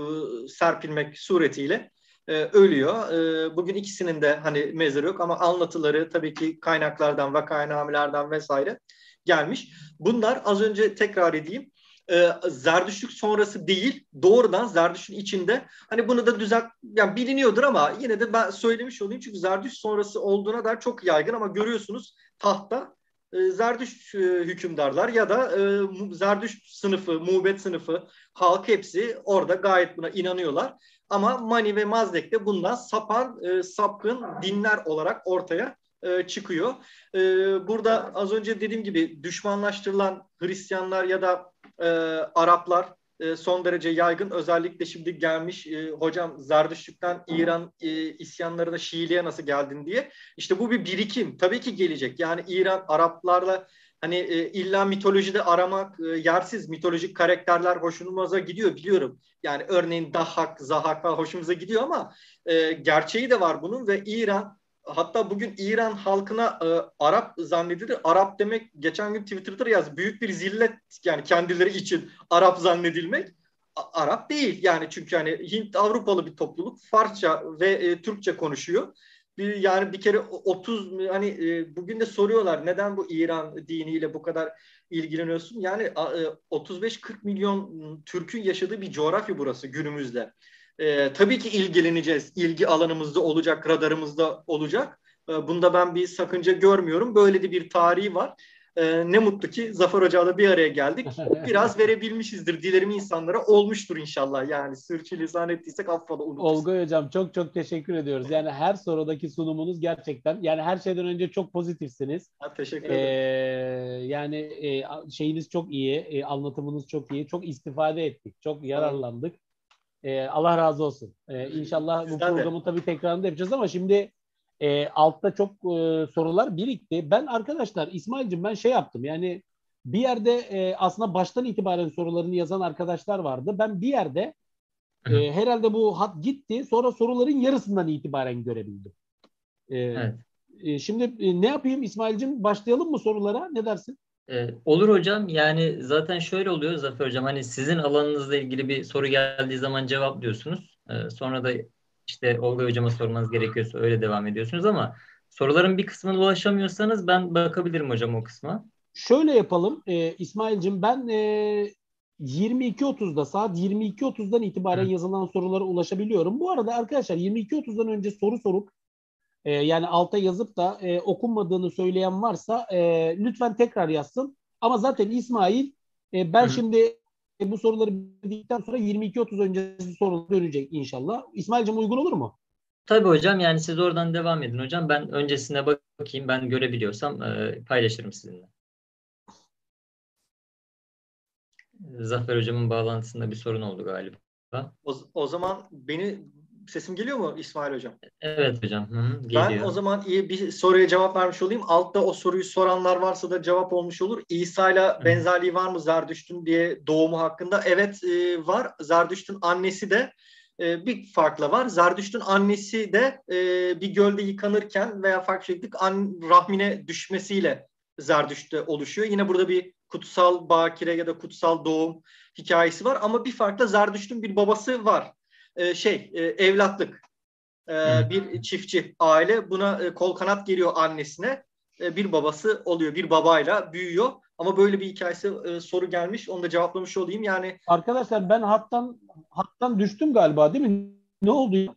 serpilmek suretiyle e, ölüyor. E, bugün ikisinin de hani mezarı yok ama anlatıları tabii ki kaynaklardan, vakaynamelerden vesaire gelmiş. Bunlar az önce tekrar edeyim e, Zerdüştlük sonrası değil doğrudan Zerdüşt'ün içinde hani bunu da düzelt yani biliniyordur ama yine de ben söylemiş olayım çünkü Zerdüşt sonrası olduğuna dair çok yaygın ama görüyorsunuz tahta e, Zerdüşt e, hükümdarlar ya da e, Zerdüşt sınıfı, Muğbet sınıfı halk hepsi orada gayet buna inanıyorlar. Ama Mani ve Mazdek de bundan sapan, e, sapkın dinler olarak ortaya e, çıkıyor. E, burada az önce dediğim gibi düşmanlaştırılan Hristiyanlar ya da e, Araplar e, son derece yaygın. Özellikle şimdi gelmiş e, hocam Zerdüştlük'ten İran e, isyanlarına Şiiliğe nasıl geldin diye. İşte bu bir birikim. Tabii ki gelecek. Yani İran Araplarla hani e, illa mitolojide aramak e, yersiz. Mitolojik karakterler hoşumuza gidiyor biliyorum. Yani örneğin Dahak, Zahak falan hoşumuza gidiyor ama e, gerçeği de var bunun ve İran hatta bugün İran halkına e, Arap zannedilir. Arap demek geçen gün Twitter'da yaz büyük bir zillet yani kendileri için Arap zannedilmek. A, Arap değil yani çünkü hani Hint Avrupalı bir topluluk Farsça ve e, Türkçe konuşuyor. Bir, yani bir kere 30 hani e, bugün de soruyorlar neden bu İran diniyle bu kadar ilgileniyorsun? Yani e, 35-40 milyon Türk'ün yaşadığı bir coğrafya burası günümüzde. E, tabii ki ilgileneceğiz. İlgi alanımızda olacak, radarımızda olacak. E, bunda ben bir sakınca görmüyorum. Böyle de bir tarihi var. E, ne mutlu ki Zafer Hoca'yla bir araya geldik. [laughs] Biraz verebilmişizdir. Dilerim insanlara olmuştur inşallah. Yani sürçülisan ettiysek affola unuturuz. Olga Hocam çok çok teşekkür ediyoruz. Yani her sorudaki sunumunuz gerçekten yani her şeyden önce çok pozitifsiniz. Ha, teşekkür ederim. Ee, yani e, şeyiniz çok iyi, e, anlatımınız çok iyi. Çok istifade ettik. Çok yararlandık. E, Allah razı olsun. E, inşallah bu programı de. tabii tekrarında yapacağız ama şimdi e, altta çok e, sorular birikti. Ben arkadaşlar İsmail'cim ben şey yaptım yani bir yerde e, aslında baştan itibaren sorularını yazan arkadaşlar vardı. Ben bir yerde e, herhalde bu hat gitti sonra soruların yarısından itibaren görebildim. E, evet. e, şimdi e, ne yapayım İsmail'cim başlayalım mı sorulara ne dersin? Ee, olur hocam. Yani zaten şöyle oluyor Zafer hocam. Hani sizin alanınızla ilgili bir soru geldiği zaman cevaplıyorsunuz. Ee, sonra da işte Olga hocama sormanız gerekiyorsa öyle devam ediyorsunuz ama soruların bir kısmına ulaşamıyorsanız ben bakabilirim hocam o kısma. Şöyle yapalım e, İsmail'cim ben e, 22.30'da saat 22.30'dan itibaren Hı. yazılan sorulara ulaşabiliyorum. Bu arada arkadaşlar 22.30'dan önce soru sorup E, yani alta yazıp da e, okunmadığını söyleyen varsa e, lütfen tekrar yazsın. Ama zaten İsmail e, ben Hı-hı. şimdi e, bu soruları bildikten sonra 22-30 öncesi soru dönecek inşallah. İsmail'cim uygun olur mu? Tabii hocam yani siz oradan devam edin hocam. Ben öncesine bakayım ben görebiliyorsam e, paylaşırım sizinle. Zafer hocamın bağlantısında bir sorun oldu galiba. O, o zaman beni sesim geliyor mu İsmail hocam? Evet hocam. Hı, geliyor. Ben o zaman iyi bir soruya cevap vermiş olayım. Altta o soruyu soranlar varsa da cevap olmuş olur. İsa ile benzerliği var mı Zerdüşt'ün diye doğumu hakkında? Evet e, var. Zerdüşt'ün annesi de e, bir farkla var. Zerdüşt'ün annesi de e, bir gölde yıkanırken veya farklı şekilde an, rahmine düşmesiyle Zerdüşt'te oluşuyor. Yine burada bir kutsal bakire ya da kutsal doğum hikayesi var ama bir farkla Zerdüşt'ün bir babası var. E, şey e, evlatlık e, bir çiftçi aile. Buna e, kol kanat geliyor annesine. E, bir babası oluyor bir babayla büyüyor. Ama böyle bir hikayesi e, soru gelmiş. Onu da cevaplamış olayım. Yani arkadaşlar ben hattan hattan düştüm galiba değil mi? Ne oldu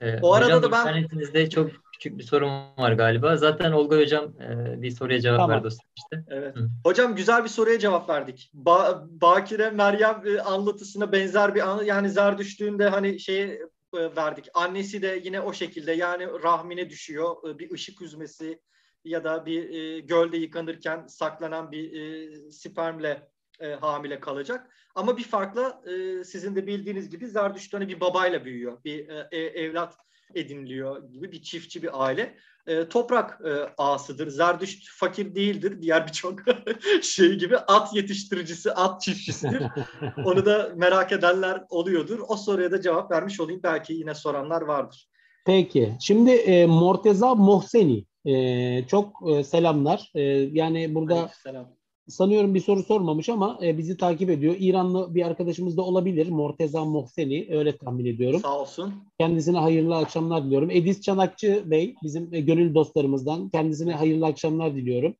Ee, [laughs] o arada hocam, da ben internetinizde çok küçük bir sorun var galiba. Zaten Olga hocam e, bir soruya cevap tamam. verdi işte. Evet. Hı. Hocam güzel bir soruya cevap verdik. Ba Bakire Meryem e, anlatısına benzer bir an yani zar düştüğünde hani şey e, verdik. Annesi de yine o şekilde yani rahmine düşüyor. E, bir ışık üzmesi ya da bir e, gölde yıkanırken saklanan bir e, spermle e, hamile kalacak. Ama bir farkla e, sizin de bildiğiniz gibi Zerdüşt hani bir babayla büyüyor. Bir e, evlat ediniliyor gibi bir çiftçi bir aile. E, toprak e, ağasıdır. Zerdüşt fakir değildir. Diğer birçok [laughs] şey gibi at yetiştiricisi, at çiftçisidir. [laughs] Onu da merak edenler oluyordur. O soruya da cevap vermiş olayım. Belki yine soranlar vardır. Peki. Şimdi e, Morteza Mohseni e, çok e, selamlar. E, yani burada selam sanıyorum bir soru sormamış ama e, bizi takip ediyor. İranlı bir arkadaşımız da olabilir. Morteza Mohseni öyle tahmin ediyorum. Sağ olsun. Kendisine hayırlı akşamlar diliyorum. Edis Çanakçı Bey bizim e, gönül dostlarımızdan. Kendisine hayırlı akşamlar diliyorum.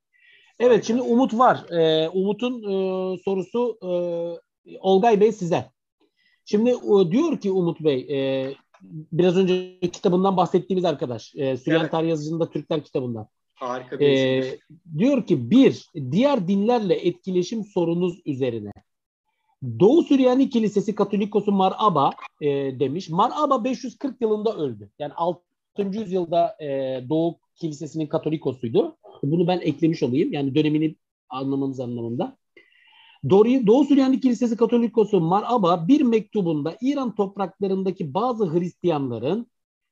Evet şimdi Umut var. E, Umut'un e, sorusu e, Olgay Bey size. Şimdi e, diyor ki Umut Bey e, biraz önce kitabından bahsettiğimiz arkadaş. E, Süleyman evet. Tarih Yazıcı'nın da Türkler kitabından. Harika bir ee, Diyor ki bir, diğer dinlerle etkileşim sorunuz üzerine. Doğu Süryani Kilisesi Katolikos'u Maraba e, demiş. Maraba 540 yılında öldü. Yani 6. yüzyılda e, Doğu Kilisesi'nin Katolikosuydu. Bunu ben eklemiş olayım. Yani dönemini anlamamız anlamında. Doğu, Doğu Süryani Kilisesi Katolikos'u Maraba bir mektubunda İran topraklarındaki bazı Hristiyanların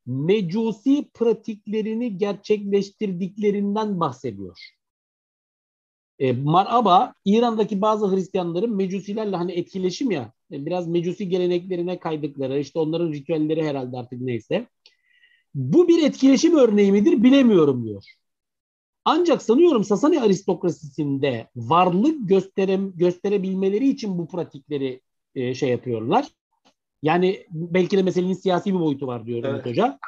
mecusi pratiklerini gerçekleştirdiklerinden bahsediyor. E, Maraba İran'daki bazı Hristiyanların mecusilerle hani etkileşim ya e, biraz mecusi geleneklerine kaydıkları işte onların ritüelleri herhalde artık neyse. Bu bir etkileşim örneği midir bilemiyorum diyor. Ancak sanıyorum Sasani aristokrasisinde varlık göstere, gösterebilmeleri için bu pratikleri e, şey yapıyorlar. Yani belki de meselenin siyasi bir boyutu var diyor evet. Hoca.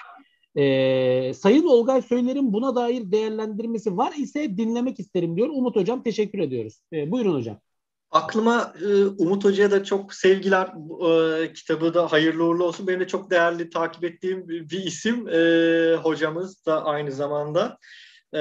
Ee, Sayın Olgay Söyler'in buna dair değerlendirmesi var ise dinlemek isterim diyor. Umut Hocam teşekkür ediyoruz. Ee, buyurun hocam. Aklıma e, Umut Hoca'ya da çok sevgiler. E, kitabı da hayırlı uğurlu olsun. Benim de çok değerli takip ettiğim bir isim. E, hocamız da aynı zamanda. E,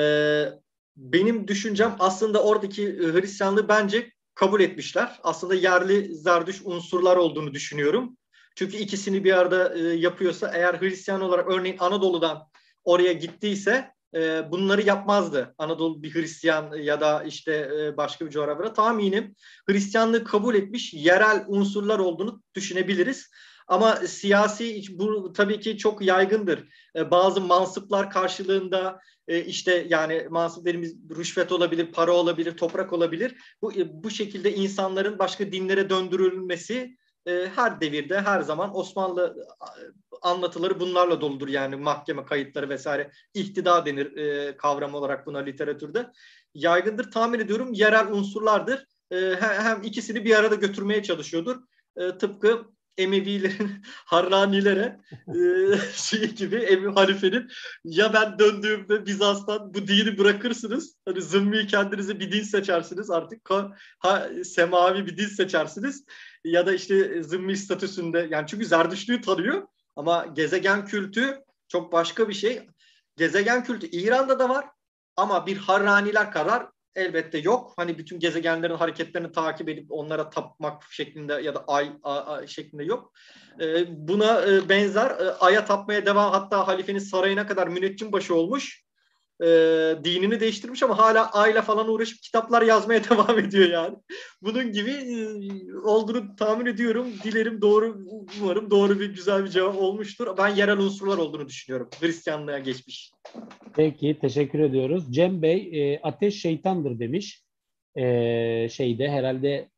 benim düşüncem aslında oradaki Hristiyanlığı bence kabul etmişler. Aslında yerli zardüş unsurlar olduğunu düşünüyorum. Çünkü ikisini bir arada e, yapıyorsa eğer Hristiyan olarak örneğin Anadolu'dan oraya gittiyse e, bunları yapmazdı. Anadolu bir Hristiyan ya da işte e, başka bir coğrafyada tahminim Hristiyanlığı kabul etmiş yerel unsurlar olduğunu düşünebiliriz. Ama siyasi bu tabii ki çok yaygındır. E, bazı mansıplar karşılığında e, işte yani mansıp dediğimiz rüşvet olabilir, para olabilir, toprak olabilir. Bu e, bu şekilde insanların başka dinlere döndürülmesi e, her devirde her zaman Osmanlı anlatıları bunlarla doludur yani mahkeme kayıtları vesaire. İhtida denir e, kavram olarak buna literatürde. Yaygındır tahmin ediyorum yerel unsurlardır. E, hem ikisini bir arada götürmeye çalışıyordur. E, tıpkı Emevilerin [laughs] Harranilere e, [laughs] şey gibi Emevi halifenin ya ben döndüğümde Bizans'tan bu dini bırakırsınız. Hani zımmi kendinize bir din seçersiniz artık ha, semavi bir din seçersiniz ya da işte zımmi statüsünde yani çünkü Zerdüştlüğü tanıyor ama gezegen kültü çok başka bir şey. gezegen kültü İran'da da var ama bir Harraniler kadar elbette yok. Hani bütün gezegenlerin hareketlerini takip edip onlara tapmak şeklinde ya da ay, ay, ay şeklinde yok. E, buna e, benzer e, aya tapmaya devam hatta halifenin sarayına kadar müneccim başı olmuş e, dinini değiştirmiş ama hala ayla falan uğraşıp kitaplar yazmaya [laughs] devam ediyor yani. Bunun gibi e, olduğunu tahmin ediyorum. Dilerim doğru, umarım doğru bir güzel bir cevap olmuştur. Ben yerel unsurlar olduğunu düşünüyorum. Hristiyanlığa geçmiş. Peki, teşekkür ediyoruz. Cem Bey, e, ateş şeytandır demiş. E, şeyde herhalde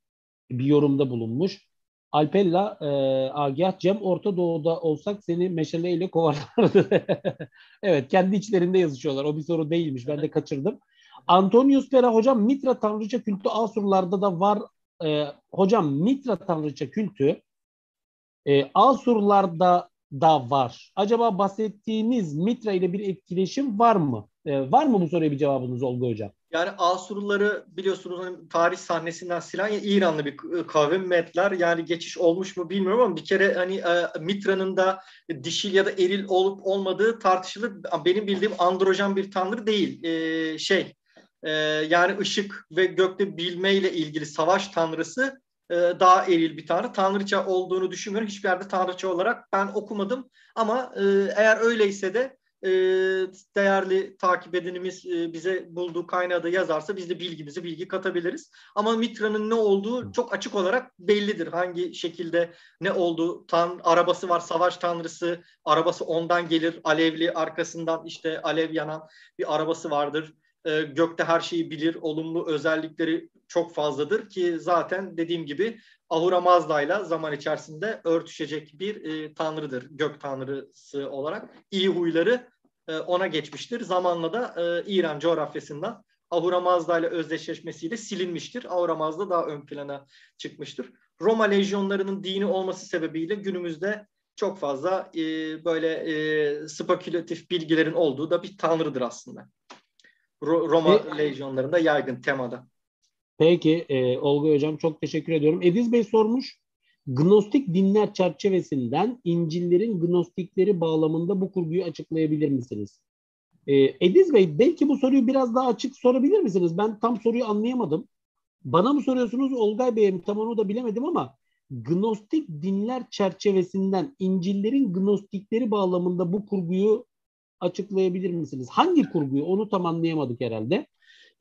bir yorumda bulunmuş. Alpella e, Agah Cem Orta Doğu'da olsak seni meşaleyle kovarlardı. [laughs] evet kendi içlerinde yazışıyorlar. O bir soru değilmiş. Ben de kaçırdım. Antonius Pera hocam Mitra tanrıça kültü Asurlarda da var. E, hocam Mitra tanrıça kültü e, Asurlarda da var. Acaba bahsettiğiniz Mitra ile bir etkileşim var mı? E, var mı bu soruya bir cevabınız Olgu Hocam? Yani Asurluları biliyorsunuz hani tarih sahnesinden silen İranlı bir kavim Metler. Yani geçiş olmuş mu bilmiyorum ama bir kere hani e, Mitra'nın da dişil ya da eril olup olmadığı tartışılır. Benim bildiğim androjen bir tanrı değil. E, şey e, yani ışık ve gökte bilmeyle ilgili savaş tanrısı e, daha eril bir tanrı. Tanrıça olduğunu düşünmüyorum. Hiçbir yerde tanrıça olarak ben okumadım. Ama e, eğer öyleyse de e, değerli takip edenimiz e, bize bulduğu kaynağı da yazarsa biz de bilgimizi bilgi katabiliriz. Ama Mitra'nın ne olduğu çok açık olarak bellidir. Hangi şekilde ne olduğu tan arabası var savaş tanrısı arabası ondan gelir alevli arkasından işte alev yanan bir arabası vardır. E, gökte her şeyi bilir olumlu özellikleri çok fazladır ki zaten dediğim gibi Ahura Mazda ile zaman içerisinde örtüşecek bir e, tanrıdır. Gök tanrısı olarak. iyi huyları e, ona geçmiştir. Zamanla da e, İran coğrafyasından Ahura Mazda ile özdeşleşmesiyle silinmiştir. Ahura Mazda daha ön plana çıkmıştır. Roma lejyonlarının dini olması sebebiyle günümüzde çok fazla e, böyle e, spekülatif bilgilerin olduğu da bir tanrıdır aslında. Ro- Roma e, lejyonlarında yaygın temada. Peki e, Olga Hocam çok teşekkür ediyorum. Ediz Bey sormuş. Gnostik dinler çerçevesinden İncil'lerin gnostikleri bağlamında bu kurguyu açıklayabilir misiniz? E, Ediz Bey belki bu soruyu biraz daha açık sorabilir misiniz? Ben tam soruyu anlayamadım. Bana mı soruyorsunuz Olgay Bey'e mi? Tam onu da bilemedim ama Gnostik dinler çerçevesinden İncil'lerin gnostikleri bağlamında bu kurguyu açıklayabilir misiniz? Hangi kurguyu? Onu tam anlayamadık herhalde.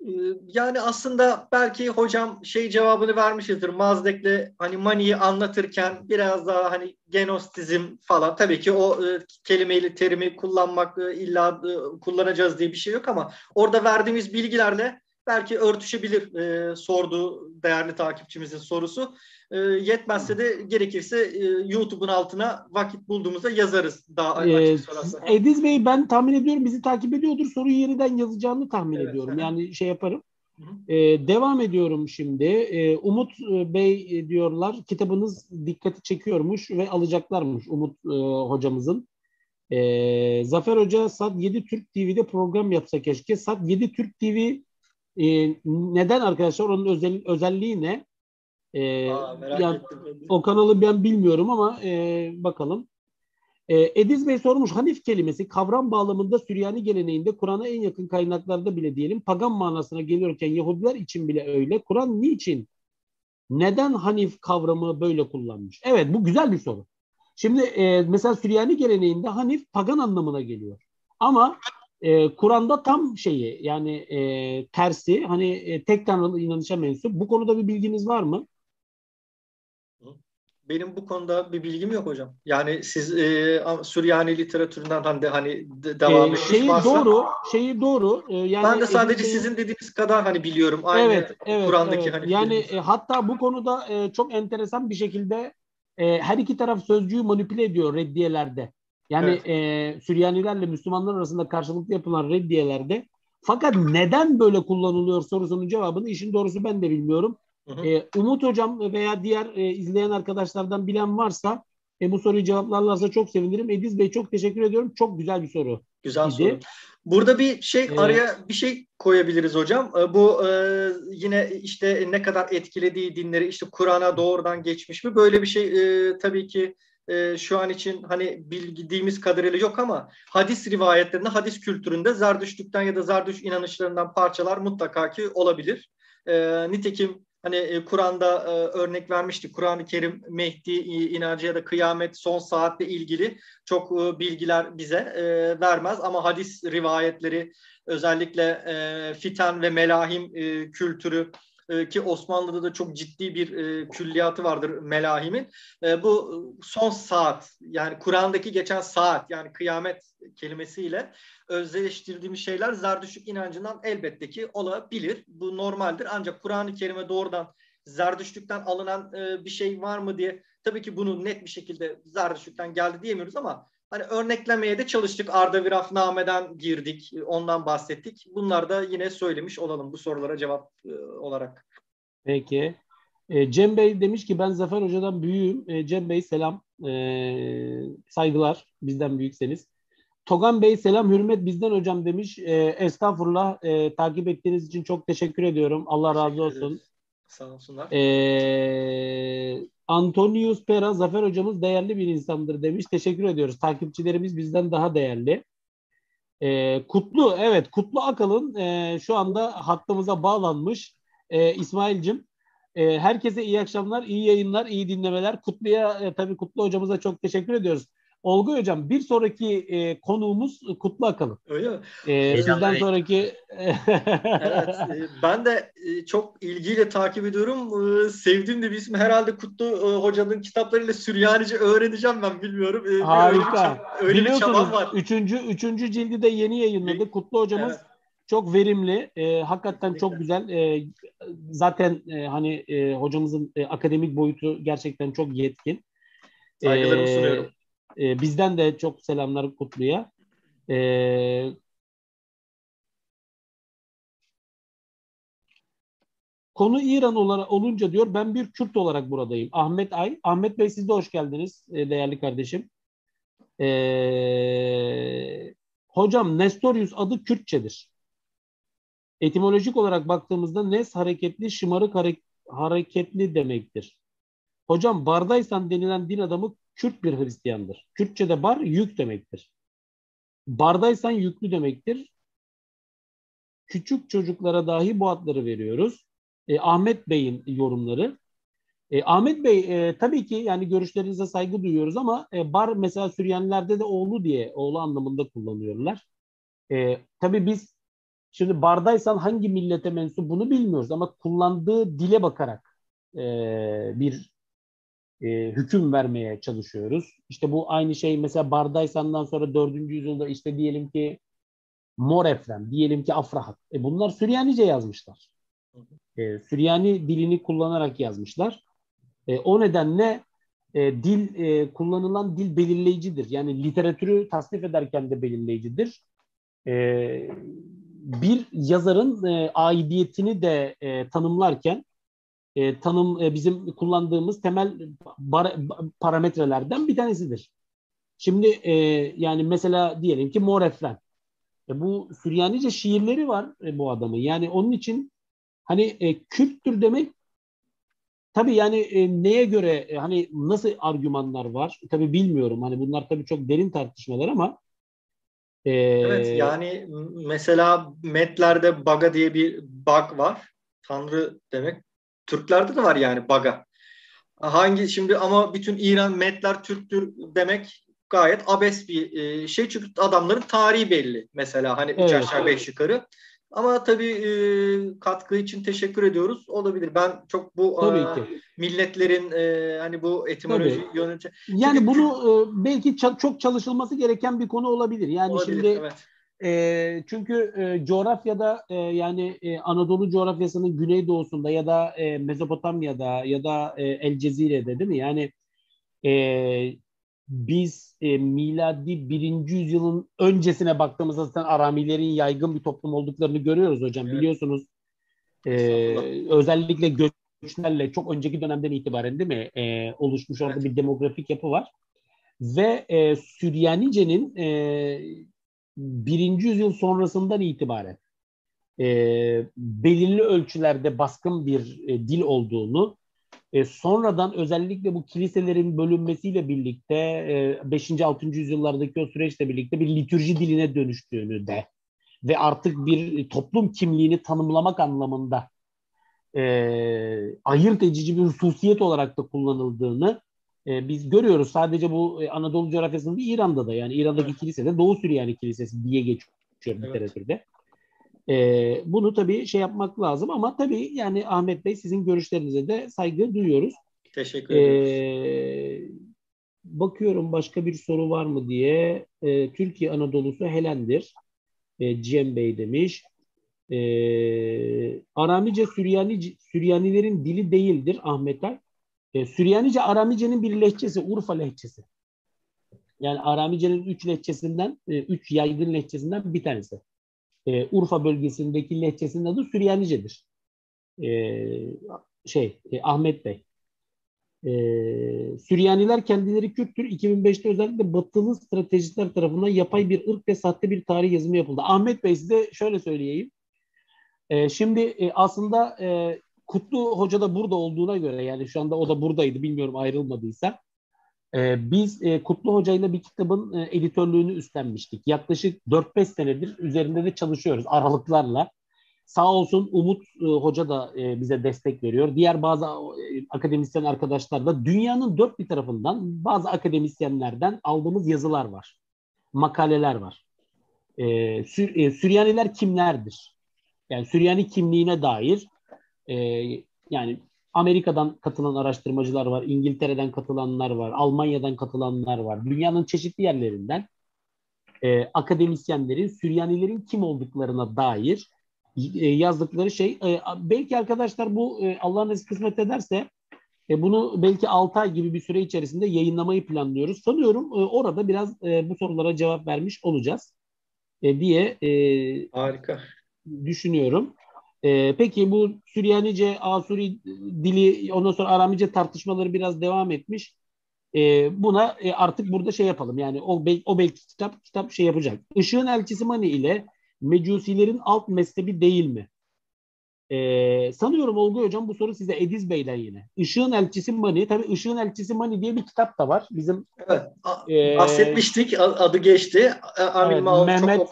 Ee, yani aslında belki hocam şey cevabını vermişizdir. Mazdek'le hani Mani'yi anlatırken biraz daha hani genostizm falan. Tabii ki o e, kelimeyle terimi kullanmak e, illa e, kullanacağız diye bir şey yok ama orada verdiğimiz bilgilerle belki örtüşebilir e, sorduğu değerli takipçimizin sorusu. E, yetmezse de gerekirse e, YouTube'un altına vakit bulduğumuzda yazarız daha açık ee, Ediz Bey ben tahmin ediyorum bizi takip ediyordur. Soruyu yeniden yazacağını tahmin evet, ediyorum. Evet. Yani şey yaparım. Ee, devam ediyorum şimdi. Ee, Umut e, Bey e, diyorlar kitabınız dikkati çekiyormuş ve alacaklarmış Umut e, hocamızın. Ee, Zafer Hoca Sat 7 Türk TV'de program yapsa keşke. Sat 7 Türk TV e, neden arkadaşlar? Onun özel, özelliği ne? E, Aa, merak yani, ettim. O kanalı ben bilmiyorum ama e, bakalım. E, Ediz Bey sormuş Hanif kelimesi kavram bağlamında Süryani geleneğinde Kur'an'a en yakın kaynaklarda bile diyelim pagan manasına geliyorken Yahudiler için bile öyle. Kur'an niçin? Neden Hanif kavramı böyle kullanmış? Evet bu güzel bir soru. Şimdi e, mesela Süryani geleneğinde Hanif pagan anlamına geliyor. Ama e, Kur'an'da tam şeyi yani e, tersi hani e, tek tanrılı inanışa mensup. Bu konuda bir bilginiz var mı? Benim bu konuda bir bilgim yok hocam. Yani siz e, Süryani literatüründen hani, hani devam ee, şeyi varsa, doğru, şeyi doğru. E, yani ben de sadece şeyi, sizin dediğiniz kadar hani biliyorum. Aynı evet, evet, Kur'an'daki evet. hani. Yani e, hatta bu konuda e, çok enteresan bir şekilde e, her iki taraf sözcüğü manipüle ediyor reddiyelerde. Yani evet. e, Süryanilerle Müslümanlar arasında karşılıklı yapılan reddiyelerde fakat neden böyle kullanılıyor sorusunun cevabını işin doğrusu ben de bilmiyorum. Hı hı. E, Umut Hocam veya diğer e, izleyen arkadaşlardan bilen varsa e, bu soruyu cevaplarlarsa çok sevinirim. Ediz Bey çok teşekkür ediyorum. Çok güzel bir soru. Güzel idi. soru. Burada bir şey ee, araya bir şey koyabiliriz hocam. E, bu e, yine işte ne kadar etkilediği dinleri işte Kur'an'a doğrudan geçmiş mi? Böyle bir şey e, tabii ki e, şu an için hani bildiğimiz kadarıyla yok ama hadis rivayetlerinde, hadis kültüründe Zerdüştlükten ya da Zerdüş inanışlarından parçalar mutlaka ki olabilir. E, nitekim hani e, Kur'an'da e, örnek vermiştik. Kur'an-ı Kerim Mehdi inancı ya da kıyamet son saatle ilgili çok e, bilgiler bize e, vermez ama hadis rivayetleri özellikle e, fiten ve melahim e, kültürü e, ki Osmanlı'da da çok ciddi bir e, külliyatı vardır melahimin. E, bu son saat yani Kur'an'daki geçen saat yani kıyamet kelimesiyle özdeştirdiğimiz şeyler Zerdüştlük inancından elbette ki olabilir. Bu normaldir ancak Kur'an-ı Kerim'e doğrudan Zerdüştlükten alınan e, bir şey var mı diye tabii ki bunu net bir şekilde Zerdüştlükten geldi diyemiyoruz ama Hani örneklemeye de çalıştık. Arda Virafname'den girdik. Ondan bahsettik. Bunlar da yine söylemiş olalım bu sorulara cevap e, olarak. Peki. E, Cem Bey demiş ki ben Zafer Hoca'dan büyüğüm. E, Cem Bey selam. E, saygılar. Bizden büyükseniz. Togan Bey selam hürmet bizden hocam demiş. E, estağfurullah. E, takip ettiğiniz için çok teşekkür ediyorum. Allah teşekkür razı olsun. Ederiz. Sağ olsunlar. E, Antonius Pera Zafer hocamız değerli bir insandır demiş. Teşekkür ediyoruz. Takipçilerimiz bizden daha değerli. E, Kutlu, evet Kutlu Akalın e, şu anda hattımıza bağlanmış. E, İsmail'cim e, herkese iyi akşamlar, iyi yayınlar, iyi dinlemeler. Kutlu'ya e, tabii Kutlu hocamıza çok teşekkür ediyoruz. Olgu Hocam bir sonraki e, konuğumuz Kutlu Akalın. Öyle mi? E, sizden sonraki... evet, e, ben de e, çok ilgiyle takip ediyorum. E, sevdiğim de bir isim. Herhalde Kutlu e, Hoca'nın kitaplarıyla Süryanice öğreneceğim ben bilmiyorum. E, Harika. Öyle bir, öyle bir çabam var. Üçüncü, üçüncü cildi de yeni yayınladı. Kutlu Hocamız evet. çok verimli. E, hakikaten Kesinlikle. çok güzel. E, zaten e, hani e, hocamızın e, akademik boyutu gerçekten çok yetkin. Saygılarımı e, sunuyorum. E, bizden de çok selamlar Kutlu'ya. E, konu İran olarak olunca diyor ben bir Kürt olarak buradayım. Ahmet Ay. Ahmet Bey siz de hoş geldiniz e, değerli kardeşim. E, hocam Nestorius adı Kürtçedir. Etimolojik olarak baktığımızda Nes hareketli, şımarık hare- hareketli demektir. Hocam Bardaysan denilen din adamı Kürt bir Hristiyandır. Kürtçe'de bar yük demektir. Bardaysan yüklü demektir. Küçük çocuklara dahi bu adları veriyoruz. E, Ahmet Bey'in yorumları. E, Ahmet Bey e, tabii ki yani görüşlerinize saygı duyuyoruz ama e, bar mesela Süryanilerde de oğlu diye oğlu anlamında kullanıyorlar. E, tabii biz şimdi bardaysan hangi millete mensup bunu bilmiyoruz ama kullandığı dile bakarak e, bir e, hüküm vermeye çalışıyoruz. İşte bu aynı şey mesela Bardaysan'dan sonra 4. yüzyılda işte diyelim ki Mor Efrem, diyelim ki Afrahat. E bunlar Süryanice yazmışlar. E, Süryani dilini kullanarak yazmışlar. E, o nedenle e, dil e, kullanılan dil belirleyicidir. Yani literatürü tasnif ederken de belirleyicidir. E, bir yazarın e, aidiyetini de e, tanımlarken e, tanım e, bizim kullandığımız temel bar, parametrelerden bir tanesidir. Şimdi e, yani mesela diyelim ki Mor Efren. E, bu Süryanice şiirleri var e, bu adamın. Yani onun için hani e, Kürttür demek tabii yani e, neye göre e, hani nasıl argümanlar var? Tabii bilmiyorum. Hani bunlar tabii çok derin tartışmalar ama e, Evet yani mesela metlerde baga diye bir bug var. Tanrı demek. Türklerde de var yani baga. Hangi şimdi ama bütün İran metler Türktür demek gayet abes bir e, şey çünkü adamların tarihi belli mesela hani evet, üç aşağı evet. beş yukarı. Ama tabii e, katkı için teşekkür ediyoruz. Olabilir. Ben çok bu tabii e, ki. milletlerin e, hani bu etimoloji yönünce. Yani Çünkü, bunu e, belki çok çalışılması gereken bir konu olabilir. Yani olabilir, şimdi evet. E, çünkü e, coğrafyada e, yani e, Anadolu coğrafyasının güneydoğusunda ya da e, Mezopotamya'da ya da e, El Cezire'de değil mi? Yani e, biz e, miladi birinci yüzyılın öncesine baktığımızda zaten Aramilerin yaygın bir toplum olduklarını görüyoruz hocam. Evet. Biliyorsunuz e, özellikle göçlerle çok önceki dönemden itibaren değil mi e, oluşmuş orada evet. bir demografik yapı var. Ve e, Süryanice'nin e, birinci yüzyıl sonrasından itibaren e, belirli ölçülerde baskın bir e, dil olduğunu E, sonradan özellikle bu kiliselerin bölünmesiyle birlikte e, 5. 6. yüzyıllardaki o süreçle birlikte bir litürji diline dönüştüğünü de ve artık bir toplum kimliğini tanımlamak anlamında e, ayırt edici bir hususiyet olarak da kullanıldığını e, biz görüyoruz. Sadece bu e, Anadolu coğrafyasında değil İran'da da yani İran'daki evet. kilisede Doğu Süryani Kilisesi diye geçiyor evet. literatürde. E, bunu tabii şey yapmak lazım ama tabii yani Ahmet Bey sizin görüşlerinize de saygı duyuyoruz. Teşekkür ederim. E, bakıyorum başka bir soru var mı diye. E, Türkiye Anadolu'su Helendir. E, Cem Bey demiş. E, Aramice Süryani, Süryanilerin dili değildir Ahmet Ay. E, Süryanice Aramice'nin bir lehçesi, Urfa lehçesi. Yani Aramice'nin üç lehçesinden, e, üç yaygın lehçesinden bir tanesi. E, Urfa bölgesindeki lehçesinin adı Süryanice'dir. E, şey, e, Ahmet Bey. E, Süryaniler kendileri Kürttür. 2005'te özellikle batılı stratejistler tarafından yapay bir ırk ve sahte bir tarih yazımı yapıldı. Ahmet Bey size şöyle söyleyeyim. E, şimdi e, aslında e, Kutlu Hoca da burada olduğuna göre yani şu anda o da buradaydı bilmiyorum ayrılmadıysa. E, biz e, Kutlu Hoca ile bir kitabın e, editörlüğünü üstlenmiştik. Yaklaşık 4-5 senedir üzerinde de çalışıyoruz aralıklarla. Sağ olsun Umut e, Hoca da e, bize destek veriyor. Diğer bazı e, akademisyen arkadaşlar da dünyanın dört bir tarafından bazı akademisyenlerden aldığımız yazılar var. Makaleler var. E, Sür, e, Süryaniler kimlerdir? Yani Süryani kimliğine dair e, yani Amerika'dan katılan araştırmacılar var, İngiltere'den katılanlar var, Almanya'dan katılanlar var. Dünyanın çeşitli yerlerinden e, akademisyenlerin Süryanilerin kim olduklarına dair e, yazdıkları şey. E, belki arkadaşlar bu e, Allah'ın izniyle kısmet ederse e, bunu belki 6 ay gibi bir süre içerisinde yayınlamayı planlıyoruz. Sanıyorum e, orada biraz e, bu sorulara cevap vermiş olacağız e, diye e, harika düşünüyorum. E, peki bu Süryanice, Asuri dili, ondan sonra Aramice tartışmaları biraz devam etmiş. E, buna e, artık burada şey yapalım. Yani o, o belki kitap kitap şey yapacak. Işığın elçisi Mani ile Mecusilerin alt mezhebi değil mi? Ee, sanıyorum Olgu Hocam bu soru size Ediz Bey'den yine. Işığın Elçisi Mani. Tabii Işığın Elçisi Mani diye bir kitap da var. Bizim Evet. E, bahsetmiştik. Adı geçti. Amin evet, Mehmet çok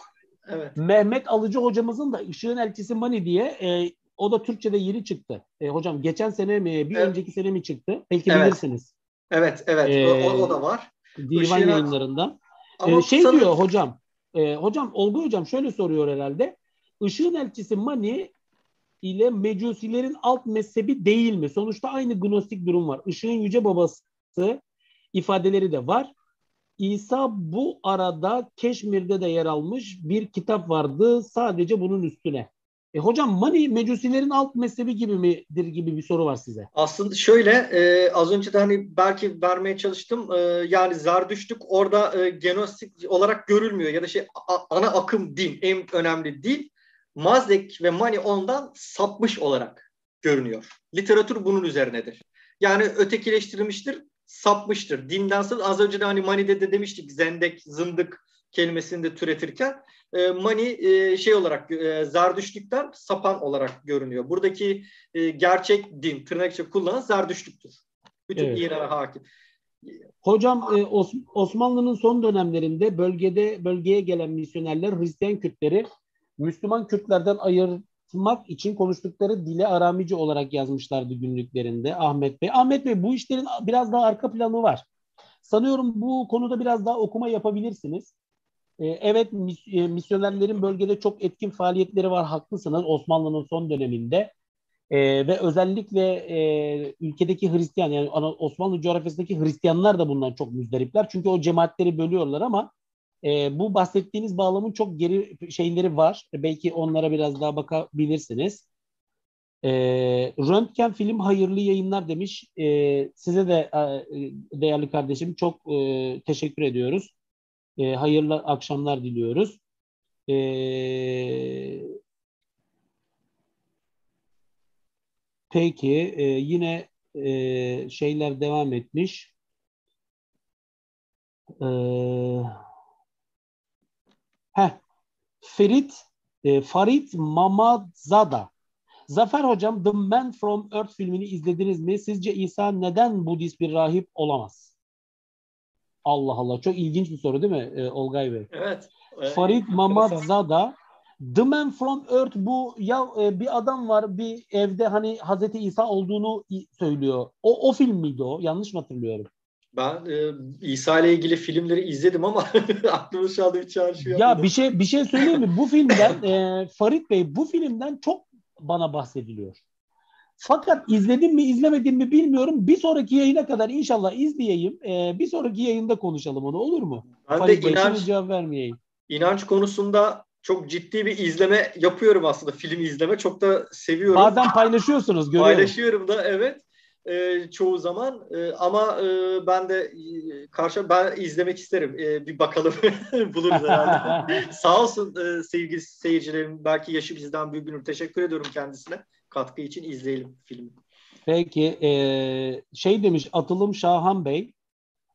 Evet. Mehmet Alıcı hocamızın da Işığın Elçisi Mani diye e, o da Türkçe'de yeni çıktı. E, hocam geçen sene mi bir evet. önceki sene mi çıktı? Belki evet. bilirsiniz. Evet evet ee, o, o da var. Divan Işığına... yayınlarında. Ama ee, şey sanırım... diyor hocam. E, hocam Olgu hocam şöyle soruyor herhalde. Işığın Elçisi Mani ile Mecusilerin alt mezhebi değil mi? Sonuçta aynı gnostik durum var. Işığın yüce babası ifadeleri de var. İsa bu arada Keşmir'de de yer almış bir kitap vardı sadece bunun üstüne. E hocam Mani mecusilerin alt mezhebi gibi midir gibi bir soru var size. Aslında şöyle e, az önce de hani belki vermeye çalıştım. E, yani Zardüştlük orada e, genostik olarak görülmüyor ya da şey a, ana akım din en önemli değil. Mazdek ve Mani ondan sapmış olarak görünüyor. Literatür bunun üzerinedir. Yani ötekileştirilmiştir sapmıştır. Dinden az önce de hani Mani'de de demiştik zendek, zındık kelimesini de türetirken e, Mani e, şey olarak e, Zardüştlükten sapan olarak görünüyor. Buradaki e, gerçek din tırnak içinde kullanan Zardüştlüktür. Bütün evet. İran'a hakim. Hocam e, Osmanlı'nın son dönemlerinde bölgede bölgeye gelen misyonerler Hristiyan Kürtleri Müslüman Kürtlerden ayır, anlatmak için konuştukları dile Aramice olarak yazmışlardı günlüklerinde Ahmet Bey. Ahmet Bey bu işlerin biraz daha arka planı var. Sanıyorum bu konuda biraz daha okuma yapabilirsiniz. Ee, evet e, misyonerlerin bölgede çok etkin faaliyetleri var haklısınız Osmanlı'nın son döneminde. Ee, ve özellikle e, ülkedeki Hristiyan yani Osmanlı coğrafyasındaki Hristiyanlar da bundan çok müzdaripler. Çünkü o cemaatleri bölüyorlar ama e, bu bahsettiğiniz bağlamın çok geri şeyleri var. Belki onlara biraz daha bakabilirsiniz. E, Röntgen film hayırlı yayınlar demiş. E, size de e, değerli kardeşim çok e, teşekkür ediyoruz. E, hayırlı akşamlar diliyoruz. E, peki e, yine e, şeyler devam etmiş. Eee Heh. Ferit e, Farit Mamadzada. Zafer Hocam The Man from Earth filmini izlediniz mi? Sizce İsa neden Budist bir rahip olamaz? Allah Allah çok ilginç bir soru değil mi e, Olgay Bey? Evet. Farid Mamadzada The Man from Earth bu ya e, bir adam var bir evde hani Hazreti İsa olduğunu söylüyor. O o film miydi o? Yanlış mı hatırlıyorum? Ben e, İsa ile ilgili filmleri izledim ama [laughs] aklımı şu anda bir çağrışıyor. Ya bir şey bir şey söyleyeyim mi? Bu filmden e, Farid Bey bu filmden çok bana bahsediliyor. Fakat izledim mi izlemedim mi bilmiyorum. Bir sonraki yayına kadar inşallah izleyeyim. E, bir sonraki yayında konuşalım onu olur mu? Ben Farid de Bey, inanç, cevap vermeyeyim. inanç konusunda çok ciddi bir izleme yapıyorum aslında. Film izleme çok da seviyorum. Bazen paylaşıyorsunuz görüyorum. Paylaşıyorum da evet. E, çoğu zaman e, ama e, ben de e, karşı ben izlemek isterim. E, bir bakalım [laughs] buluruz herhalde. [laughs] Sağ olsun e, sevgili seyircilerim. Belki yaşı bizden büyük bir teşekkür ediyorum kendisine. Katkı için izleyelim filmi. Peki e, şey demiş Atılım Şahan Bey.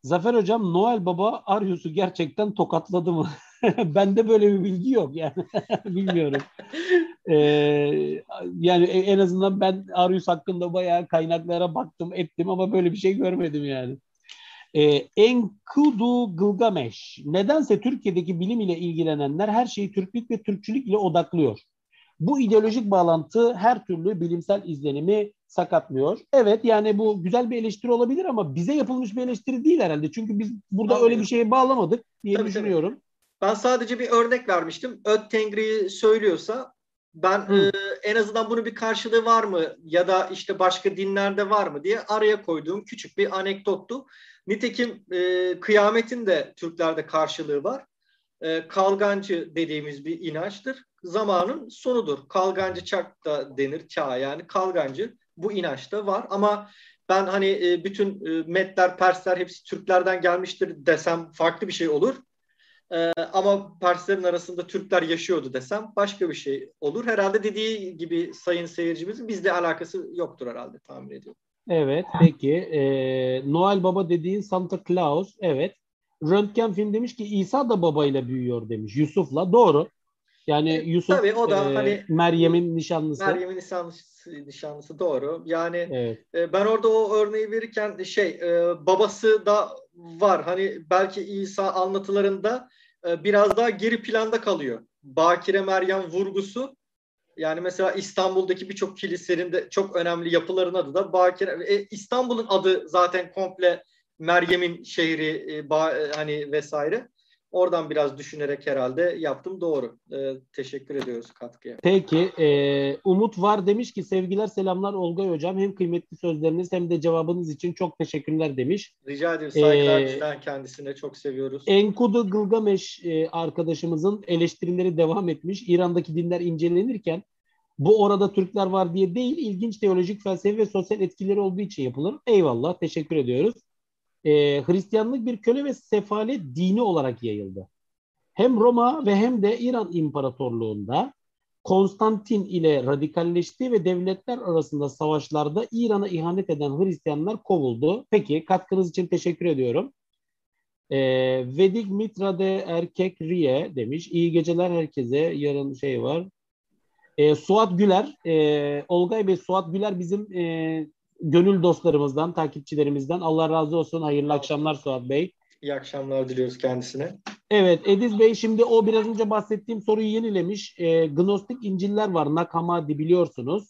Zafer Hocam Noel Baba Aryus'u gerçekten tokatladı mı? [laughs] Bende böyle bir bilgi yok yani. Bilmiyorum. Ee, yani en azından ben Arius hakkında bayağı kaynaklara baktım ettim ama böyle bir şey görmedim yani. Ee, Enkudu Gılgameş. Nedense Türkiye'deki bilim ile ilgilenenler her şeyi Türklük ve Türkçülük ile odaklıyor. Bu ideolojik bağlantı her türlü bilimsel izlenimi sakatlıyor. Evet yani bu güzel bir eleştiri olabilir ama bize yapılmış bir eleştiri değil herhalde. Çünkü biz burada Tabii. öyle bir şeye bağlamadık diye Tabii, düşünüyorum. Tabii. Ben sadece bir örnek vermiştim. Öt Tengri'yi söylüyorsa ben e, en azından bunun bir karşılığı var mı ya da işte başka dinlerde var mı diye araya koyduğum küçük bir anekdottu. Nitekim e, kıyametin de Türklerde karşılığı var. E, kalgancı dediğimiz bir inançtır. Zamanın sonudur. Kalgancı çak da denir çağ yani kalgancı bu inançta var ama ben hani e, bütün e, Metler, Persler hepsi Türklerden gelmiştir desem farklı bir şey olur. Ee, ama Perslerin arasında Türkler yaşıyordu desem başka bir şey olur. Herhalde dediği gibi sayın seyircimizin bizle alakası yoktur herhalde tahmin ediyorum. Evet peki. Ee, Noel Baba dediğin Santa Claus evet. Röntgen film demiş ki İsa da babayla büyüyor demiş. Yusuf'la doğru. Yani E, Yusuf tabii o da e, hani- Meryem'in nişanlısı. Meryem'in nişanlısı, nişanlısı doğru. Yani Evet. e, ben orada o örneği verirken şey e, babası da var. Hani belki İsa anlatılarında e, biraz daha geri planda kalıyor. Bakire Meryem vurgusu yani mesela İstanbul'daki birçok kilisenin de çok önemli yapıların adı da Bakire. E, İstanbul'un adı zaten komple Meryem'in şehri e, ba- e, hani vesaire. Oradan biraz düşünerek herhalde yaptım doğru. E, teşekkür ediyoruz katkıya. Peki e, Umut var demiş ki sevgiler selamlar Olgay Hocam. Hem kıymetli sözleriniz hem de cevabınız için çok teşekkürler demiş. Rica ederim. Saygılar Ee, bizden kendisine. Çok seviyoruz. Enkudu Gılgameş e, arkadaşımızın eleştirileri devam etmiş. İran'daki dinler incelenirken bu orada Türkler var diye değil, ilginç teolojik, felsefi ve sosyal etkileri olduğu için yapılır. Eyvallah, teşekkür ediyoruz. E, Hristiyanlık bir köle ve sefalet dini olarak yayıldı. Hem Roma ve hem de İran İmparatorluğu'nda Konstantin ile radikalleşti ve devletler arasında savaşlarda İran'a ihanet eden Hristiyanlar kovuldu. Peki, katkınız için teşekkür ediyorum. E, Vedik Mitra'de erkek Riye demiş. İyi geceler herkese. Yarın şey var. E, Suat Güler, e, Olgay Bey Suat Güler bizim e, gönül dostlarımızdan, takipçilerimizden. Allah razı olsun. Hayırlı akşamlar Suat Bey. İyi akşamlar diliyoruz kendisine. Evet Ediz Bey şimdi o biraz önce bahsettiğim soruyu yenilemiş. E, Gnostik İncil'ler var. Nag Hammadi biliyorsunuz.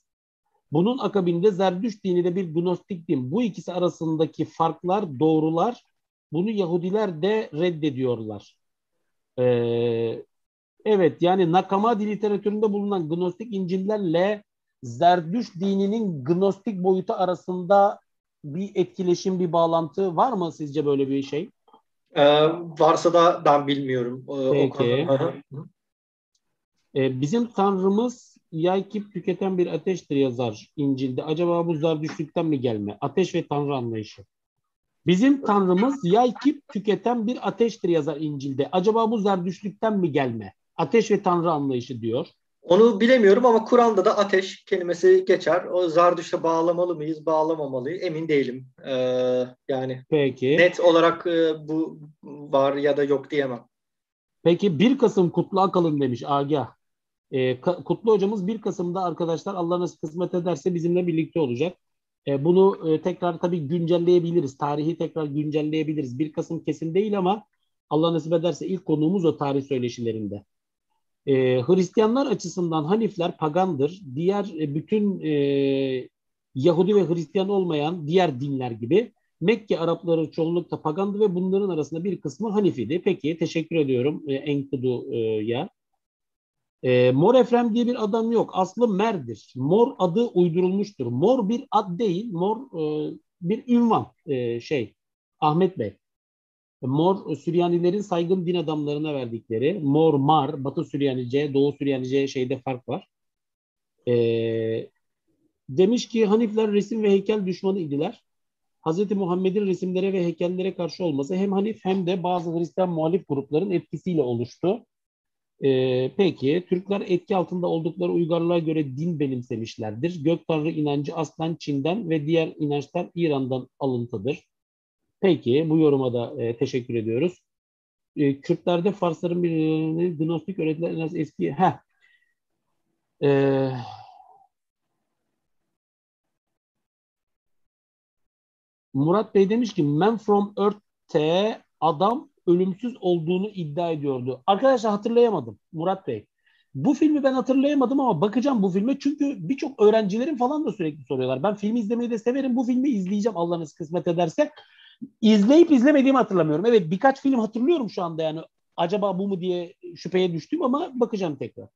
Bunun akabinde Zerdüşt dini de bir Gnostik din. Bu ikisi arasındaki farklar, doğrular bunu Yahudiler de reddediyorlar. Ee, evet yani Nag Hammadi literatüründe bulunan Gnostik İncil'lerle Zerdüşt dininin Gnostik boyutu arasında bir etkileşim, bir bağlantı var mı sizce böyle bir şey? Ee, varsa da ben bilmiyorum. Ee, o Peki. konuda. Ee, bizim tanrımız yaykip tüketen bir ateştir yazar İncil'de. Acaba bu Zerdüştlükten mi gelme? Ateş ve tanrı anlayışı. Bizim tanrımız yaykip tüketen bir ateştir yazar İncil'de. Acaba bu Zerdüştlükten mi gelme? Ateş ve tanrı anlayışı diyor. Onu bilemiyorum ama Kur'an'da da ateş kelimesi geçer. O Zardüş'e bağlamalı mıyız, bağlamamalıyız emin değilim. Ee, yani Peki. net olarak e, bu var ya da yok diyemem. Peki 1 Kasım kutlu akalım demiş Agah. E, Kutlu hocamız 1 Kasım'da arkadaşlar Allah nasip kısmet ederse bizimle birlikte olacak. E, bunu e, tekrar tabii güncelleyebiliriz. Tarihi tekrar güncelleyebiliriz. 1 Kasım kesin değil ama Allah nasip ederse ilk konuğumuz o tarih söyleşilerinde. E, Hristiyanlar açısından Hanifler pagandır. Diğer e, bütün e, Yahudi ve Hristiyan olmayan diğer dinler gibi Mekke Arapları çoğunlukta pagandı ve bunların arasında bir kısmı Hanifiydi. Peki teşekkür ediyorum e, Enkudu'ya. E, Mor Efrem diye bir adam yok. Aslı Mer'dir. Mor adı uydurulmuştur. Mor bir ad değil. Mor e, bir ünvan e, şey. Ahmet Bey. Mor Süryanilerin saygın din adamlarına verdikleri. Mor Mar, Batı Süryanice, Doğu Süryanice şeyde fark var. E, demiş ki Hanifler resim ve heykel düşmanı idiler. Hz. Muhammed'in resimlere ve heykellere karşı olması hem Hanif hem de bazı Hristiyan muhalif grupların etkisiyle oluştu. Ee, peki, Türkler etki altında oldukları uygarlığa göre din benimsemişlerdir. Gök Tanrı inancı aslen Çin'den ve diğer inançlar İran'dan alıntıdır. Peki, bu yoruma da e, teşekkür ediyoruz. E, Kürtlerde Farsların bir gnostik öğretiler en az eski... Heh. Ee, Murat Bey demiş ki Man from Earth'te adam ölümsüz olduğunu iddia ediyordu. Arkadaşlar hatırlayamadım Murat Bey. Bu filmi ben hatırlayamadım ama bakacağım bu filme çünkü birçok öğrencilerim falan da sürekli soruyorlar. Ben filmi izlemeyi de severim. Bu filmi izleyeceğim Allah'ınız kısmet ederse. İzleyip izlemediğimi hatırlamıyorum. Evet birkaç film hatırlıyorum şu anda yani. Acaba bu mu diye şüpheye düştüm ama bakacağım tekrar.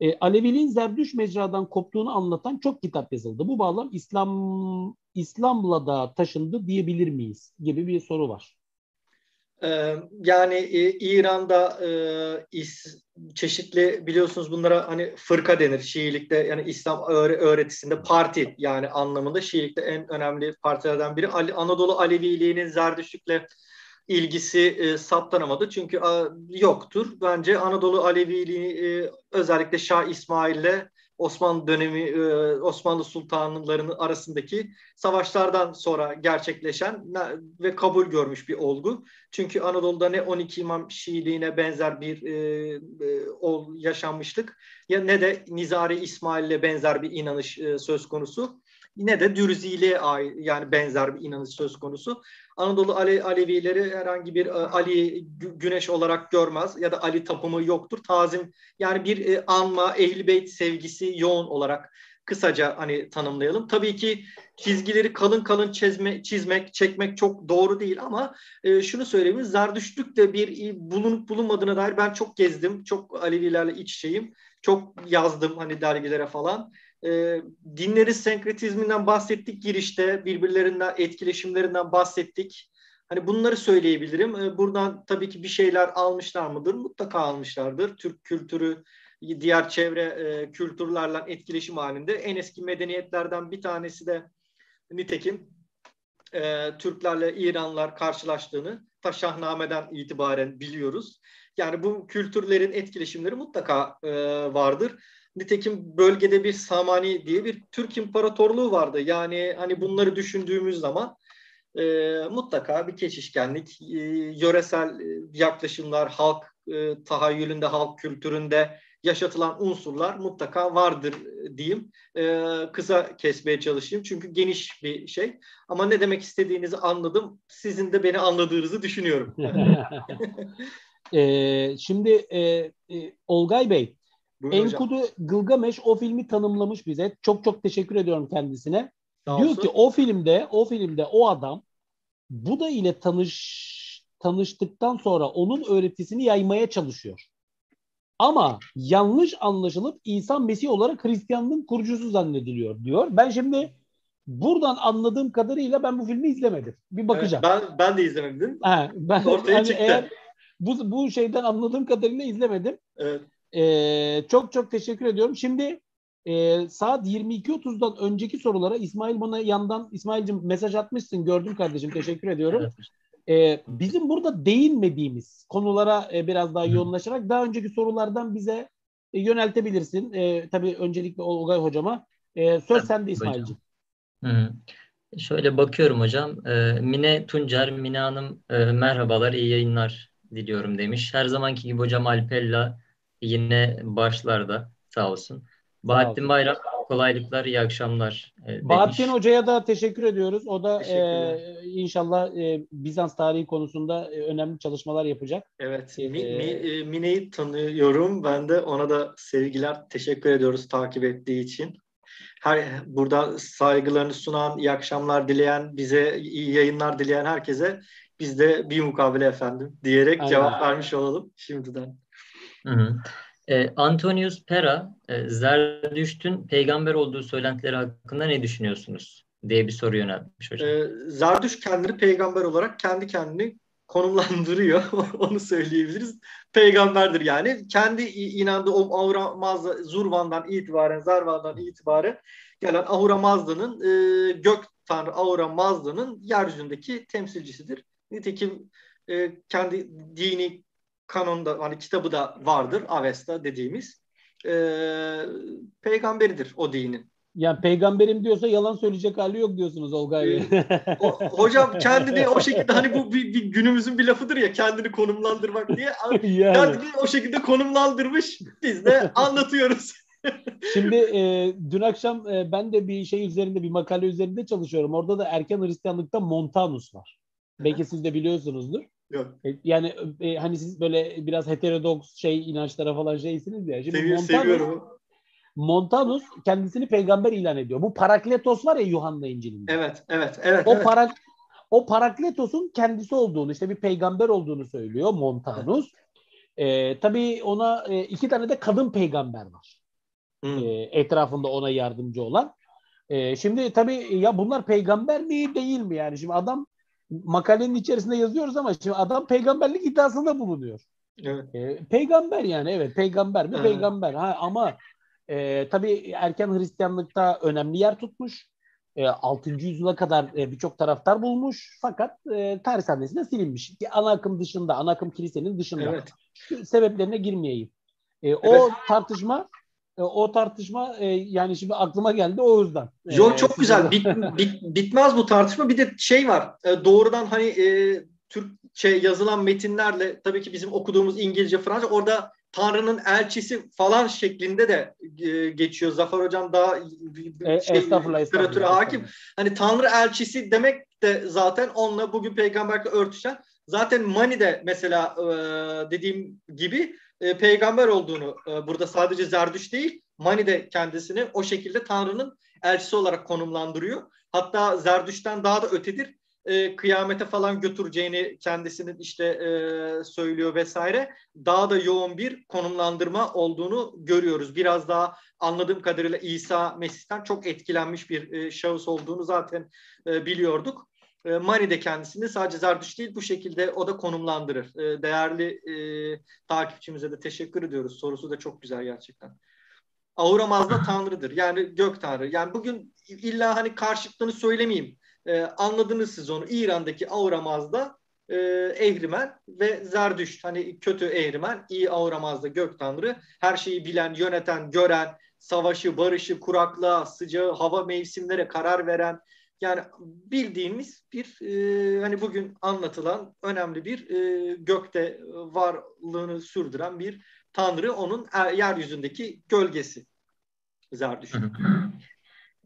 E, Aleviliğin Zerdüş mecradan koptuğunu anlatan çok kitap yazıldı. Bu bağlam İslam İslam'la da taşındı diyebilir miyiz gibi bir soru var. Ee, yani e, İran'da e, çeşitli biliyorsunuz bunlara hani fırka denir Şiilikte yani İslam öğretisinde parti yani anlamında Şiilikte en önemli partilerden biri Anadolu Aleviliğinin Zerdüştlükle ilgisi e, saptanamadı. Çünkü yoktur. Bence Anadolu Aleviliği özellikle Şah İsmail'le Osmanlı dönemi e, Osmanlı sultanlarının arasındaki savaşlardan sonra gerçekleşen ve kabul görmüş bir olgu. Çünkü Anadolu'da ne 12 İmam Şiiliğine benzer bir e, e, yaşanmışlık ya ne de Nizari İsmail'le benzer bir inanış söz konusu. Yine de Dürzi'yle yani benzer bir inanış söz konusu. Anadolu Ale, Alevileri herhangi bir e, Ali Güneş olarak görmez ya da Ali tapımı yoktur. Tazim yani bir e, anma, ehl beyt sevgisi yoğun olarak kısaca hani tanımlayalım. Tabii ki çizgileri kalın kalın çizme, çizmek, çekmek çok doğru değil ama e, şunu söyleyeyim. Zerdüştlük de bir bulunup bulunmadığına dair ben çok gezdim. Çok Alevilerle iç içeyim. Çok yazdım hani dergilere falan e, dinlerin senkretizminden bahsettik girişte, birbirlerinden etkileşimlerinden bahsettik. Hani bunları söyleyebilirim. E, buradan tabii ki bir şeyler almışlar mıdır? Mutlaka almışlardır. Türk kültürü diğer çevre e, kültürlerle etkileşim halinde. En eski medeniyetlerden bir tanesi de nitekim e, Türklerle İranlılar karşılaştığını ta Şahname'den itibaren biliyoruz. Yani bu kültürlerin etkileşimleri mutlaka e, vardır. Nitekim bölgede bir Samani diye bir Türk İmparatorluğu vardı. Yani hani bunları düşündüğümüz zaman e, mutlaka bir keçişkenlik, e, yöresel e, yaklaşımlar, halk e, tahayyülünde, halk kültüründe yaşatılan unsurlar mutlaka vardır e, diyeyim. E, kısa kesmeye çalışayım çünkü geniş bir şey. Ama ne demek istediğinizi anladım. Sizin de beni anladığınızı düşünüyorum. [laughs] e, şimdi e, e, Olgay Bey, Enkudu Gılgameş o filmi tanımlamış bize. Çok çok teşekkür ediyorum kendisine. Sağ Diyor olsun. ki o filmde o filmde o adam Buda ile tanış tanıştıktan sonra onun öğretisini yaymaya çalışıyor. Ama yanlış anlaşılıp İsa Mesih olarak Hristiyanlığın kurucusu zannediliyor diyor. Ben şimdi buradan anladığım kadarıyla ben bu filmi izlemedim. Bir bakacağım. Evet, ben ben de izlemedim. Ha, ben Ortaya hani çıktı. Eğer bu bu şeyden anladığım kadarıyla izlemedim. Evet. Ee, çok çok teşekkür ediyorum. Şimdi e, saat 22.30'dan önceki sorulara İsmail bana yandan İsmail'cim mesaj atmışsın gördüm kardeşim teşekkür ediyorum. Ee, bizim burada değinmediğimiz konulara e, biraz daha yoğunlaşarak daha önceki sorulardan bize e, yöneltebilirsin. E, tabii öncelikle Olgay hocama. E, söz evet, sende İsmail'cim. Şöyle bakıyorum hocam. E, Mine Tuncer, Mine Hanım e, merhabalar, iyi yayınlar diliyorum demiş. Her zamanki gibi hocam Alpella yine başlarda sağ olsun. Bahattin Bayram kolaylıklar, iyi akşamlar. E, Bahattin Hoca'ya da teşekkür ediyoruz. O da e, inşallah e, Bizans tarihi konusunda e, önemli çalışmalar yapacak. Evet, mi, ee, mi, e, Mine'yi tanıyorum. Ben de ona da sevgiler, teşekkür ediyoruz takip ettiği için. Her burada saygılarını sunan, iyi akşamlar dileyen, bize iyi yayınlar dileyen herkese biz de bir mukabele efendim diyerek Aynen. cevap vermiş olalım şimdiden. Hı hı. E, Antonius Pera, e, Zerdüşt'ün peygamber olduğu söylentileri hakkında ne düşünüyorsunuz? diye bir soru yöneltmiş hocam. E, Zerdüş kendini peygamber olarak kendi kendini konumlandırıyor. [laughs] Onu söyleyebiliriz. Peygamberdir yani. Kendi inandığı Ahura Mazda, Zurvan'dan itibaren, Zarvan'dan itibaren gelen Ahura Mazda'nın e, gök tanrı Ahura Mazda'nın yeryüzündeki temsilcisidir. Nitekim e, kendi dini kanonda hani kitabı da vardır Avesta dediğimiz e, peygamberidir o dinin. Yani peygamberim diyorsa yalan söyleyecek hali yok diyorsunuz Olgay Bey. Ee, hocam kendini o şekilde hani bu bir, bir günümüzün bir lafıdır ya kendini konumlandırmak diye. [laughs] yani. Kendini o şekilde konumlandırmış. Biz de anlatıyoruz. [laughs] Şimdi e, dün akşam e, ben de bir şey üzerinde bir makale üzerinde çalışıyorum. Orada da erken Hristiyanlıkta Montanus var. Belki siz de biliyorsunuzdur. Yok. E, yani e, hani siz böyle biraz heterodoks şey inançlara falan şeysiniz ya. Şimdi Seviyor, Montanus, seviyorum. Montanus kendisini peygamber ilan ediyor. Bu Parakletos var ya Yuhanna İncil'inde. Evet, evet, evet. O evet. Parak o Parakletos'un kendisi olduğunu, işte bir peygamber olduğunu söylüyor Montanus. E, tabii ona e, iki tane de kadın peygamber var. E, etrafında ona yardımcı olan. E, şimdi tabii ya bunlar peygamber mi değil mi yani? Şimdi adam makalenin içerisinde yazıyoruz ama şimdi adam peygamberlik iddiasında bulunuyor. Evet. E, peygamber yani evet peygamber mi? Evet. Peygamber. Ha, ama e, tabii erken Hristiyanlıkta önemli yer tutmuş. E, 6. yüzyıla kadar e, birçok taraftar bulmuş. Fakat e, tarih sahnesinde silinmiş. Ana akım dışında, ana akım kilisenin dışında. Evet. Sebeplerine girmeyeyim. E, evet. O tartışma e, o tartışma e, yani şimdi aklıma geldi o yüzden. Yok çok güzel. Bit, [laughs] bit, bitmez bu tartışma. Bir de şey var. E, doğrudan hani e, Türkçe yazılan metinlerle tabii ki bizim okuduğumuz İngilizce, Fransızca orada Tanrı'nın elçisi falan şeklinde de e, geçiyor. Zafer Hocam daha e, şey, estağfurullah, literatüre hakim. Hani Tanrı elçisi demek de zaten onunla bugün peygamberle örtüşen. Zaten Mani'de mesela e, dediğim gibi e, peygamber olduğunu e, burada sadece Zerdüş değil Mani de kendisini o şekilde Tanrı'nın elçisi olarak konumlandırıyor. Hatta Zerdüş'ten daha da ötedir. E, kıyamete falan götüreceğini kendisinin işte e, söylüyor vesaire. Daha da yoğun bir konumlandırma olduğunu görüyoruz. Biraz daha anladığım kadarıyla İsa Mesih'ten çok etkilenmiş bir e, şahıs olduğunu zaten e, biliyorduk. E, Mani de kendisini sadece Zerdüş değil bu şekilde o da konumlandırır. E, değerli e, takipçimize de teşekkür ediyoruz. Sorusu da çok güzel gerçekten. Auramaz da [laughs] tanrıdır. Yani gök tanrı. Yani bugün illa hani karşıtlığını söylemeyeyim. E, anladınız siz onu. İran'daki Auramaz'da e, Ehrimen ve Zerdüşt. Hani kötü Ehrimen, iyi Auramaz'da gök tanrı. Her şeyi bilen, yöneten, gören, savaşı, barışı, kuraklığa, sıcağı, hava mevsimlere karar veren, yani bildiğimiz bir e, hani bugün anlatılan önemli bir e, gökte varlığını sürdüren bir tanrı onun er, yeryüzündeki gölgesi. Zerdüşt.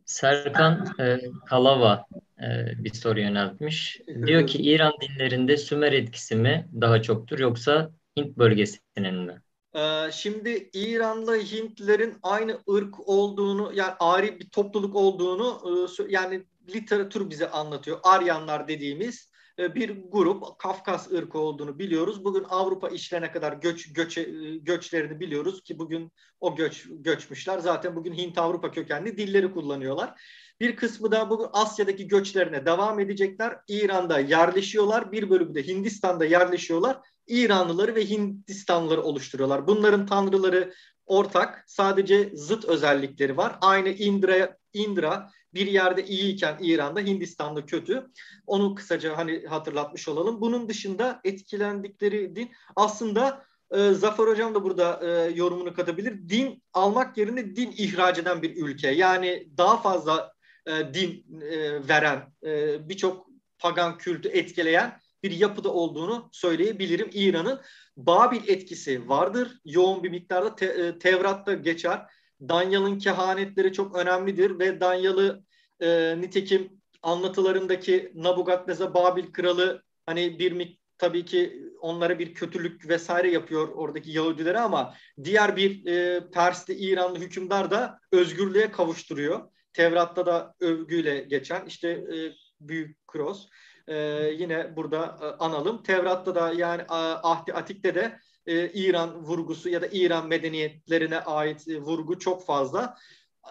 Serkan e, Kalava e, bir soru yöneltmiş. Diyor ki İran dinlerinde Sümer etkisi mi daha çoktur yoksa Hint bölgesinin mi? Ee, şimdi İran'la Hintlerin aynı ırk olduğunu yani ari bir topluluk olduğunu e, yani literatür bize anlatıyor. Aryanlar dediğimiz e, bir grup Kafkas ırkı olduğunu biliyoruz. Bugün Avrupa işlerine kadar göç, göç göçlerini biliyoruz ki bugün o göç göçmüşler. Zaten bugün Hint Avrupa kökenli dilleri kullanıyorlar. Bir kısmı da bugün Asya'daki göçlerine devam edecekler. İran'da yerleşiyorlar. Bir bölümü de Hindistan'da yerleşiyorlar. İranlıları ve Hindistanlıları oluşturuyorlar. Bunların tanrıları ortak. Sadece zıt özellikleri var. Aynı Indra, Indra bir yerde iyiyken İran'da, Hindistan'da kötü. Onu kısaca hani hatırlatmış olalım. Bunun dışında etkilendikleri din aslında e, Zafer Hocam da burada e, yorumunu katabilir. Din almak yerine din ihraç eden bir ülke. Yani daha fazla e, din e, veren, e, birçok pagan kültü etkileyen bir yapıda olduğunu söyleyebilirim. İran'ın Babil etkisi vardır. Yoğun bir miktarda te, e, Tevrat'ta geçer. Danyal'ın kehanetleri çok önemlidir ve Danyal'ı e, nitekim anlatılarındaki Nabukadnezar Babil kralı hani bir tabii ki onlara bir kötülük vesaire yapıyor oradaki Yahudilere ama diğer bir e, Persli İranlı hükümdar da özgürlüğe kavuşturuyor. Tevrat'ta da övgüyle geçen işte e, Büyük Kros. E, yine burada e, analım. Tevrat'ta da yani Ahdi Atik'te de e, İran vurgusu ya da İran medeniyetlerine ait e, vurgu çok fazla.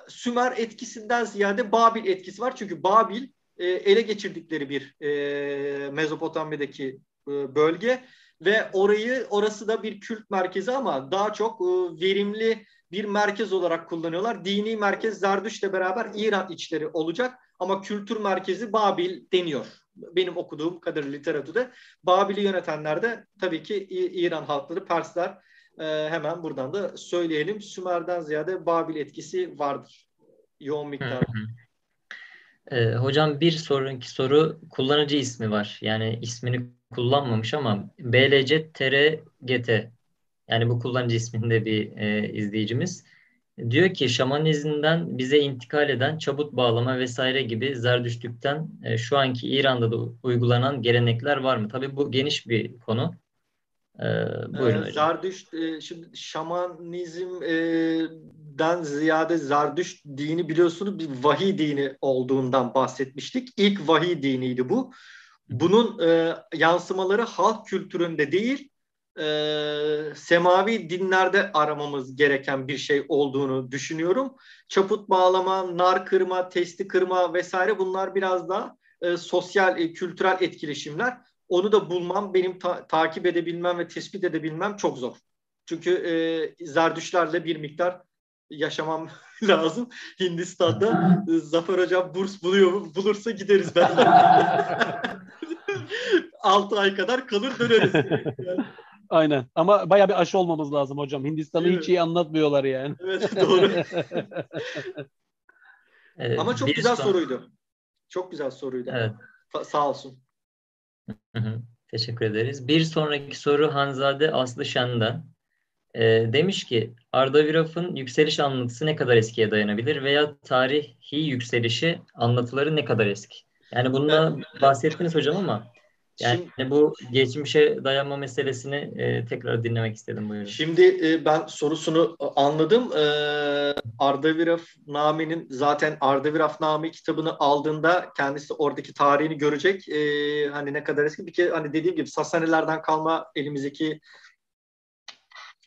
Sümer etkisinden ziyade Babil etkisi var. Çünkü Babil e, ele geçirdikleri bir e, Mezopotamya'daki e, bölge ve orayı orası da bir kült merkezi ama daha çok e, verimli bir merkez olarak kullanıyorlar. Dini merkez Zerdüşt'le beraber İran içleri olacak ama kültür merkezi Babil deniyor. Benim okuduğum kadar literatürde Babil'i yönetenler de tabii ki İran halkları, Persler. E, hemen buradan da söyleyelim. Sümer'den ziyade Babil etkisi vardır. Yoğun miktarda. E, hocam bir sonraki soru kullanıcı ismi var. Yani ismini kullanmamış ama BLC TRGT yani bu kullanıcı isminde bir e, izleyicimiz. Diyor ki şamanizmden bize intikal eden çabut bağlama vesaire gibi zerdüştlükten e, şu anki İran'da da uygulanan gelenekler var mı? Tabii bu geniş bir konu. Ee, buyurun ee, Zardüşt, e, şimdi şamanizmden ziyade Zardüşt dini biliyorsunuz bir vahiy dini olduğundan bahsetmiştik. İlk vahiy diniydi bu. Bunun e, yansımaları halk kültüründe değil, e, semavi dinlerde aramamız gereken bir şey olduğunu düşünüyorum. Çaput bağlama, nar kırma, testi kırma vesaire bunlar biraz daha e, sosyal, e, kültürel etkileşimler onu da bulmam, benim ta- takip edebilmem ve tespit edebilmem çok zor. Çünkü e, zerdüşlerle bir miktar yaşamam [laughs] lazım. Hindistan'da [laughs] Zafer Hocam burs buluyor bulursa gideriz ben. 6 [laughs] ay kadar kalır döneriz. Yani. Aynen. Ama baya bir aşı olmamız lazım hocam. Hindistan'ı evet. hiç iyi anlatmıyorlar yani. Evet doğru. evet, Ama çok güzel son... soruydu. Çok güzel soruydu. Evet. Sağ olsun. Hı hı, teşekkür ederiz. Bir sonraki soru Hanzade Aslı Şen'den. E, demiş ki Arda Viraf'ın yükseliş anlatısı ne kadar eskiye dayanabilir veya tarihi yükselişi anlatıları ne kadar eski? Yani bundan bahsettiniz hocam ama yani şimdi, bu geçmişe dayanma meselesini e, tekrar dinlemek istedim buyurun. Şimdi e, ben sorusunu anladım. E, Ardaviraf Nami'nin zaten Ardaviraf Nami kitabını aldığında kendisi oradaki tarihini görecek. E, hani ne kadar eski bir kere hani dediğim gibi Sasanilerden kalma elimizdeki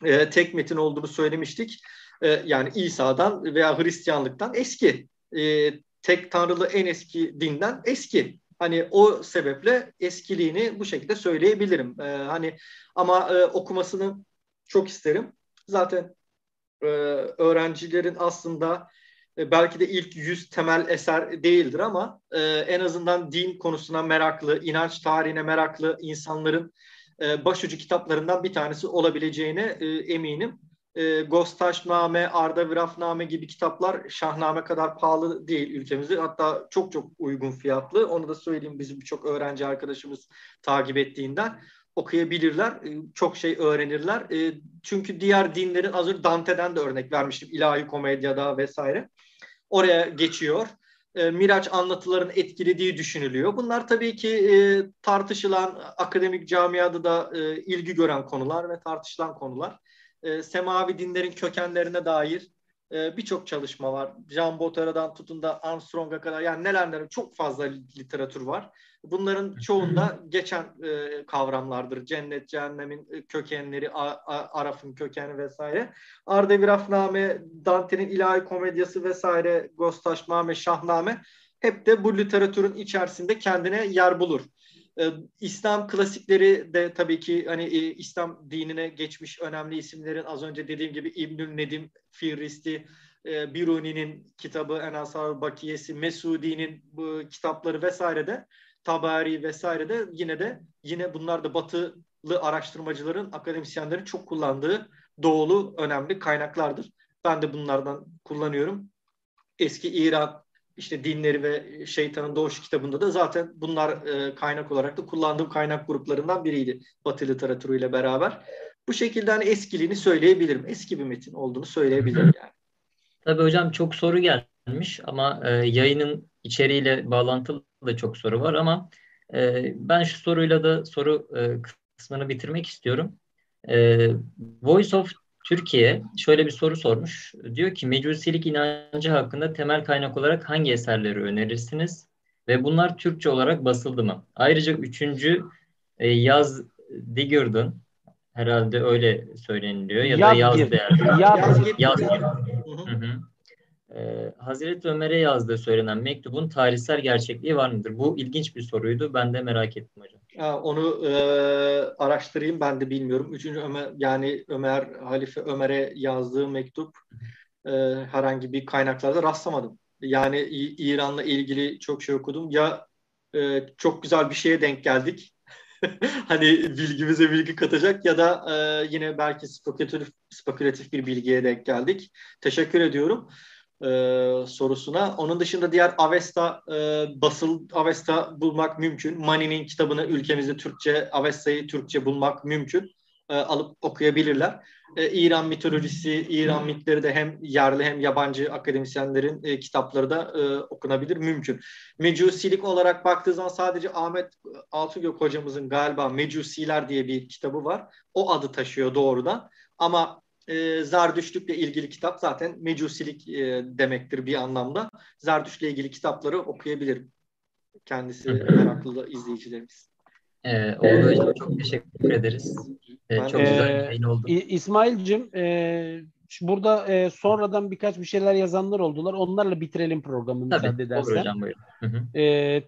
e, tek metin olduğunu söylemiştik. E, yani İsa'dan veya Hristiyanlıktan eski. E, tek tanrılı en eski dinden eski. Hani o sebeple eskiliğini bu şekilde söyleyebilirim. Ee, hani ama e, okumasını çok isterim. Zaten e, öğrencilerin aslında e, belki de ilk yüz temel eser değildir ama e, en azından din konusuna meraklı, inanç tarihine meraklı insanların e, başucu kitaplarından bir tanesi olabileceğine e, eminim e, Gostaşname, Arda Virafname gibi kitaplar Şahname kadar pahalı değil ülkemizde. Hatta çok çok uygun fiyatlı. Onu da söyleyeyim bizim birçok öğrenci arkadaşımız takip ettiğinden okuyabilirler. E, çok şey öğrenirler. E, çünkü diğer dinlerin az Dante'den de örnek vermiştim. İlahi komedyada vesaire. Oraya geçiyor. E, Miraç anlatıların etkilediği düşünülüyor. Bunlar tabii ki tartışılan, akademik camiada da ilgi gören konular ve tartışılan konular e, semavi dinlerin kökenlerine dair e, birçok çalışma var. Jean Botara'dan tutun da Armstrong'a kadar yani neler neler çok fazla literatür var. Bunların çoğunda geçen e, kavramlardır. Cennet, cehennemin e, kökenleri, a, a, Araf'ın kökeni vesaire. Ardevirafname, Dante'nin ilahi komedyası vesaire, Gostaşname, Şahname hep de bu literatürün içerisinde kendine yer bulur. Ee, İslam klasikleri de tabii ki hani e, İslam dinine geçmiş önemli isimlerin az önce dediğim gibi İbnül Nedim, Firristi, e, Biruni'nin kitabı Enasar Bakiyesi, Mesudi'nin bu kitapları vesaire de Tabari vesaire de yine de yine bunlar da batılı araştırmacıların, akademisyenlerin çok kullandığı doğulu önemli kaynaklardır. Ben de bunlardan kullanıyorum. Eski İran işte dinleri ve şeytanın doğuş kitabında da zaten bunlar e, kaynak olarak da kullandığım kaynak gruplarından biriydi Batı literatürüyle beraber. Bu şekilde hani eskiliğini söyleyebilirim. Eski bir metin olduğunu söyleyebilirim yani. Tabii hocam çok soru gelmiş ama e, yayının içeriğiyle bağlantılı da çok soru var ama e, ben şu soruyla da soru e, kısmını bitirmek istiyorum. E, Voice of Türkiye şöyle bir soru sormuş. Diyor ki mecusilik inancı hakkında temel kaynak olarak hangi eserleri önerirsiniz? Ve bunlar Türkçe olarak basıldı mı? Ayrıca üçüncü e, Yaz Digger'dın herhalde öyle söyleniliyor ya da Yaz Değer. Yaz, yaz, yaz Hı hı. Ee, Hazreti Ömer'e yazdığı söylenen mektubun tarihsel gerçekliği var mıdır? Bu ilginç bir soruydu. Ben de merak ettim hocam. Ya, onu e, araştırayım ben de bilmiyorum. Üçüncü Ömer yani Ömer Halife Ömer'e yazdığı mektup e, herhangi bir kaynaklarda rastlamadım. Yani İran'la ilgili çok şey okudum. Ya e, çok güzel bir şeye denk geldik. [laughs] hani bilgimize bilgi katacak ya da e, yine belki spekülatif, spekülatif bir bilgiye denk geldik. Teşekkür ediyorum e, sorusuna. Onun dışında diğer Avesta e, basıl Avesta bulmak mümkün. Mani'nin kitabını ülkemizde Türkçe Avesta'yı Türkçe bulmak mümkün. E, alıp okuyabilirler. E, İran mitolojisi, İran mitleri de hem yerli hem yabancı akademisyenlerin e, kitapları da e, okunabilir mümkün. Mecusilik olarak baktığı zaman sadece Ahmet Altugök hocamızın galiba Mecusiler diye bir kitabı var. O adı taşıyor doğrudan. Ama e, Zardüştlük'le ilgili kitap zaten mecusilik e, demektir bir anlamda. Zardüşt'le ilgili kitapları okuyabilir kendisi meraklı izleyicilerimiz. Ee, Oğuz Hocam çok teşekkür ederiz. Ee, çok güzel bir yayın oldu. İsmail'cim e, burada e, sonradan birkaç bir şeyler yazanlar oldular. Onlarla bitirelim programı Tabii, müsaade edersen. Olur hocam buyurun. Hı hı. E,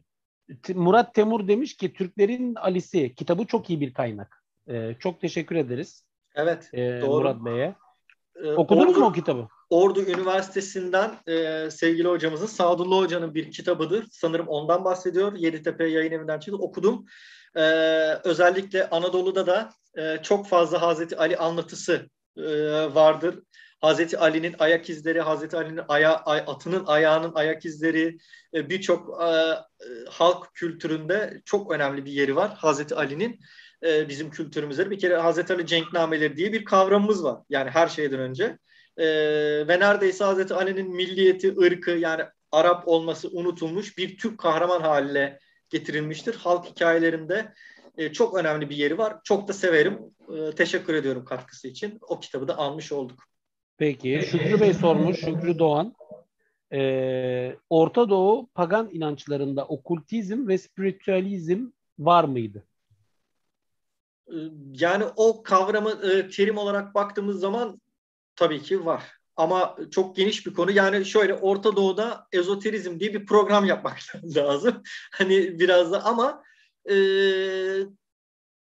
Murat Temur demiş ki Türklerin Ali'si kitabı çok iyi bir kaynak. E, çok teşekkür ederiz. Evet. E, doğru. Murat Bey'e. Ee, Okudunuz Ordu, mu o kitabı? Ordu Üniversitesi'nden e, sevgili hocamızın Sadullah Hoca'nın bir kitabıdır. Sanırım ondan bahsediyor. Yeditepe yayın evinden çıktı. Okudum. E, özellikle Anadolu'da da e, çok fazla Hazreti Ali anlatısı e, vardır. Hazreti Ali'nin ayak izleri, Hazreti Ali'nin aya, ay, atının ayağının ayak izleri e, birçok e, halk kültüründe çok önemli bir yeri var Hazreti Ali'nin e, bizim kültürümüzde. Bir kere Hazreti Ali cenknameleri diye bir kavramımız var. Yani her şeyden önce. E, ve neredeyse Hazreti Ali'nin milliyeti, ırkı yani Arap olması unutulmuş bir Türk kahraman haline getirilmiştir. Halk hikayelerinde e, çok önemli bir yeri var. Çok da severim. E, teşekkür ediyorum katkısı için. O kitabı da almış olduk. Peki. Şükrü Bey sormuş. Şükrü Doğan. Ee, Orta Doğu pagan inançlarında okultizm ve spiritüalizm var mıydı? Yani o kavramı e, terim olarak baktığımız zaman tabii ki var. Ama çok geniş bir konu. Yani şöyle Orta Doğu'da ezoterizm diye bir program yapmak [laughs] lazım. Hani biraz da ama e,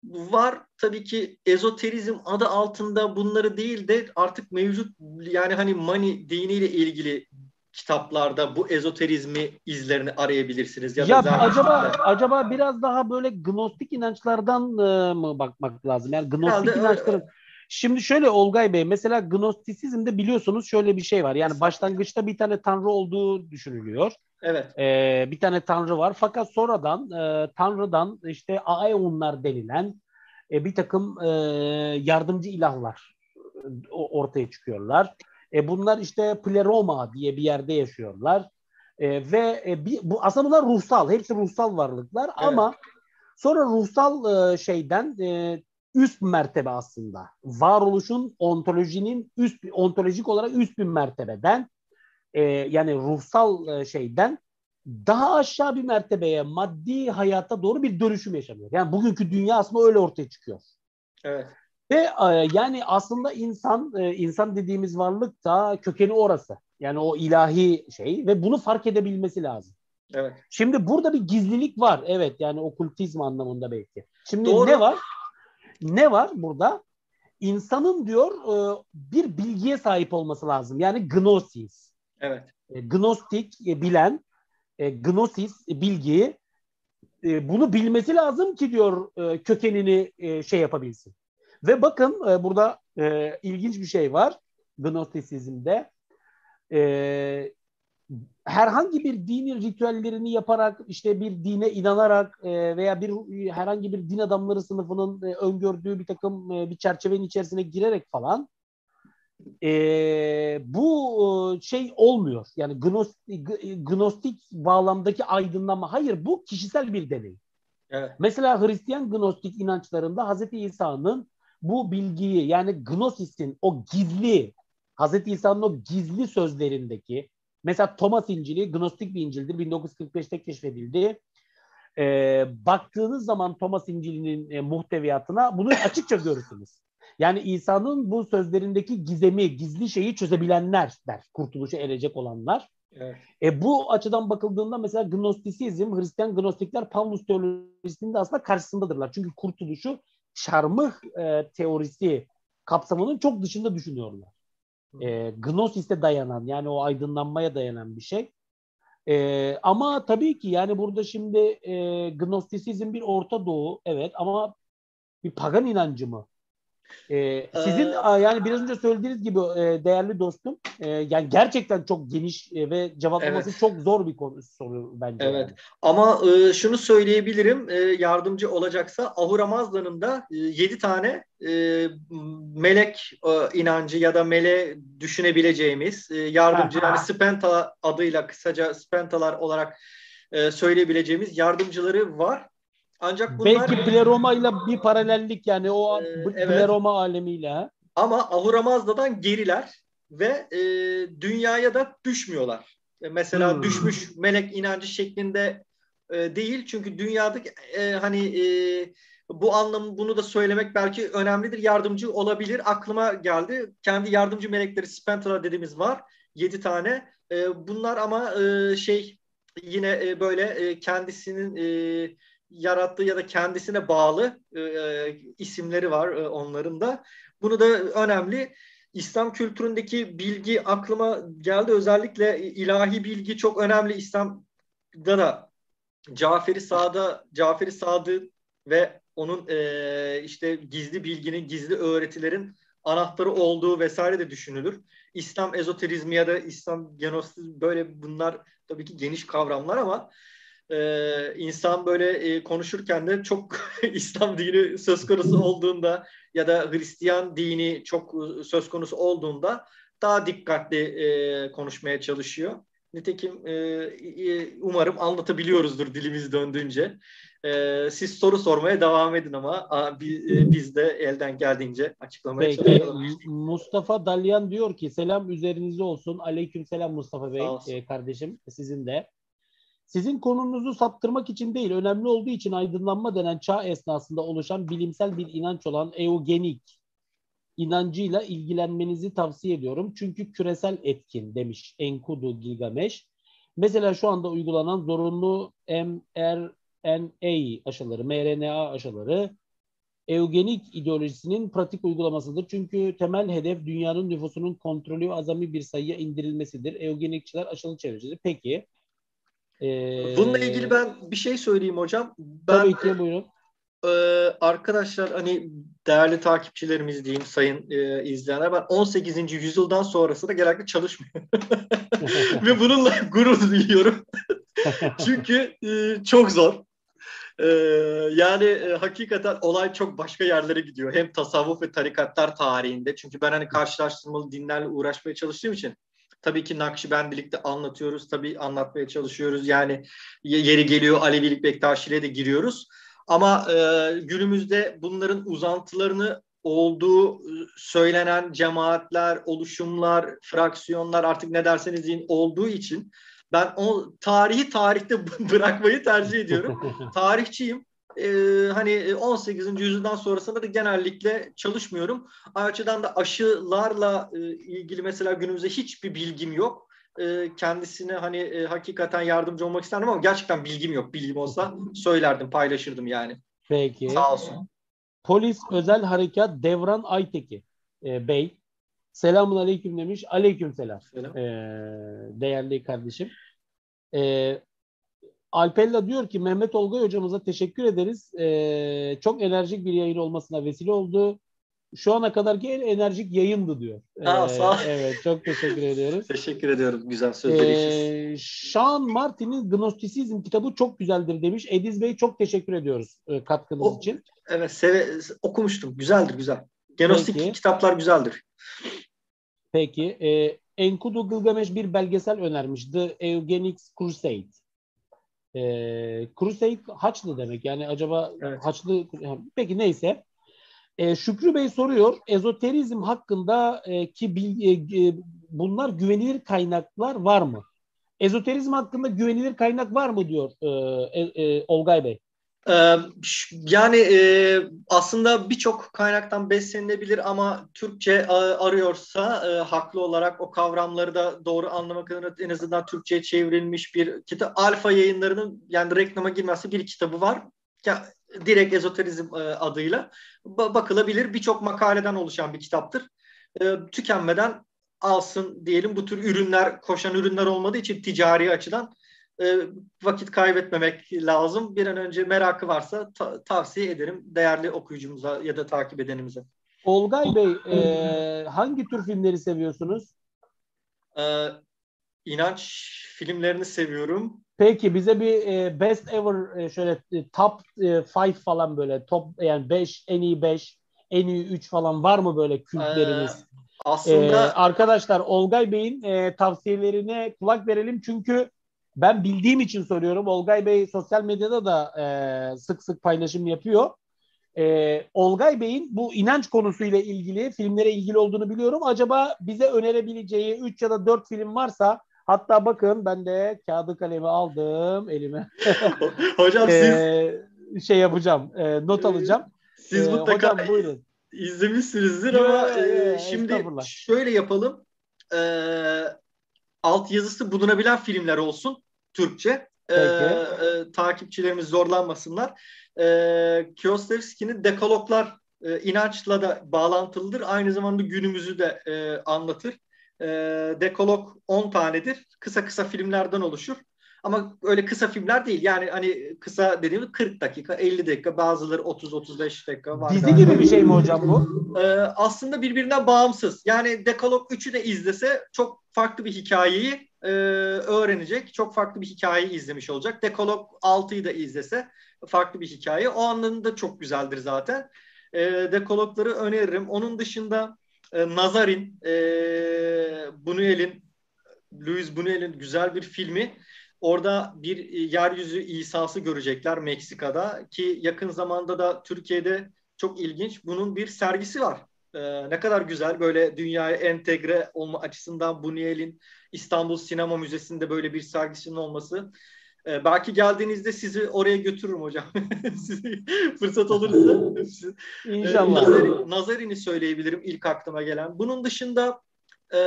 var tabii ki ezoterizm adı altında bunları değil de artık mevcut yani hani Mani diniyle ilgili kitaplarda bu ezoterizmi izlerini arayabilirsiniz. Ya, ya da acaba acaba biraz daha böyle gnostik inançlardan e, mı bakmak lazım? Yani gnostik Herhalde, inançların Şimdi şöyle Olgay Bey mesela gnostisizmde biliyorsunuz şöyle bir şey var. Yani başlangıçta bir tane tanrı olduğu düşünülüyor. Evet. Ee, bir tane tanrı var. Fakat sonradan e, tanrıdan işte Aeonlar denilen e, bir takım e, yardımcı ilahlar e, ortaya çıkıyorlar. E, bunlar işte Pleroma diye bir yerde yaşıyorlar. E, ve e, bir, bu aslında bunlar ruhsal. Hepsi ruhsal varlıklar evet. ama sonra ruhsal e, şeyden e, üst mertebe aslında. Varoluşun ontolojinin üst ontolojik olarak üst bir mertebeden e, yani ruhsal e, şeyden daha aşağı bir mertebeye maddi hayata doğru bir dönüşüm yaşanıyor. Yani bugünkü dünya aslında öyle ortaya çıkıyor. Evet. Ve e, yani aslında insan e, insan dediğimiz varlık da kökeni orası. Yani o ilahi şey ve bunu fark edebilmesi lazım. Evet. Şimdi burada bir gizlilik var. Evet yani okultizm anlamında belki. Şimdi Doğru. ne var? Ne var burada? İnsanın diyor e, bir bilgiye sahip olması lazım. Yani gnosis. Evet. Gnostik bilen gnosis bilgiyi bunu bilmesi lazım ki diyor kökenini şey yapabilsin. Ve bakın e, burada e, ilginç bir şey var Gnostisizmde. E, herhangi bir dini ritüellerini yaparak işte bir dine inanarak e, veya bir herhangi bir din adamları sınıfının e, öngördüğü bir takım e, bir çerçevenin içerisine girerek falan e, bu e, şey olmuyor. Yani gnostik, gnostik bağlamdaki aydınlanma. Hayır bu kişisel bir deney. Evet. Mesela Hristiyan gnostik inançlarında Hazreti İsa'nın bu bilgiyi yani Gnosis'in o gizli Hazreti İsa'nın o gizli sözlerindeki mesela Thomas İncil'i Gnostik bir İncil'dir. 1945'te keşfedildi. Ee, baktığınız zaman Thomas İncil'inin e, muhteviyatına bunu [laughs] açıkça görürsünüz. Yani İsa'nın bu sözlerindeki gizemi, gizli şeyi çözebilenler der. Kurtuluşa erecek olanlar. Evet. E, bu açıdan bakıldığında mesela Gnostisizm, Hristiyan Gnostikler Pavlus teorisinin de aslında karşısındadırlar. Çünkü kurtuluşu çarmıh e, teorisi kapsamının çok dışında düşünüyorlar. E, Gnosis'e dayanan yani o aydınlanmaya dayanan bir şey. E, ama tabii ki yani burada şimdi e, Gnostisizm bir Orta Doğu evet ama bir pagan inancı mı? Ee, sizin ee, yani biraz önce söylediğiniz gibi e, değerli dostum e, yani gerçekten çok geniş e, ve cevaplaması evet. çok zor bir konu soru bence. Evet. Yani. Ama e, şunu söyleyebilirim e, yardımcı olacaksa Ahura Mazdan'ın da e, 7 tane e, melek e, inancı ya da mele düşünebileceğimiz e, yardımcı yani Spenta adıyla kısaca Spentalar olarak e, söyleyebileceğimiz yardımcıları var. Ancak bunlar... Belki Pleroma ile bir paralellik yani o Pleroma evet. alemiyle. Ama Ahura Mazda'dan geriler ve e, dünyaya da düşmüyorlar. E, mesela hmm. düşmüş melek inancı şeklinde e, değil. Çünkü dünyada e, hani e, bu anlamı bunu da söylemek belki önemlidir. Yardımcı olabilir. Aklıma geldi. Kendi yardımcı melekleri Spentala dediğimiz var. Yedi tane. E, bunlar ama e, şey yine e, böyle e, kendisinin e, yarattığı ya da kendisine bağlı e, e, isimleri var e, onların da. Bunu da önemli. İslam kültüründeki bilgi aklıma geldi. Özellikle ilahi bilgi çok önemli. İslam'da da Caferi Sa'da Caferi Sadı ve onun e, işte gizli bilginin, gizli öğretilerin anahtarı olduğu vesaire de düşünülür. İslam ezoterizmi ya da İslam genostiz böyle bunlar tabii ki geniş kavramlar ama e, insan böyle e, konuşurken de çok [laughs] İslam dini söz konusu olduğunda ya da Hristiyan dini çok e, söz konusu olduğunda daha dikkatli e, konuşmaya çalışıyor. Nitekim e, e, umarım anlatabiliyoruzdur dilimiz döndüğünce. E, siz soru sormaya devam edin ama a, bi, e, biz de elden geldiğince açıklamaya Peki. çalışalım. Mustafa Dalyan diyor ki selam üzerinize olsun. Aleyküm selam Mustafa Bey e, kardeşim sizin de. Sizin konunuzu saptırmak için değil, önemli olduğu için aydınlanma denen çağ esnasında oluşan bilimsel bir inanç olan eugenik inancıyla ilgilenmenizi tavsiye ediyorum. Çünkü küresel etkin demiş Enkudu Gilgamesh. Mesela şu anda uygulanan zorunlu mRNA aşıları, mRNA aşıları eugenik ideolojisinin pratik uygulamasıdır. Çünkü temel hedef dünyanın nüfusunun kontrolü azami bir sayıya indirilmesidir. Eugenikçiler aşılı çevrecidir. Peki ee, Bununla ilgili ben bir şey söyleyeyim hocam. Ben, tabii ki buyurun. E, arkadaşlar hani değerli takipçilerimiz diyeyim sayın e, izleyenler ben 18. yüzyıldan sonrası da genellikle çalışmıyorum. [laughs] Ve bununla gurur duyuyorum. [laughs] Çünkü e, çok zor. E, yani e, hakikaten olay çok başka yerlere gidiyor. Hem tasavvuf ve tarikatlar tarihinde. Çünkü ben hani karşılaştırmalı dinlerle uğraşmaya çalıştığım için Tabii ki Nakşibendilikte anlatıyoruz, tabii anlatmaya çalışıyoruz. Yani yeri geliyor Alevilik, Bektaşiliğe de giriyoruz. Ama e, günümüzde bunların uzantılarını olduğu e, söylenen cemaatler, oluşumlar, fraksiyonlar artık ne derseniz deyin olduğu için ben o tarihi tarihte [laughs] bırakmayı tercih ediyorum. Tarihçiyim [laughs] e, hani 18. E, yüzyıldan sonrasında da genellikle çalışmıyorum. Açıdan da aşılarla e, ilgili mesela günümüzde hiçbir bilgim yok. E, kendisine hani e, hakikaten yardımcı olmak isterdim ama gerçekten bilgim yok. Bilgim olsa söylerdim, paylaşırdım yani. Peki. Sağ olsun. Polis Özel Harekat Devran Ayteki e, Bey. Selamun aleyküm demiş. Aleyküm selam. selam. E, değerli kardeşim. E, Alpella diyor ki Mehmet Olgay hocamıza teşekkür ederiz. Ee, çok enerjik bir yayın olmasına vesile oldu. şu ana kadarki en enerjik yayındı diyor. Aa, sağ ol. Evet çok teşekkür ediyoruz. [laughs] Teşekkür ediyorum güzel sözleri için. Ee, Sean Martin'in Gnostisizm kitabı çok güzeldir demiş. Ediz Bey çok teşekkür ediyoruz e, katkınız O- için. Evet seve, okumuştum. Güzeldir güzel. Genostik Peki. kitaplar güzeldir. Peki. E, Enkudu Gılgameş bir belgesel önermiş. The Eugenics Crusade. E, Crusade Haçlı demek. Yani acaba Evet. Haçlı... Peki neyse. E, Şükrü Bey soruyor. Ezoterizm hakkında e, ki bil- e, e, bunlar güvenilir kaynaklar var mı? Ezoterizm hakkında güvenilir kaynak var mı diyor e, e, Olgay Bey. Ee, yani e, aslında birçok kaynaktan beslenilebilir ama Türkçe e, arıyorsa e, haklı olarak o kavramları da doğru anlamak adına en azından Türkçe'ye çevrilmiş bir kitap. Alfa yayınlarının yani reklama girmezse bir kitabı var. Direkt ezoterizm adıyla Ba- bakılabilir. Birçok makaleden oluşan bir kitaptır. Tükenmeden alsın diyelim. Bu tür ürünler, koşan ürünler olmadığı için ticari açıdan e, vakit kaybetmemek lazım. Bir an önce merakı varsa ta- tavsiye ederim değerli okuyucumuza ya da takip edenimize. Olgay Bey e, hangi tür filmleri seviyorsunuz? Ee, inanç filmlerini seviyorum. Peki bize bir e, best ever e, şöyle e, top 5 falan böyle top yani 5 en iyi 5 en iyi 3 falan var mı böyle kültleriniz? Ee, aslında Ee, arkadaşlar Olgay Bey'in e, tavsiyelerine kulak verelim çünkü ben bildiğim için soruyorum. Olgay Bey sosyal medyada da e, sık sık paylaşım yapıyor. E, Olgay Bey'in bu inanç konusuyla ilgili filmlere ilgili olduğunu biliyorum. Acaba bize önerebileceği 3 ya da 4 film varsa hatta bakın ben de kağıdı kalemi aldım elime. [laughs] hocam siz E, şey yapacağım. e, not alacağım. siz E, mutlaka hocam buyurun. izlemişsinizdir ama e, şimdi şöyle yapalım. Ee, alt yazısı bulunabilen filmler olsun Türkçe. Ee, e, takipçilerimiz zorlanmasınlar. Ee, Kiyosevski'nin dekaloglar e, inançla da bağlantılıdır. Aynı zamanda günümüzü de e, anlatır. E, dekalog 10 tanedir. Kısa kısa filmlerden oluşur. Ama öyle kısa filmler değil. Yani hani kısa dediğimiz 40 dakika, 50 dakika, bazıları 30-35 dakika var. Dizi galiba. gibi bir şey mi hocam bu? Ee, aslında birbirinden bağımsız. Yani Dekalog 3'ü de izlese çok farklı bir hikayeyi e, öğrenecek. Çok farklı bir hikayeyi izlemiş olacak. Dekalog 6'yı da izlese farklı bir hikaye. O anlamda çok güzeldir zaten. E, Dekalogları öneririm. Onun dışında e, Nazarin, e, Buñuel'in, Louis Buñuel'in güzel bir filmi. Orada bir e, yeryüzü İsa'sı görecekler Meksika'da ki yakın zamanda da Türkiye'de çok ilginç. Bunun bir sergisi var. Ee, ne kadar güzel böyle dünyaya entegre olma açısından Buñuel'in İstanbul Sinema Müzesi'nde böyle bir sergisinin olması. Ee, belki geldiğinizde sizi oraya götürürüm hocam. [laughs] Fırsat olursa. Ee, [laughs] İnşallah. Nazari- Nazarin'i söyleyebilirim ilk aklıma gelen. Bunun dışında e,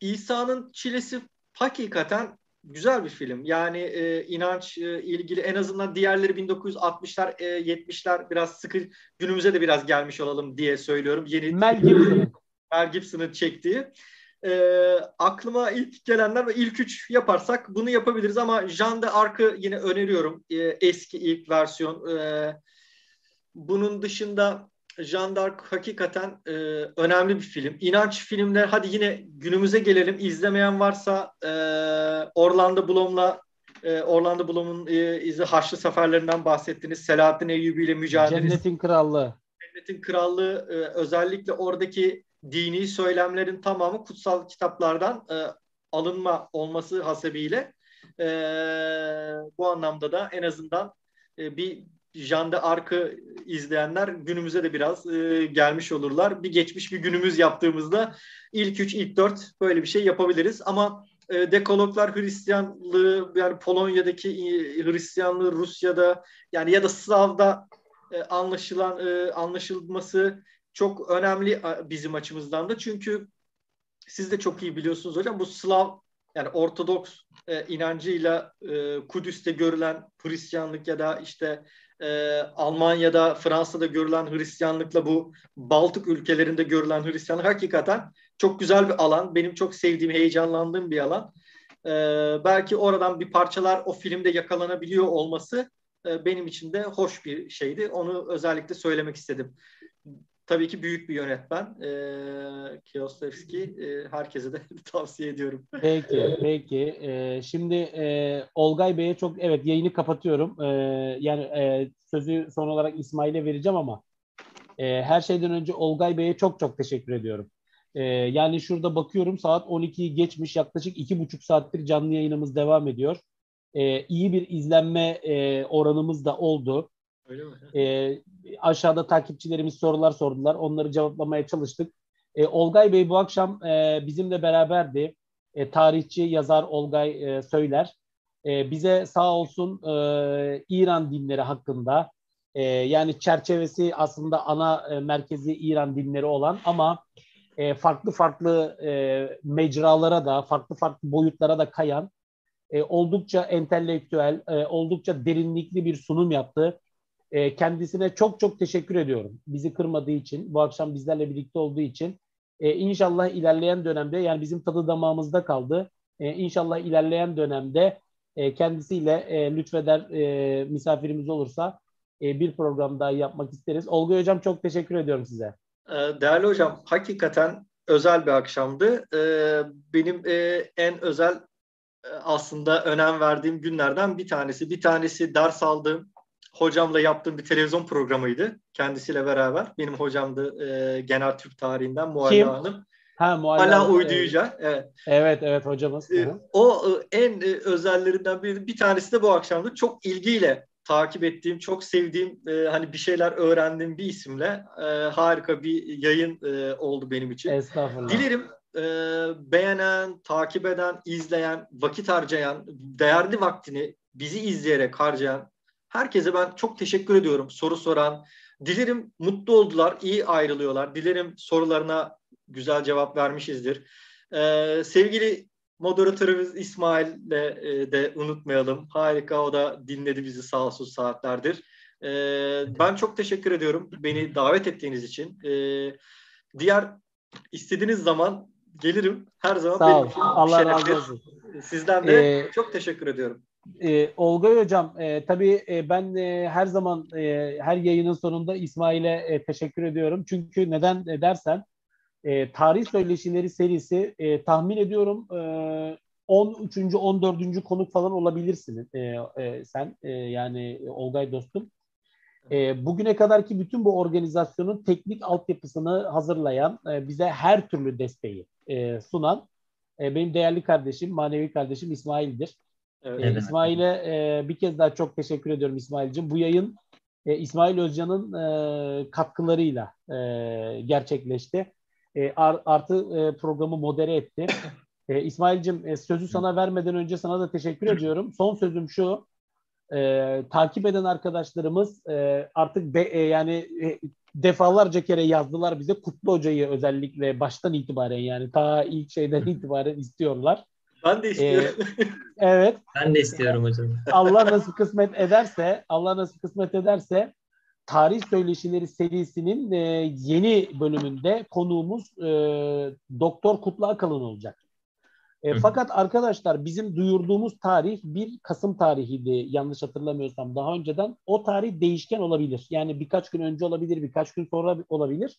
İsa'nın Çilesi hakikaten güzel bir film. Yani e, inanç e, ilgili en azından diğerleri 1960'lar, e, 70'ler biraz sıkı günümüze de biraz gelmiş olalım diye söylüyorum. Yeni Mel Gibson'ın. Mel Gibson'ın çektiği. E, aklıma ilk gelenler ve ilk üç yaparsak bunu yapabiliriz ama Jean d'Arc'ı yine öneriyorum. E, eski ilk versiyon. E, bunun dışında Jean d'Arc hakikaten e, önemli bir film. İnanç filmler hadi yine günümüze gelelim. İzlemeyen varsa e, Orlando Bloom'la e, Orlando Bloom'un e, izi Haçlı Seferlerinden bahsettiniz. Selahattin Eyyubi ile mücadelesi. Cennetin Krallığı. Cennetin Krallığı e, özellikle oradaki dini söylemlerin tamamı kutsal kitaplardan e, alınma olması hasebiyle e, bu anlamda da en azından e, bir Jean d'Arc'ı izleyenler günümüze de biraz e, gelmiş olurlar. Bir geçmiş bir günümüz yaptığımızda ilk üç, ilk dört böyle bir şey yapabiliriz. Ama e, dekologlar Hristiyanlığı yani Polonya'daki e, Hristiyanlığı Rusya'da yani ya da Slav'da e, anlaşılan e, anlaşılması çok önemli bizim açımızdan da. Çünkü siz de çok iyi biliyorsunuz hocam bu Slav yani Ortodoks e, inancıyla e, Kudüs'te görülen Hristiyanlık ya da işte e, Almanya'da, Fransa'da görülen Hristiyanlıkla bu Baltık ülkelerinde görülen Hristiyanlık hakikaten çok güzel bir alan. Benim çok sevdiğim, heyecanlandığım bir alan. E, belki oradan bir parçalar o filmde yakalanabiliyor olması e, benim için de hoş bir şeydi. Onu özellikle söylemek istedim. Tabii ki büyük bir yönetmen. E, Kiyosevski e, herkese de [laughs] tavsiye ediyorum. Peki, peki. E, şimdi e, Olgay Bey'e çok evet yayını kapatıyorum. E, yani e, sözü son olarak İsmail'e vereceğim ama e, her şeyden önce Olgay Bey'e çok çok teşekkür ediyorum. E, yani şurada bakıyorum saat 12'yi geçmiş yaklaşık iki buçuk saattir canlı yayınımız devam ediyor. E, iyi bir izlenme e, oranımız da oldu. Öyle mi? E, aşağıda takipçilerimiz sorular sordular. Onları cevaplamaya çalıştık. E, Olgay Bey bu akşam e, bizimle beraberdi. E, tarihçi, yazar Olgay e, Söyler. E, bize sağ olsun e, İran dinleri hakkında e, yani çerçevesi aslında ana e, merkezi İran dinleri olan ama e, farklı farklı e, mecralara da farklı farklı boyutlara da kayan e, oldukça entelektüel, e, oldukça derinlikli bir sunum yaptı. E, kendisine çok çok teşekkür ediyorum. Bizi kırmadığı için, bu akşam bizlerle birlikte olduğu için. E, inşallah ilerleyen dönemde, yani bizim tadı damağımızda kaldı. E, inşallah ilerleyen dönemde e, kendisiyle e, lütfeder e, misafirimiz olursa e, bir program daha yapmak isteriz. Olga Hocam çok teşekkür ediyorum size. E, değerli hocam, hakikaten özel bir akşamdı. E, benim e, en özel aslında önem verdiğim günlerden bir tanesi. Bir tanesi ders aldığım hocamla yaptığım bir televizyon programıydı. Kendisiyle beraber. Benim hocamdı e, genel Türk tarihinden Mualla Hanım. Ha, Mualla Hala Uyduyuca. Evet. evet, evet hocamız. E, o e, en e, özellerinden biri. Bir tanesi de bu akşamdı. Çok ilgiyle takip ettiğim, çok sevdiğim, e, hani bir şeyler öğrendiğim bir isimle e, harika bir yayın e, oldu benim için. Estağfurullah. Dilerim e, beğenen, takip eden, izleyen, vakit harcayan, değerli vaktini bizi izleyerek harcayan herkese ben çok teşekkür ediyorum. Soru soran, dilerim mutlu oldular, iyi ayrılıyorlar. Dilerim sorularına güzel cevap vermişizdir. Ee, sevgili moderatörümüz İsmail'le e, de unutmayalım. Harika, o da dinledi bizi sağ olsun saatlerdir. Ee, ben çok teşekkür ediyorum beni davet ettiğiniz için. Ee, diğer istediğiniz zaman gelirim. Her zaman Sağ ol. Allah razı olsun. Sizden de ee, çok teşekkür ediyorum. E, Olgay Hocam, e, tabii e, ben e, her zaman e, her yayının sonunda İsmail'e e, teşekkür ediyorum. Çünkü neden dersen, e, Tarih Söyleşileri serisi e, tahmin ediyorum e, 13. 14. konuk falan olabilirsin e, e, sen e, yani Olgay dostum. E, bugüne kadarki bütün bu organizasyonun teknik altyapısını hazırlayan, e, bize her türlü desteği e, sunan e, benim değerli kardeşim, manevi kardeşim İsmail'dir. Evet, İsmail'e e, bir kez daha çok teşekkür ediyorum İsmail'cim. Bu yayın e, İsmail Özcan'ın e, katkılarıyla e, gerçekleşti. E, artı e, programı modere etti. E, İsmail'cim e, sözü sana vermeden önce sana da teşekkür ediyorum. Son sözüm şu. E, takip eden arkadaşlarımız e, artık be, e, yani e, defalarca kere yazdılar bize Kutlu Hoca'yı özellikle baştan itibaren yani ta ilk şeyden [laughs] itibaren istiyorlar. Ben de istiyorum. Ee, evet. Ben de istiyorum hocam. [laughs] Allah nasıl kısmet ederse, Allah nasıl kısmet ederse Tarih Söyleşileri serisinin e, yeni bölümünde konuğumuz e, Doktor Kutlu Akalın olacak. E, fakat arkadaşlar bizim duyurduğumuz tarih 1 Kasım tarihiydi yanlış hatırlamıyorsam daha önceden. O tarih değişken olabilir. Yani birkaç gün önce olabilir, birkaç gün sonra olabilir.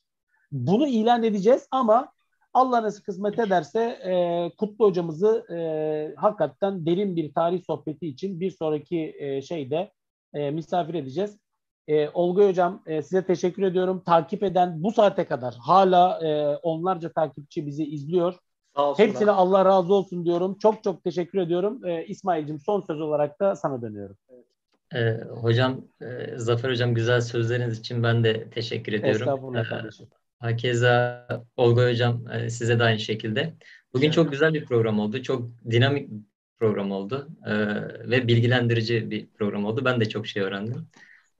Bunu ilan edeceğiz ama Allah nasıl kısmet ederse e, Kutlu hocamızı e, hakikaten derin bir tarih sohbeti için bir sonraki e, şeyde e, misafir edeceğiz. E, Olga Hocam e, size teşekkür ediyorum. Takip eden bu saate kadar hala e, onlarca takipçi bizi izliyor. Hepsine Allah razı olsun diyorum. Çok çok teşekkür ediyorum. E, İsmail'cim son söz olarak da sana dönüyorum. E, hocam, e, Zafer Hocam güzel sözleriniz için ben de teşekkür ediyorum. Estağfurullah kardeşim. Hakeza Olga Hocam e, size de aynı şekilde. Bugün çok güzel bir program oldu. Çok dinamik bir program oldu. E, ve bilgilendirici bir program oldu. Ben de çok şey öğrendim.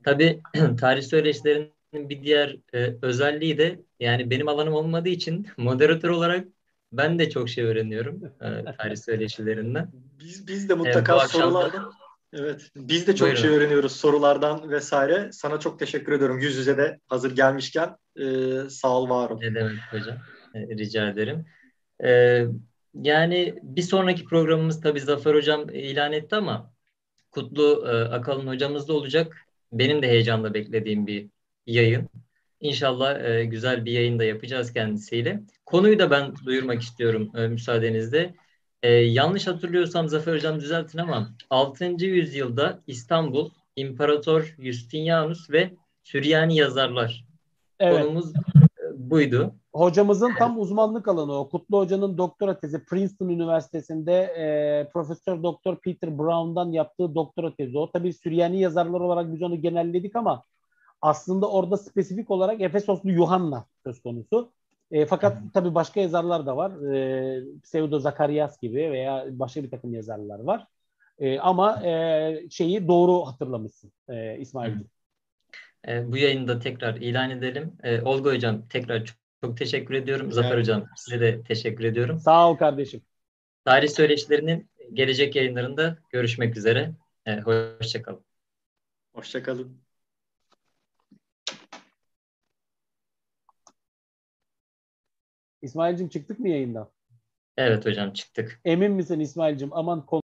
Tabii [clears throat] tarih söyleşilerinin bir diğer e, özelliği de yani benim alanım olmadığı için [laughs] moderatör olarak ben de çok şey öğreniyorum tarih [laughs] söyleşilerinden. Biz, biz de mutlaka evet, sorulardan Evet, biz de çok Buyurun. şey öğreniyoruz sorulardan vesaire. Sana çok teşekkür ediyorum yüz yüze de hazır gelmişken. E, sağ ol, var ol. Ne demek hocam, e, rica ederim. E, yani bir sonraki programımız tabii Zafer Hocam ilan etti ama Kutlu e, Akalın Hocamız da olacak. Benim de heyecanla beklediğim bir yayın. İnşallah e, güzel bir yayın da yapacağız kendisiyle. Konuyu da ben duyurmak istiyorum e, müsaadenizle. E, yanlış hatırlıyorsam Zafer Hocam düzeltin ama 6. yüzyılda İstanbul, İmparator Justinianus ve Süryani yazarlar. Evet. Konumuz buydu. Hocamızın tam uzmanlık alanı o. Kutlu Hoca'nın doktora tezi Princeton Üniversitesi'nde e, Profesör Doktor Peter Brown'dan yaptığı doktora tezi. O tabii Süryani yazarlar olarak biz onu genelledik ama aslında orada spesifik olarak Efesoslu Yuhanna söz konusu. E, fakat hmm. tabii başka yazarlar da var. E, Pseudo Zakarias gibi veya başka bir takım yazarlar var. E, ama e, şeyi doğru hatırlamışsın e, İsmail'ciğim. E, bu yayını da tekrar ilan edelim. E, Olga Hocam tekrar çok, çok teşekkür ediyorum. Evet. Zafer Hocam size de teşekkür ediyorum. Sağ ol kardeşim. Tarih söyleşilerinin gelecek yayınlarında görüşmek üzere. E, hoşçakalın. Hoşçakalın. İsmail'cim çıktık mı yayından? Evet hocam çıktık. Emin misin İsmail'cim? Aman